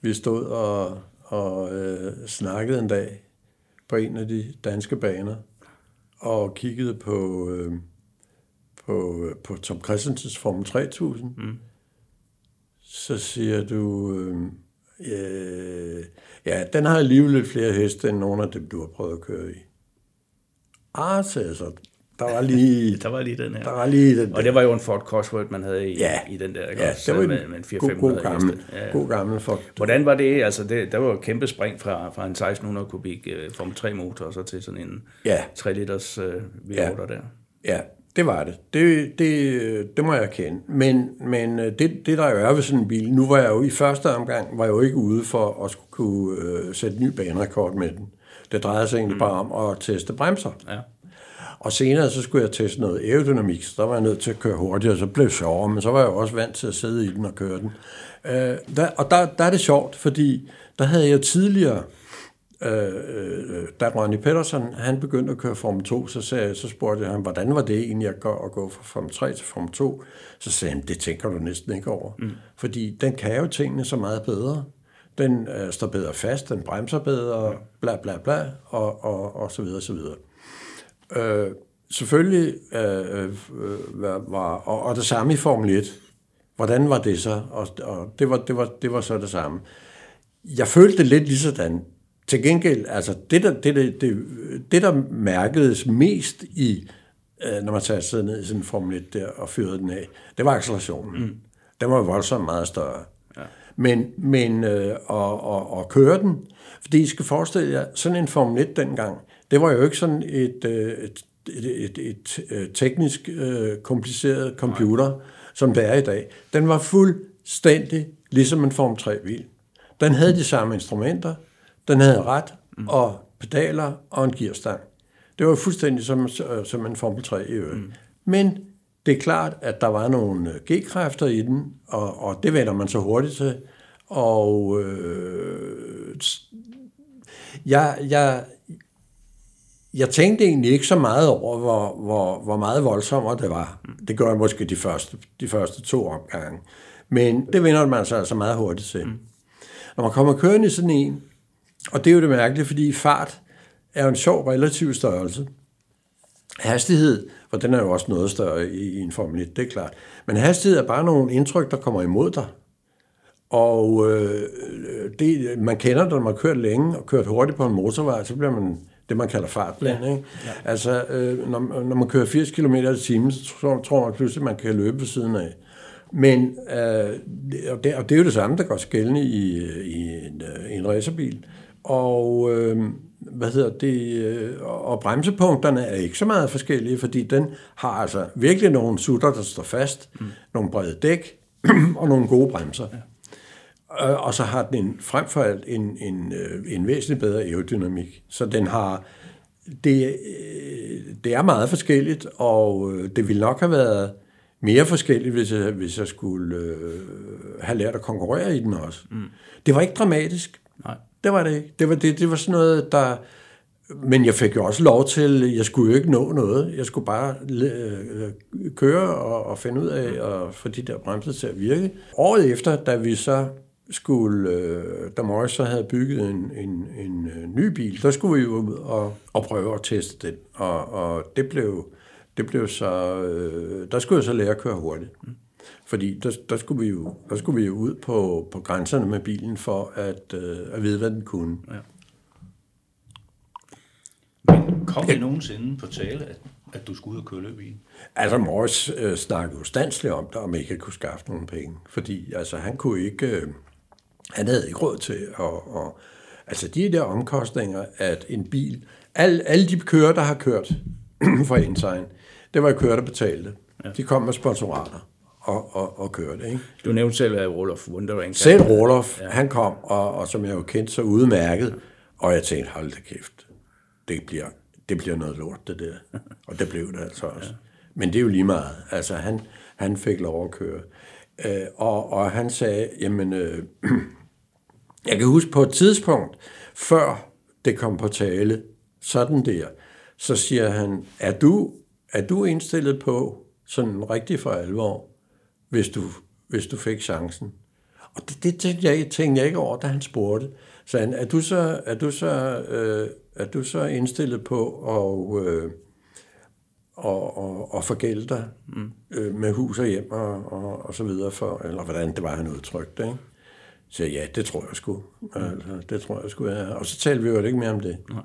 vi stod og, og øh, snakkede en dag på en af de danske baner. og kiggede på, øh, på, på Tom Christensens Formel 3000, mm. så siger du, øh, øh, ja, den har alligevel lidt flere heste, end nogle af dem, du har prøvet at køre i. Ah, sagde jeg så, der var lige... der var lige den her. Der var lige den Og det var jo en Ford Cosworth, man havde i, Ja. i den der. ikke Ja, også? det var en med, med en 4 god, god, 500 gammel. Ja. god gammel for... Hvordan var det? Altså, det, der var jo et kæmpe spring fra, fra en 1600 kubik uh, Formel 3 motor, og så til sådan en Ja. 3 liters uh, V8 Ja. der. Ja, det var det. Det, det, det må jeg erkende. Men, men øh, det, det, der jo er ved sådan en bil, nu var jeg jo i første omgang, var jeg jo ikke ude for at skulle kunne øh, sætte ny banerekord med den. Det drejede sig egentlig mm. bare om at teste bremser. Ja. Og senere så skulle jeg teste noget aerodynamik, så der var jeg nødt til at køre hurtigere, så blev det sjovere, men så var jeg også vant til at sidde i den og køre den. Øh, der, og der, der er det sjovt, fordi der havde jeg tidligere, øh, øh, da Ronnie Pedersen, han begyndte at køre Formel 2, så, sagde, så spurgte jeg ham, hvordan var det egentlig at gå, at gå fra Formel 3 til Formel 2? Så sagde han, det tænker du næsten ikke over. Mm. Fordi den kan jo tingene så meget bedre. Den øh, står bedre fast, den bremser bedre, bla bla bla, og, og, og så videre, så videre. Øh, selvfølgelig øh, øh, var, og, og det samme i Formel 1. Hvordan var det så? Og, og det, var, det, var, det var så det samme. Jeg følte det lidt lige sådan. Til gengæld, altså det der, det, det, det, det der mærkedes mest i, øh, når man tager sig ned i sådan en Formel 1 der og fyrede den af, det var accelerationen. Mm. Den var jo voldsomt meget større. Ja. Men, men øh, at, at, at køre den, fordi I skal forestille jer, sådan en Formel 1 dengang, det var jo ikke sådan et, øh, et, et, et, et, et teknisk øh, kompliceret computer, Nej. som det er i dag. Den var fuldstændig ligesom en Formel 3-bil. Den havde de samme instrumenter, den havde ret og pedaler og en gearstang. Det var fuldstændig som, som en Formel 3 i øvrigt. Mm. Men det er klart, at der var nogle øh, G-kræfter i den, og, og det vender man så hurtigt til. Og øh, jeg, jeg, jeg tænkte egentlig ikke så meget over, hvor, hvor, hvor meget voldsommere det var. Det gør jeg måske de første, de første to omgange. Men det vender man sig altså meget hurtigt til. Mm. Når man kommer kørende i sådan en, og det er jo det mærkelige, fordi fart er jo en sjov relativ størrelse. Hastighed, for den er jo også noget større i, i en Formel 1, det er klart. Men hastighed er bare nogle indtryk, der kommer imod dig. Og øh, det, man kender det, når man har kørt længe og kørt hurtigt på en motorvej, så bliver man det, man kalder fartblind. Ikke? Ja. Altså, øh, når, når man kører 80 km i timen, så tror, tror man pludselig, at man kan løbe ved siden af. Men, øh, og, det, og det er jo det samme, der går skældende i, i en, øh, en racerbil. Og, øh, hvad hedder det, øh, og bremsepunkterne er ikke så meget forskellige, fordi den har altså virkelig nogle sutter, der står fast, mm. nogle brede dæk og nogle gode bremser. Ja. Øh, Og så har den en, frem for alt en, en, øh, en væsentlig bedre aerodynamik. Så den har, det, øh, det er meget forskelligt, og det ville nok have været mere forskelligt, hvis jeg, hvis jeg skulle øh, have lært at konkurrere i den også. Mm. Det var ikke dramatisk. Nej. Det var det ikke. Det var, det, det var sådan noget, der... Men jeg fik jo også lov til, jeg skulle jo ikke nå noget. Jeg skulle bare øh, køre og, og finde ud af at få de der bremser til at virke. Året efter, da vi så skulle, øh, da Morris så havde bygget en, en, en øh, ny bil, der skulle vi jo ud og, og prøve at teste den. Og, og det blev, det blev så, øh, der skulle jeg så lære at køre hurtigt. Fordi der, der, skulle vi jo, der skulle vi jo ud på, på grænserne med bilen for at, øh, at vide, hvad den kunne. Ja. Men kom det nogensinde på tale, at, at du skulle ud og køre løb i en? Altså, Morris øh, snakkede jo standsligt om det, om ikke kunne skaffe nogle penge. Fordi altså, han kunne ikke... Øh, han havde ikke råd til at... Og, altså, de der omkostninger, at en bil... Alle, alle de kører, der har kørt for Ensign, det var kører, der betalte. Ja. De kom med sponsorater og, og, og kørte, ikke? Du nævnte selv, at Rolof Wundering... Selv Rolof, ja. han kom, og, og som jeg jo kendte så udmærket, og jeg tænkte, hold da kæft, det bliver, det bliver noget lort, det der. Og det blev det altså også. Ja. Men det er jo lige meget. Altså, han, han fik lov at køre. Øh, og, og han sagde, jamen, øh, jeg kan huske på et tidspunkt, før det kom på tale, sådan der, så siger han, er du, er du indstillet på sådan rigtig for alvor, hvis du, hvis du fik chancen? Og det, det tænkte, jeg, tænkte jeg ikke over, da han spurgte. Så han, er du så, er du så, øh, er du så indstillet på at, øh, og, og, og forgælde dig mm. øh, med hus og hjem og, og, og så videre, for, eller hvordan det var, han udtrykte, ikke? Så ja, det tror jeg sgu. Altså, det tror jeg sgu, ja. Og så talte vi jo ikke mere om det. Nej.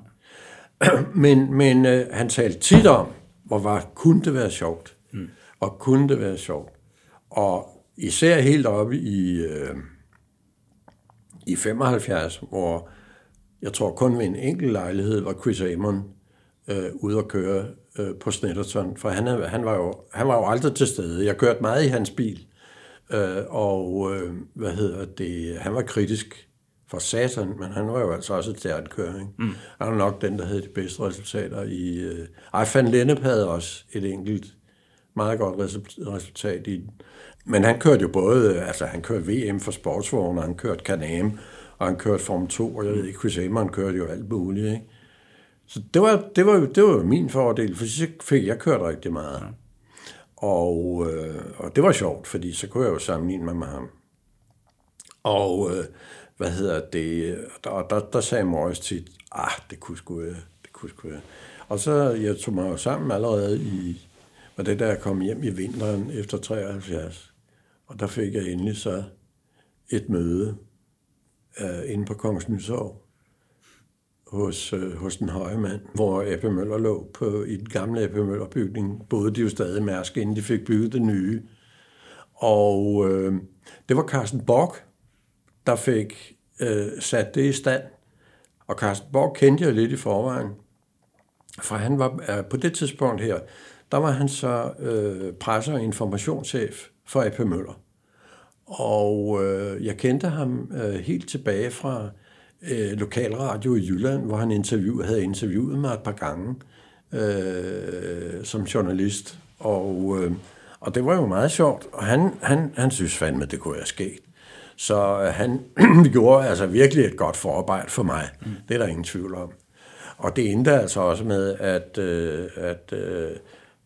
men men øh, han talte tit om, hvor var, kunne det være sjovt? Mm. Og kunne det være sjovt? Og især helt oppe i, øh, i 75, hvor jeg tror kun ved en enkelt lejlighed var Chris Amon øh, ude at køre øh, på Snetterton, for han, han, var jo, han var jo aldrig til stede. Jeg kørte meget i hans bil, øh, og øh, hvad hedder det, han var kritisk for satan, men han var jo altså også køre. Ikke? Mm. Han var nok den, der havde de bedste resultater i... Øh, ej, Van Lennep havde også et enkelt meget godt resultat i men han kørte jo både, altså han kørte VM for sportsvogne, han kørte Can-Am, og han kørte Form 2, og jeg ved ikke, Chris Amon kørte jo alt muligt, ikke? Så det var, det var, det var jo min fordel, for så fik jeg kørt rigtig meget. Og, øh, og det var sjovt, fordi så kunne jeg jo sammenligne mig med ham. Og øh, hvad hedder det, der, der, der sagde Morris tit, ah, det kunne sgu øh, det kunne sgu. Øh. Og så jeg tog mig jo sammen allerede i, var det der jeg kom hjem i vinteren efter 73. Og der fik jeg endelig så et møde øh, inde på Kongens Nysorg hos, øh, hos den høje mand, hvor Ebbe Møller lå på, i den gamle Ebbe Møller bygning. Både de jo stadig Mærsk, inden de fik bygget det nye. Og øh, det var Carsten Bock, der fik øh, sat det i stand. Og Carsten Bock kendte jeg lidt i forvejen. For han var øh, på det tidspunkt her, der var han så øh, presse- og informationschef for A.P. Møller. Og øh, jeg kendte ham øh, helt tilbage fra øh, lokalradio i Jylland, hvor han interview, havde interviewet mig et par gange øh, som journalist. Og, øh, og det var jo meget sjovt. Og han, han, han synes fandme, det kunne være sket. Så øh, han gjorde altså virkelig et godt forarbejde for mig. Mm. Det er der ingen tvivl om. Og det endte altså også med, at, øh, at øh,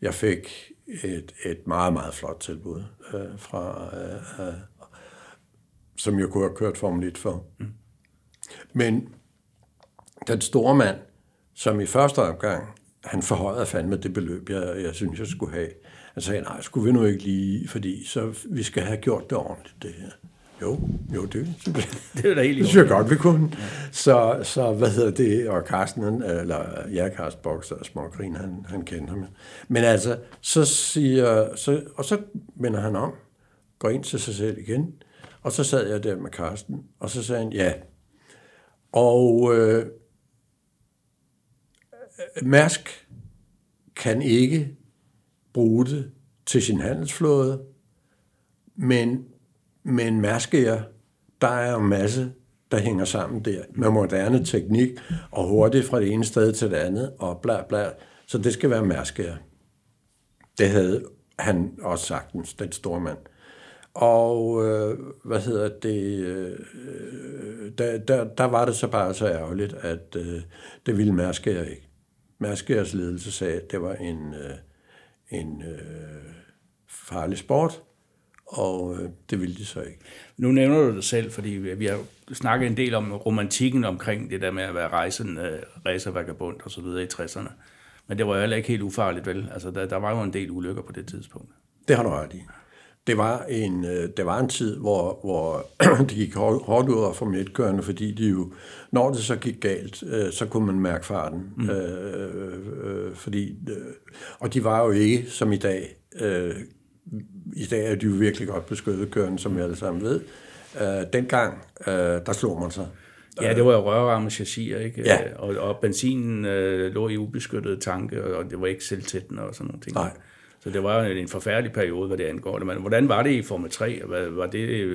jeg fik et, et meget, meget flot tilbud øh, fra, øh, øh, som jeg kunne have kørt Formel 1 for. Mm. Men den store mand, som i første omgang, han forhøjede fandme det beløb, jeg, jeg synes, jeg skulle have. Han sagde, nej, skulle vi nu ikke lige, fordi så vi skal have gjort det ordentligt, det her. Jo, jo, det, det er da helt Det synes jeg godt, vi kunne. Ja. Så, så, hvad hedder det, og Carsten, eller ja, Carsten Boks og Smågrin, han, han kendte ham. Men altså, så siger, så, og så vender han om, går ind til sig selv igen, og så sad jeg der med Carsten, og så sagde han, ja. Og øh, Mærsk kan ikke bruge det til sin handelsflåde, men men Mærsk er, der er en masse, der hænger sammen der, med moderne teknik, og hurtigt fra det ene sted til det andet, og bla bla. Så det skal være Mærsk Det havde han også sagtens, den store mand. Og øh, hvad hedder det, øh, der, der, der var det så bare så ærgerligt, at øh, det ville Mærskær ikke. Mærskærs ledelse sagde, at det var en, øh, en øh, farlig sport, og øh, det ville de så ikke. Nu nævner du det selv, fordi vi har snakket en del om romantikken omkring det der med at være rejsen, øh, racervagabond og så videre i 60'erne. Men det var jo heller ikke helt ufarligt, vel? Altså, der, der var jo en del ulykker på det tidspunkt. Det har du ret i. Det var en, øh, det var en tid, hvor, hvor det gik hårdt ud af Formel 1 fordi de jo, når det så gik galt, øh, så kunne man mærke farten. Mm. Øh, øh, fordi, og de var jo ikke, som i dag, øh, i dag er de jo virkelig godt beskyttet kørende, som vi alle sammen ved. Øh, dengang, øh, der slog man sig. Ja, det var jo rørramme chassiser, ikke? Ja. Og, og benzinen øh, lå i ubeskyttede tanke, og det var ikke selvtættende og sådan nogle ting. Nej. Så det var en forfærdelig periode, hvad det angår. Men hvordan var det i Formel 3? Var, det,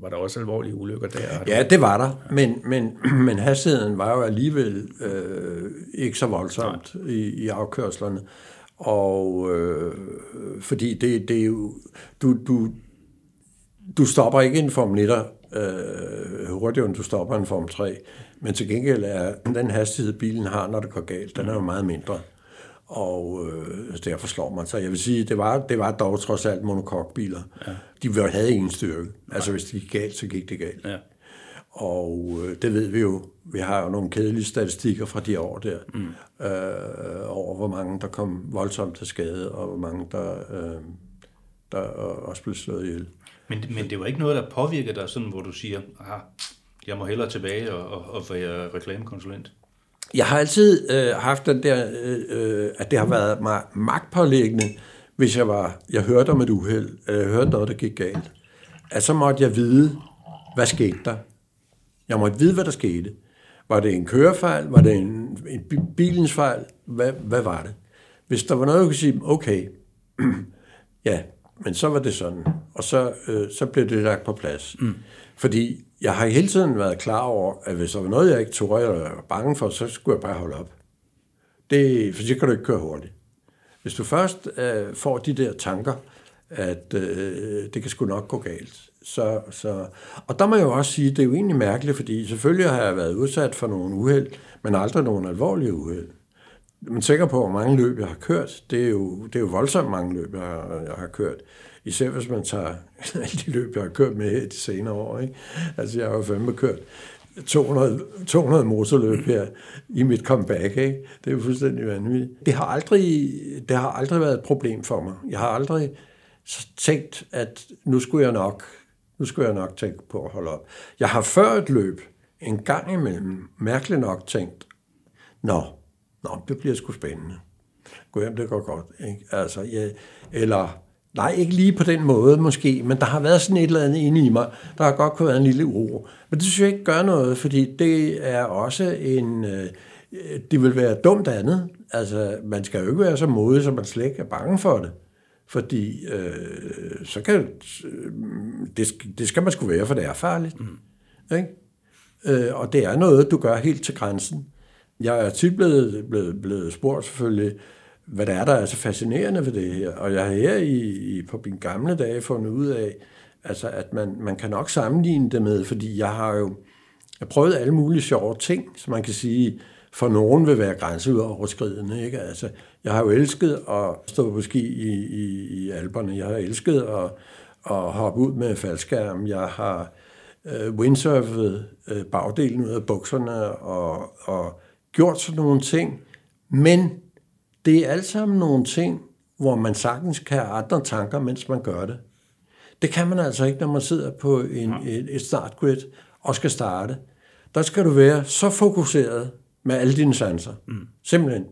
var der også alvorlige ulykker der? Ja, det var der, men, men, men hastigheden var jo alligevel øh, ikke så voldsomt i, i afkørslerne. Og øh, fordi det, det er jo, du, du, du stopper ikke en Formel 1 øh, hurtigere, end du stopper en Formel 3. Men til gengæld er den hastighed, bilen har, når det går galt, den er jo meget mindre og øh, derfor slår man sig. Jeg vil sige, det var, det var dog trods alt monokokbiler. Ja. De havde ingen styrke. Altså hvis det gik galt, så gik det galt. Ja. Og øh, det ved vi jo. Vi har jo nogle kedelige statistikker fra de år der, mm. øh, over hvor mange, der kom voldsomt til skade, og hvor mange, der, øh, der også blev slået ihjel. Men, men det var ikke noget, der påvirker dig, sådan, hvor du siger, aha, jeg må hellere tilbage og, og, og være reklamekonsulent? Jeg har altid øh, haft den der, øh, øh, at det har været mig magtpålæggende, hvis jeg var, jeg hørte om et uheld, eller jeg hørte noget, der gik galt, at så måtte jeg vide, hvad skete der. Jeg måtte vide, hvad der skete. Var det en kørefejl? Var det en, en bilens fejl? Hvad, hvad var det? Hvis der var noget, jeg kunne sige, okay, ja, men så var det sådan. Og så, øh, så blev det lagt på plads. Mm. Fordi jeg har hele tiden været klar over, at hvis der var noget, jeg ikke tog, eller var bange for, så skulle jeg bare holde op. Det, for så kan du ikke køre hurtigt. Hvis du først øh, får de der tanker, at øh, det kan sgu nok gå galt. Så, så, og der må jeg jo også sige, det er jo egentlig mærkeligt, fordi selvfølgelig har jeg været udsat for nogle uheld, men aldrig nogle alvorlige uheld. Man tænker på, hvor mange løb jeg har kørt. Det er jo, det er jo voldsomt mange løb, jeg har, jeg har kørt. Især hvis man tager alle de løb, jeg har kørt med her de senere år. Ikke? Altså, jeg har jo fandme kørt 200, 200 motorløb her i mit comeback. Ikke? Det er jo fuldstændig vanvittigt. Det har, aldrig, det har aldrig været et problem for mig. Jeg har aldrig tænkt, at nu skulle jeg nok, nu skulle jeg nok tænke på at holde op. Jeg har før et løb en gang imellem mærkeligt nok tænkt, nå, nå det bliver sgu spændende. Gå hjem, det går godt. Ikke? Altså, jeg, eller Nej, ikke lige på den måde måske, men der har været sådan et eller andet inde i mig. Der har godt kunne være en lille uro. Men det synes jeg ikke gør noget, fordi det er også en... Øh, det vil være dumt andet. Altså, man skal jo ikke være så modig, så man slet ikke er bange for det. Fordi øh, så kan øh, det, det skal man sgu være, for det er farligt. Mm. Ikke? Øh, og det er noget, du gør helt til grænsen. Jeg er tit blevet, blevet, blevet spurgt selvfølgelig, hvad der er, der er så fascinerende ved det her. Og jeg har her i, i, på mine gamle dage fundet ud af, altså, at man, man kan nok sammenligne det med, fordi jeg har jo jeg prøvet alle mulige sjove ting, som man kan sige, for nogen vil være grænseoverskridende. Ikke? Altså, jeg har jo elsket at stå på ski i, i, i alberne. Jeg har elsket at, at hoppe ud med faldskærm. Jeg har øh, windsurfet øh, bagdelen ud af bukserne og, og gjort sådan nogle ting. Men det er alt sammen nogle ting, hvor man sagtens kan have andre tanker, mens man gør det. Det kan man altså ikke, når man sidder på en, et, et startgrid og skal starte. Der skal du være så fokuseret med alle dine sanser. Mm. Simpelthen.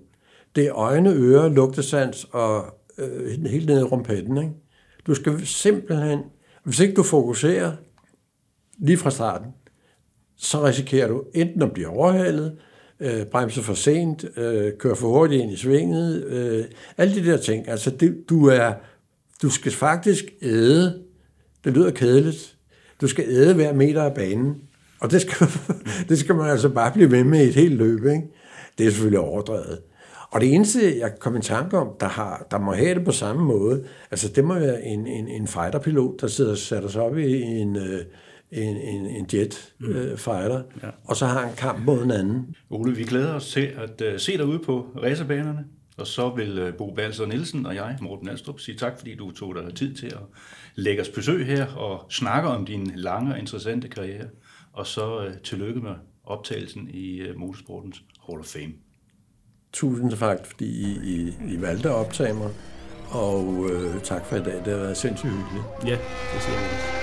Det er øjne, ører, lugtesans og øh, helt nede i rumpetten. Ikke? Du skal simpelthen, hvis ikke du fokuserer lige fra starten, så risikerer du enten at blive overhalet, øh, bremse for sent, øh, køre for hurtigt ind i svinget, øh, alle de der ting. Altså, det, du, er, du skal faktisk æde, det lyder kedeligt, du skal æde hver meter af banen, og det skal, det skal man altså bare blive ved med i et helt løb. Ikke? Det er selvfølgelig overdrevet. Og det eneste, jeg kom i tanke om, der, har, der må have det på samme måde, altså det må være en, en, en fighterpilot, der sidder og sætter sig op i en, øh, en, en, en jet mm. øh, fighter, ja. og så har han kamp mod en anden. Ole, vi glæder os til at uh, se dig ude på racerbanerne, og så vil uh, Bo Balser Nielsen og jeg, Morten Alstrup, sige tak, fordi du tog dig tid til at lægge os besøg her og snakke om din lange og interessante karriere, og så uh, tillykke med optagelsen i uh, Motorsportens Hall of Fame. Tusind tak, fordi I, I, I valgte at optage mig, og øh, tak for i dag. Det har været sindssygt hyggeligt. Ja, det ser vi